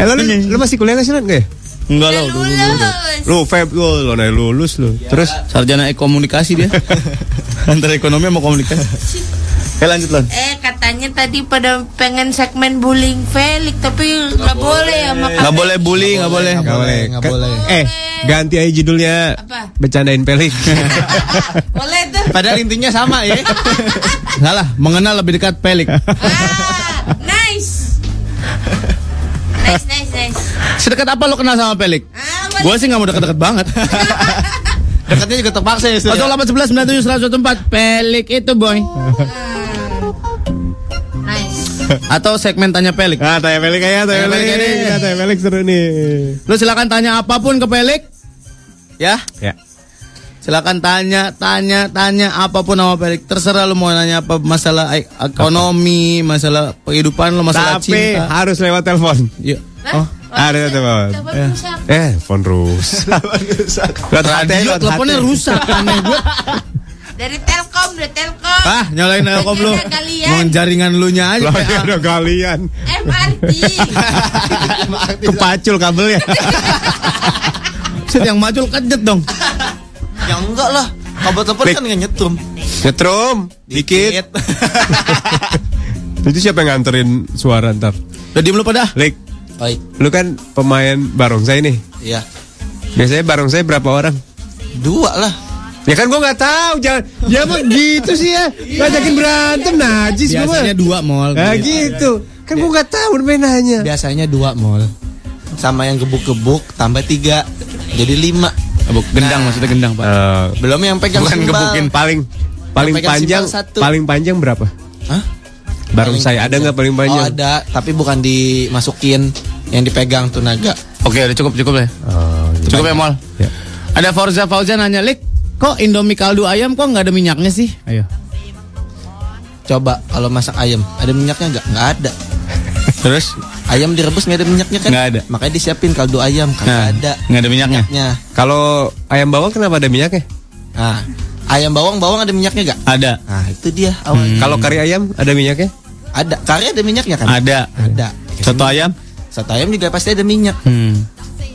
Eh lu, lu masih kuliah nggak sih Lan? Nggak ya? Enggak lo. Udah lulus. Lu Feb lu lo naik lulus lu. Terus Sarjana komunikasi dia. Antara ekonomi sama komunikasi. Eh lanjut Lon. Eh katanya tadi pada pengen segmen bullying Felix tapi nggak boleh ya maka Nggak boleh bully, nggak boleh. Nggak boleh, nggak boleh. Eh, ganti aja judulnya. Apa? Bercandain pelik. boleh tuh. Padahal intinya sama ya. Salah, mengenal lebih dekat pelik. Ah, nice. Nice, nice, nice. Sedekat apa lo kenal sama pelik? Ah, Gue sih nggak mau deket-deket banget. Dekatnya juga terpaksa ya. Ya? 0811 97 114 pelik itu boy. nice. Atau segmen tanya pelik. Ah, tanya pelik aja, tanya Tanya pelik. pelik ini. Ya, tanya pelik seru nih. Lo silakan tanya apa pun ke pelik. Ya, Ya. Silakan tanya, tanya, tanya apa pun sama pelik. Terserah lo mau nanya apa masalah ekonomi, masalah kehidupan lo, masalah Tapi cinta. harus lewat telepon. Iya. Hah? Oh, Ada telepon. Telepon rusak. Eh, telepon rusak. Radio teleponnya rusak aneh gue. Dari Telkom, dari Telkom. Ah, nyalain telkom lu. Mau jaringan lu nya aja. Lah, PA. ada kalian. MRT. Kepacul kabelnya. Set yang maju kejet dong. Ya enggak lah. Kabel telepon kan nggak nyetrum. Nyetrum. Dikit. Itu siapa yang nganterin suara ntar? Udah diem lu pada. Lik, Baik. lu kan pemain barongsai nih. Iya. Biasanya barongsai berapa orang? Dua lah. Ya kan gua nggak tahu, jangan ya mah gitu sih ya. Ngajakin berantem najis gua mah. Biasanya dua mall. Nah gitu. Kan gua nggak tahu mainannya. Biasanya dua mall. Sama yang gebuk-gebuk tambah tiga. Jadi lima. Gebuk gendang maksudnya gendang, Pak. Eh, Belum yang pegang bukan simbal. gebukin paling paling panjang paling panjang berapa? Hah? Barongsai ada nggak paling Oh panjang? ada, tapi bukan dimasukin yang dipegang tuh naga. Oke, udah cukup cukup ya. Oh, gitu. Cukup ya, Mall. Ya. Ada Forza Fauzan nanya, "Lik, kok Indomie kaldu ayam kok nggak ada minyaknya sih?" Ayo. Coba kalau masak ayam, ada minyaknya nggak? Nggak ada. Terus Ayam direbus nggak ada minyaknya kan? Nggak ada. Makanya disiapin kaldu ayam, kagak Nah, ada nggak ada minyaknya. minyaknya. Kalau ayam bawang kenapa ada minyaknya? Nah, ayam bawang bawang ada minyaknya nggak? Ada. Nah itu dia awalnya. Kalau kari ayam ada minyaknya? Ada, kari ada minyaknya kan? Ada. Ada. Soto ayam? Satu ayam juga pasti ada minyak. Hmm.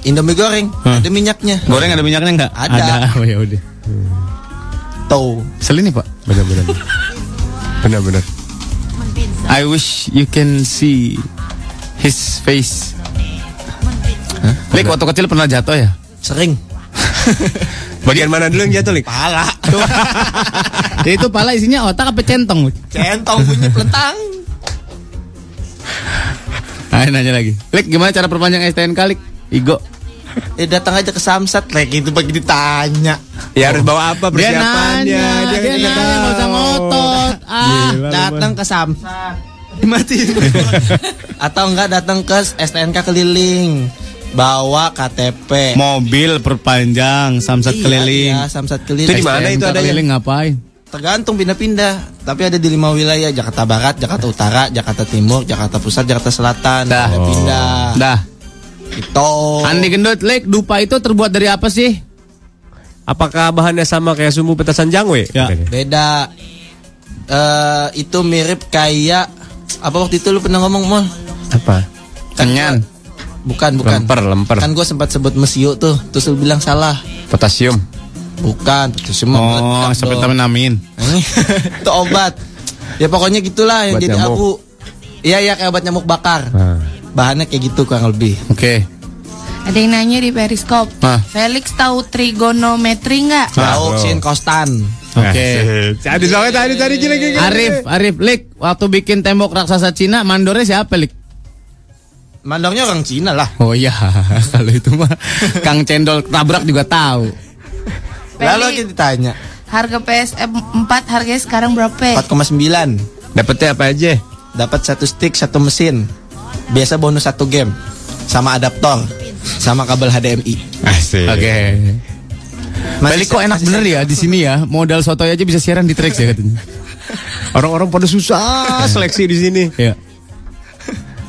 Indomie goreng Hah. ada minyaknya. Goreng ada minyaknya nggak? Ada. Oh ya udah. Tuh. Selin nih, Pak. Benar-benar. Benar-benar. I wish you can see his face. Lik waktu kecil pernah jatuh ya? Sering. Bagian mana dulu yang jatuh, Lik? Pala. Ya itu pala isinya otak apa centong? Lik? Centong bunyi pelentang. Ayo nanya lagi. Lik gimana cara perpanjang STNK Lik? Igo. Eh datang aja ke Samsat lagi itu bagi ditanya. Ya harus bawa apa Dia persiapannya? nanya, dia, nggak nanya nggak usah ngotot. Ah, Gila, datang ke Samsat. Mati. Atau enggak datang ke STNK keliling. Bawa KTP. mobil perpanjang, samsat Iya, keliling. Iya, Samsat keliling. Itu di mana itu adanya? keliling ngapain? Tergantung pindah-pindah. Tapi ada di lima wilayah: Jakarta Barat, Jakarta Utara, Jakarta Timur, Jakarta Pusat, Jakarta Selatan. Dah. Ada pindah. Dah. Itu. Andi Gendut, Lik, dupa itu terbuat dari apa sih? Apakah bahannya sama kayak sumbu petasan jangwe? Ya. Beda. Eh itu mirip kayak apa waktu itu lu pernah ngomong mall? Apa? Kenyan. Bukan, bukan. Lemper, lemper. Kan gue sempat sebut mesio tuh, terus lu bilang salah. Potasium. Bukan, itu semua Oh, dong. amin. Ini itu obat. Ya pokoknya gitulah yang Obat jadi nyamuk. aku. Iya iya kayak obat nyamuk bakar. Nah. bahannya kayak gitu kurang lebih. Oke. Ada yang nanya di Periskop. Hah. Felix tahu trigonometri nggak? Tahu sin kostan. Oke. Tadi soalnya tadi tadi gini gini. Arif, Arif, Lik, waktu bikin tembok raksasa Cina, mandornya siapa, Lik? Mandornya orang Cina lah. Oh iya, kalau itu mah Kang Cendol tabrak juga tahu. Lalu kita ditanya Harga PSM 4 harganya sekarang berapa? 4,9 Dapetnya apa aja? dapat satu stick satu mesin. Biasa bonus satu game sama adaptor sama kabel HDMI. Asik. Oke. Balik kok enak bener ya di sini ya. Modal sotoy aja bisa siaran di Trax ya katanya. Orang-orang pada susah seleksi di sini. Iya.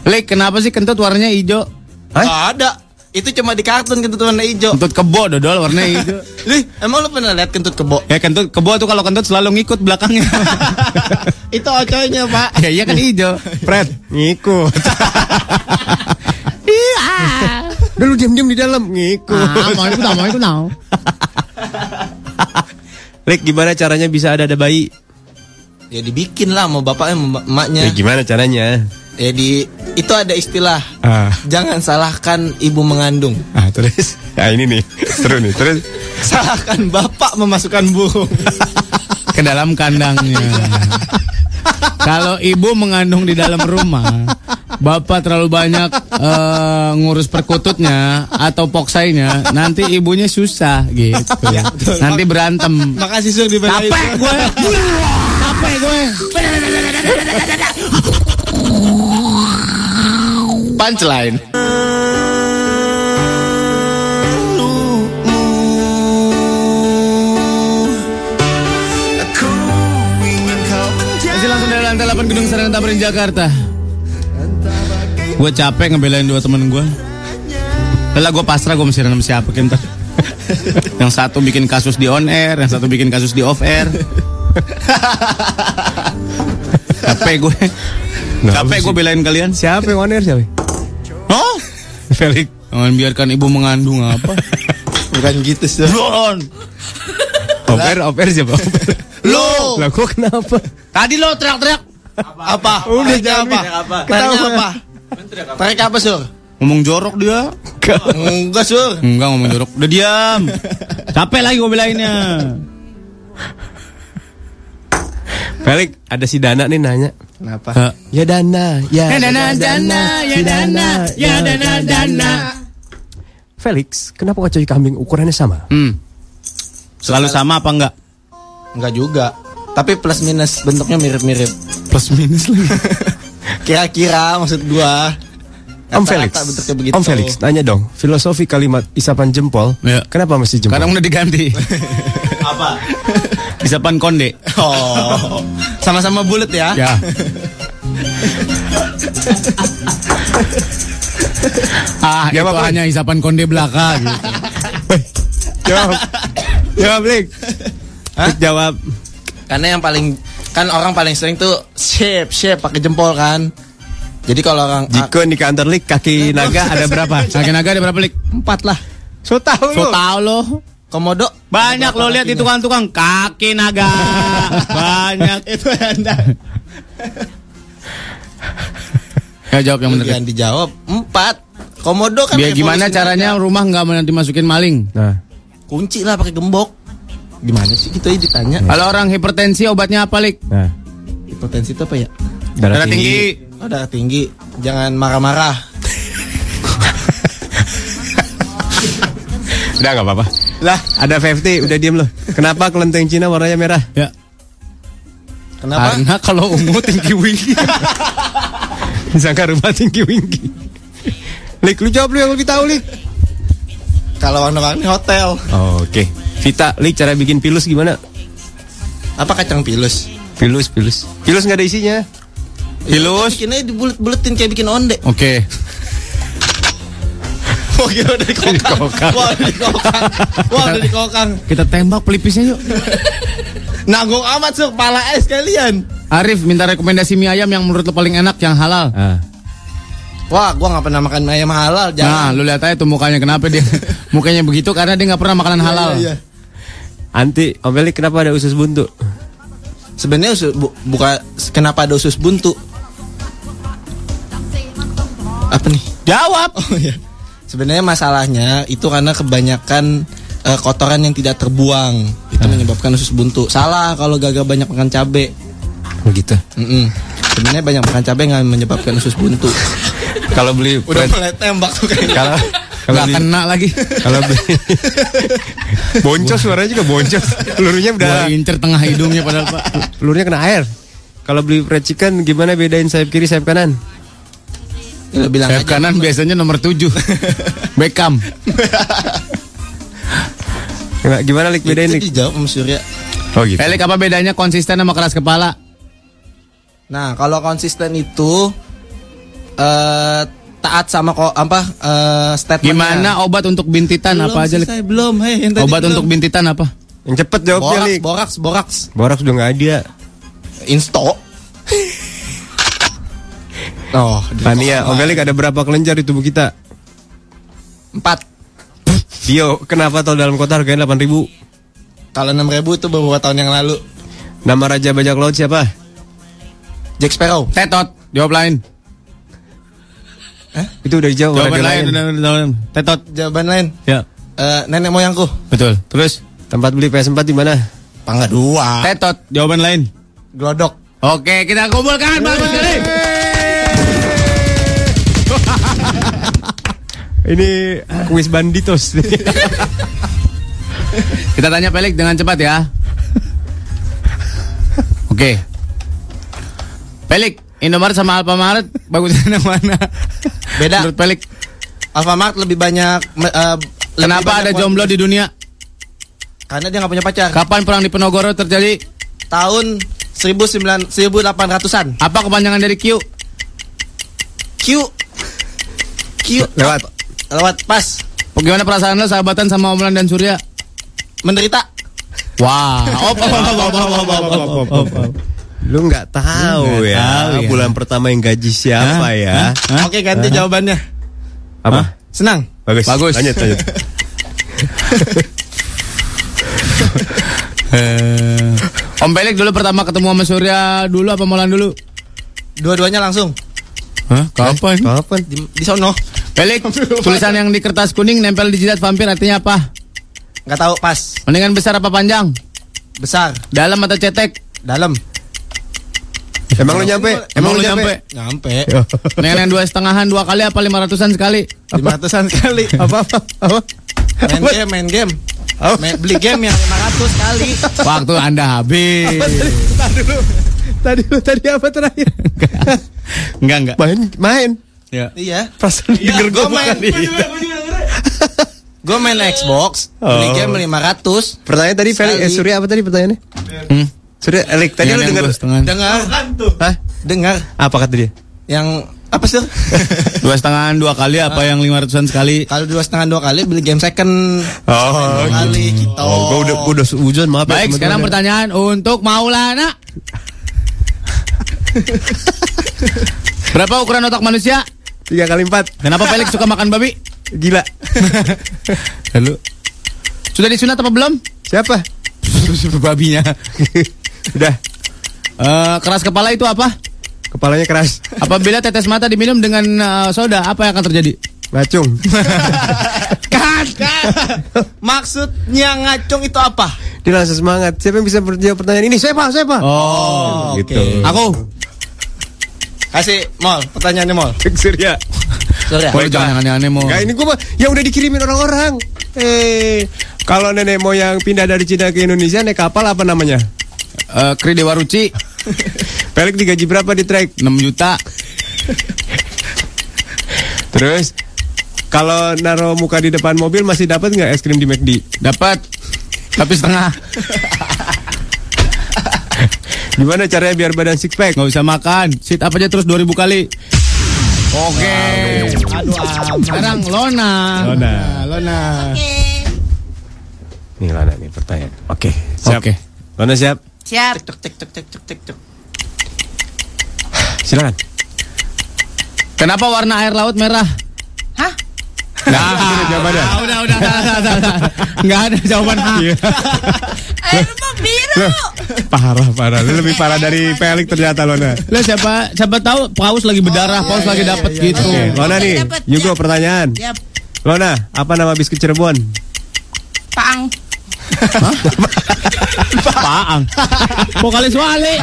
Lik, kenapa sih kentut warnanya hijau? Nggak ada. Itu cuma di kartun kentut warna hijau. Kentut kebo dodol warnanya hijau. Lih, emang lu pernah lihat kentut kebo? Ya kentut kebo tuh kalau kentut selalu ngikut belakangnya. Itu ocoynya, Pak. ya iya kan hijau. Fred, ngikut. Iya. Udah lu diam-diam di dalam, ngikut. Ah, mau ikut mau ikut mau. Lik, gimana caranya bisa ada ada bayi? Ya dibikin lah mau bapaknya mau emaknya. Ya gimana caranya? Ya di itu ada istilah Ah, jangan salahkan ibu mengandung. ah terus. Ya ini nih, seru nih. Terus Salahkan bapak memasukkan burung. Ke dalam kandangnya. Kalau ibu mengandung di dalam rumah, bapak terlalu banyak eh, ngurus perkututnya atau poksainya, nanti ibunya susah gitu. nanti berantem. Makasih Sur dibelain. Capek gue. Capek gue. Punchline. 8 Gedung Sarana Tamrin Jakarta. Gue capek ngebelain dua temen gue. Lah gue pasrah gue mesti sama siapa ntar. yang satu bikin kasus di on air, yang satu bikin kasus di off air. capek gue. capek gue belain kalian. siapa yang on air siapa? Oh, Felix. jangan biarkan ibu mengandung apa. Bukan gitu. Off air, off air siapa? Lo. Lah kok kenapa? Tadi lo teriak-teriak Apa? Udah, Tanya jangan apa? bi- Tanya apa? Tarik apa Sur? ngomong jorok dia. Enggak Sur. Enggak ngomong jorok. Udah diam. Capek lagi gue belainnya. Felix, ada si Dana nih nanya. Kenapa? Eh, Ya Dana, ya, Ya dana dana, ya dana, ya dana dana. Felix, kenapa kau kambing ukurannya sama? Hmm. Selalu sama apa enggak? Enggak juga. Tapi plus minus bentuknya mirip-mirip. Plus minus lagi. Kira-kira maksud gua. Om Felix. Om Felix, tanya dong, filosofi kalimat isapan jempol, Ya. kenapa mesti jempol? Sekarang udah diganti. Apa? Isapan konde. Oh. Sama-sama bulat ya. Ya. ah, Jawab, itu Boy. hanya isapan konde belaka gitu. jawab, jawab? Lik, jawab. Karena yang paling kan orang paling sering tuh shape shape pakai jempol kan. Jadi kalau orang Jika di kantor Lik, kaki naga ada berapa? Kaki naga ada berapa lik? empat lah. So tahu So lu. tau lo. Komodo Banyak lo lihat di tukang-tukang kaki naga. Banyak. itu anda. Ya jawab yang benar. Yang dijawab empat. Komodo kan Biar gimana caranya naga. rumah nggak nanti masukin maling? Nah, kunci lah pakai gembok. Gimana sih gitu aja ditanya? Kalau orang hipertensi obatnya apa lik? nah, Hipertensi itu apa ya? darah, Darah tinggi. tinggi. Oh, darah tinggi. Jangan marah-marah. Udah nggak apa-apa. Lah, ada 50, udah diem loh. Kenapa kelenteng Cina warnanya merah? Ya. Kenapa? Karena kalau ungu tinggi winggi. Sangka rumah tinggi winggi. Lik, lu jawab lu yang lebih tahu, Lik. Kalau warna-warni hotel. Oh, Oke. Vita, Lik, cara bikin pilus gimana? Apa kacang pilus? Pilus, pilus. Pilus nggak ada isinya. Pilus. Bikinnya dibulet-buletin kayak bikin onde. Oke. Wah gila udah dikokang. Wah udah dikokang. Wah dikokang. Kita tembak pelipisnya yuk. Nanggung amat sur pala es kalian. Arif minta rekomendasi mie ayam yang menurut lo paling enak yang halal. Ah. Wah gua nggak pernah makan ayam halal. Nah, Jangan. lu lihat aja tuh mukanya kenapa dia mukanya begitu karena dia nggak pernah makanan halal. Iya, iya. Anti, Om Lik, kenapa ada usus buntu? Sebenarnya usus, bu, buka kenapa ada usus buntu? Apa nih? Jawab. Oh iya. Sebenarnya masalahnya itu karena kebanyakan eh, kotoran yang tidak terbuang itu menyebabkan usus buntu. Salah kalau gagal banyak makan cabe. Begitu. Mm-mm. Sebenarnya banyak makan cabe nggak menyebabkan usus buntu. Kalau beli Udah mulai tembak tuh kayaknya. kalau kalau beli kena lagi. kalau beli boncos suaranya juga boncos. Pelurunya udah Gua incer tengah hidungnya padahal Pak. pelurunya kena air. Kalau beli fried chicken gimana bedain sayap kiri sayap kanan? Ya, bilang Sayap aja. kanan biasanya nomor 7. Beckham. Gimana, gimana lik bedain Itu lik? dijawab sama Surya. Oh gitu. Elik apa bedanya konsisten sama keras kepala? Nah, kalau konsisten itu eh taat sama kok apa eh statementnya. Gimana obat untuk bintitan Belum apa aja selesai, belum. Hei, yang tadi Obat belum. untuk bintitan apa? Yang cepet jawabnya boraks, lik. boraks, boraks. Borak sudah nggak ada. Insto. Oh, Tania, toko Om Elik ada berapa kelenjar di tubuh kita? Empat. Dio, kenapa tol dalam kota harganya 8 ribu? Kalau enam ribu itu beberapa tahun yang lalu. Nama Raja Bajak Laut siapa? Jack Sparrow. Tetot. Jawab lain. Itu udah dijawab. Jawaban lain. udah. Tetot. Jawaban lain. Ya. Eh, nenek moyangku. Betul. Terus Tempat beli PS4 di mana? Pangga dua. Tetot. Jawaban lain. Glodok. Oke, kita kumpulkan bagus sekali. Ini kuis banditos. Kita tanya Pelik dengan cepat ya. Oke. Pelik, Indomaret sama Alfamaret bagusnya yang mana? Beda. Menurut Pelik, Alfamart lebih banyak. eh, lebih kenapa banyak ada jomblo di dunia? Karena dia nggak punya pacar. Kapan perang di Penogoro terjadi? Tahun 1900 1800-an. Apa kepanjangan dari Q? Q. Q. Lewat. Lewat pas. Bagaimana perasaan lo sahabatan sama Omlan dan Surya? Menderita. Wah, op, op, op, op, op, op, op, op, op. Lu nggak tahu ya, tahu ya. bulan pertama yang gaji siapa Hah? ya? Hah? Oke, ganti jawabannya. Apa? Senang. Bagus. Bagus. Lanjut, lanjut. Eh, Om Pelik dulu pertama ketemu sama Surya dulu apa Molan dulu? Dua-duanya langsung. Hah? Kapan? Kapan? Di, di sono. Pelik, tulisan yang di kertas kuning nempel di jidat vampir artinya apa? Nggak tahu pas. Mendingan besar apa panjang? Besar. Dalam atau cetek? Dalam. Emang lu nyampe? Emang lu nyampe? Nyampe. Yang dua setengahan dua kali apa lima ratusan sekali? Lima ratusan kali. Apa apa? Apa? Main game, main game. Main- beli game yang 500 kali. Waktu anda habis. Tadi lu tadi apa terakhir? Enggak enggak. Main main. Ya. Iya. Pas lu denger Gue gua main. Gue main Xbox. Beli Oh. game 500. Pertanyaan tadi Felix eh, Sekali. Surya apa tadi pertanyaannya? Hmm? Surya Elik tadi Yang lu setengah. Dengar. Hah? Dengar. Apa kata dia? Yang apa sih? Dua setengahan dua kali apa yang lima ratusan sekali? Kalau dua setengah dua kali beli game second. Oh, dua kali gitu. Oh, gua udah gua udah hujan maaf ya, Baik, teman-teman sekarang ya. pertanyaan untuk Maulana. Berapa ukuran otak manusia? Tiga kali empat. Kenapa Felix suka makan babi? Gila. Lalu sudah disunat apa belum? Siapa? Babinya. Udah. Eh, keras kepala itu apa? Kepalanya keras. Apabila tetes mata diminum dengan eh, soda, apa yang akan terjadi? Ngacung. Kan, Maksudnya ngacung itu apa? Dia langsung semangat. Siapa yang bisa menjawab pertanyaan ini? Siapa? Siapa? Oh, gitu. oke. Aku. Kasih Mol, pertanyaannya Mol. Surya. Surya. Boleh jangan aneh-aneh mau. Enggak, ini gua mah yang udah dikirimin orang-orang. Eh, kalau nenek moyang pindah dari Cina ke Indonesia naik kapal apa namanya? Eh, Kri Dewa Ruci Pelik digaji berapa di trek? 6 juta. Terus kalau naruh muka di depan mobil masih dapat nggak es krim di McD? Dapat. Tapi setengah. Gimana caranya biar badan six pack? Nggak usah makan. Sit up aja terus 2000 kali. Oke. Aduh, am. Sekarang Lona. Lona. Lona. Nih Lana nih pertanyaan. Oke, siap. Oke. Lana siap. Siap. Cek cek cek cek cek cek cek. Silakan. Kenapa warna air laut merah? Hah? Nah, jawabannya. udah, udah, udah, udah, udah. Nggak ada jawaban A. Air mah biru. Parah, parah. Lu lebih parah dari Pelik ternyata Lona. Lah siapa siapa tahu Paus lagi berdarah, Paus lagi dapat gitu. Oke, Lona nih. Yugo ya. pertanyaan. Lona, apa nama biskuit Cirebon? Paang. Paang. Vokalis Wale.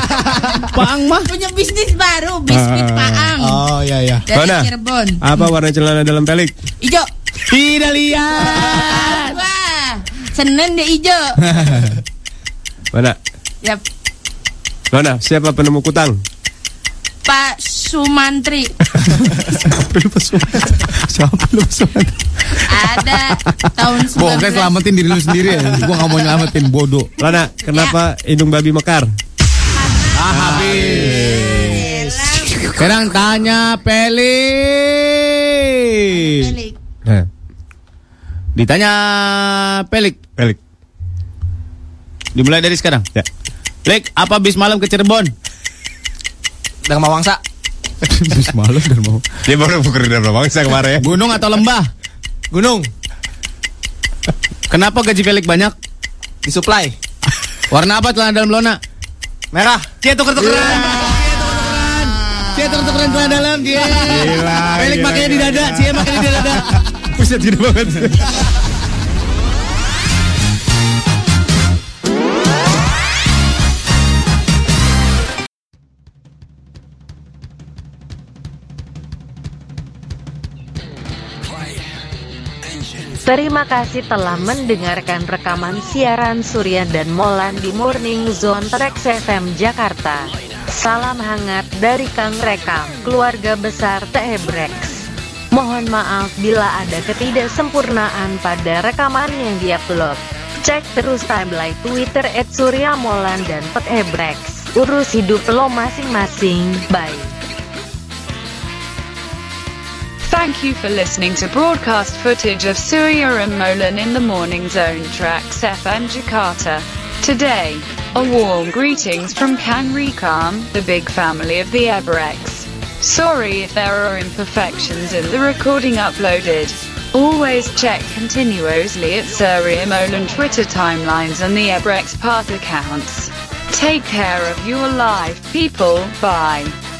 Paang mah. Punya bisnis baru, biskuit Ah. Paang. Oh iya iya. Dari Lona. Cirebon. Apa warna celana dalam Pelik? Ijo. Tidak lihat. Wah, Senin deh ijo. Mana? Yap, Lona, siapa penemu kutang? Pak Sumantri. Siapa lu Ada tahun 19. Pokoknya selamatin diri lu sendiri ya. Gua gak mau nyelamatin bodoh. Lona, kenapa hidung babi mekar? Ah, habis. Sekarang tanya Peli. Pelik. Nah, Ditanya Pelik. Pelik. Dimulai dari sekarang. Ya. Pelik, apa bis malam ke Cirebon? Dharma Wangsa. bis malam dan mau. Dia baru bukur dari bangsa kemarin ya. Gunung atau lembah? Gunung. Kenapa gaji Pelik banyak? Disuplai. Warna apa celana dalam Lona? Merah. Cie tuker-tukeran. Cie tuker-tukeran celana dalam, Cie. Gila, Pelik makanya di dada. Cie makanya di dada. Buset gede banget. Terima kasih telah mendengarkan rekaman siaran Surya dan Molan di Morning Zone Trax FM Jakarta. Salam hangat dari Kang Rekam, keluarga besar Tehebrex. Mohon maaf bila ada ketidaksempurnaan pada rekaman yang diupload. Cek terus timeline Twitter at Surya Molan dan Petebrex. Urus hidup lo masing-masing. Bye. Thank you for listening to broadcast footage of Surya and Molan in the Morning Zone tracks FM Jakarta. Today, a warm greetings from Kang Rekam, the big family of the Ebrex. Sorry if there are imperfections in the recording uploaded. Always check continuously at Surya Molan Twitter timelines and the Ebrex Path accounts. Take care of your life, people. Bye.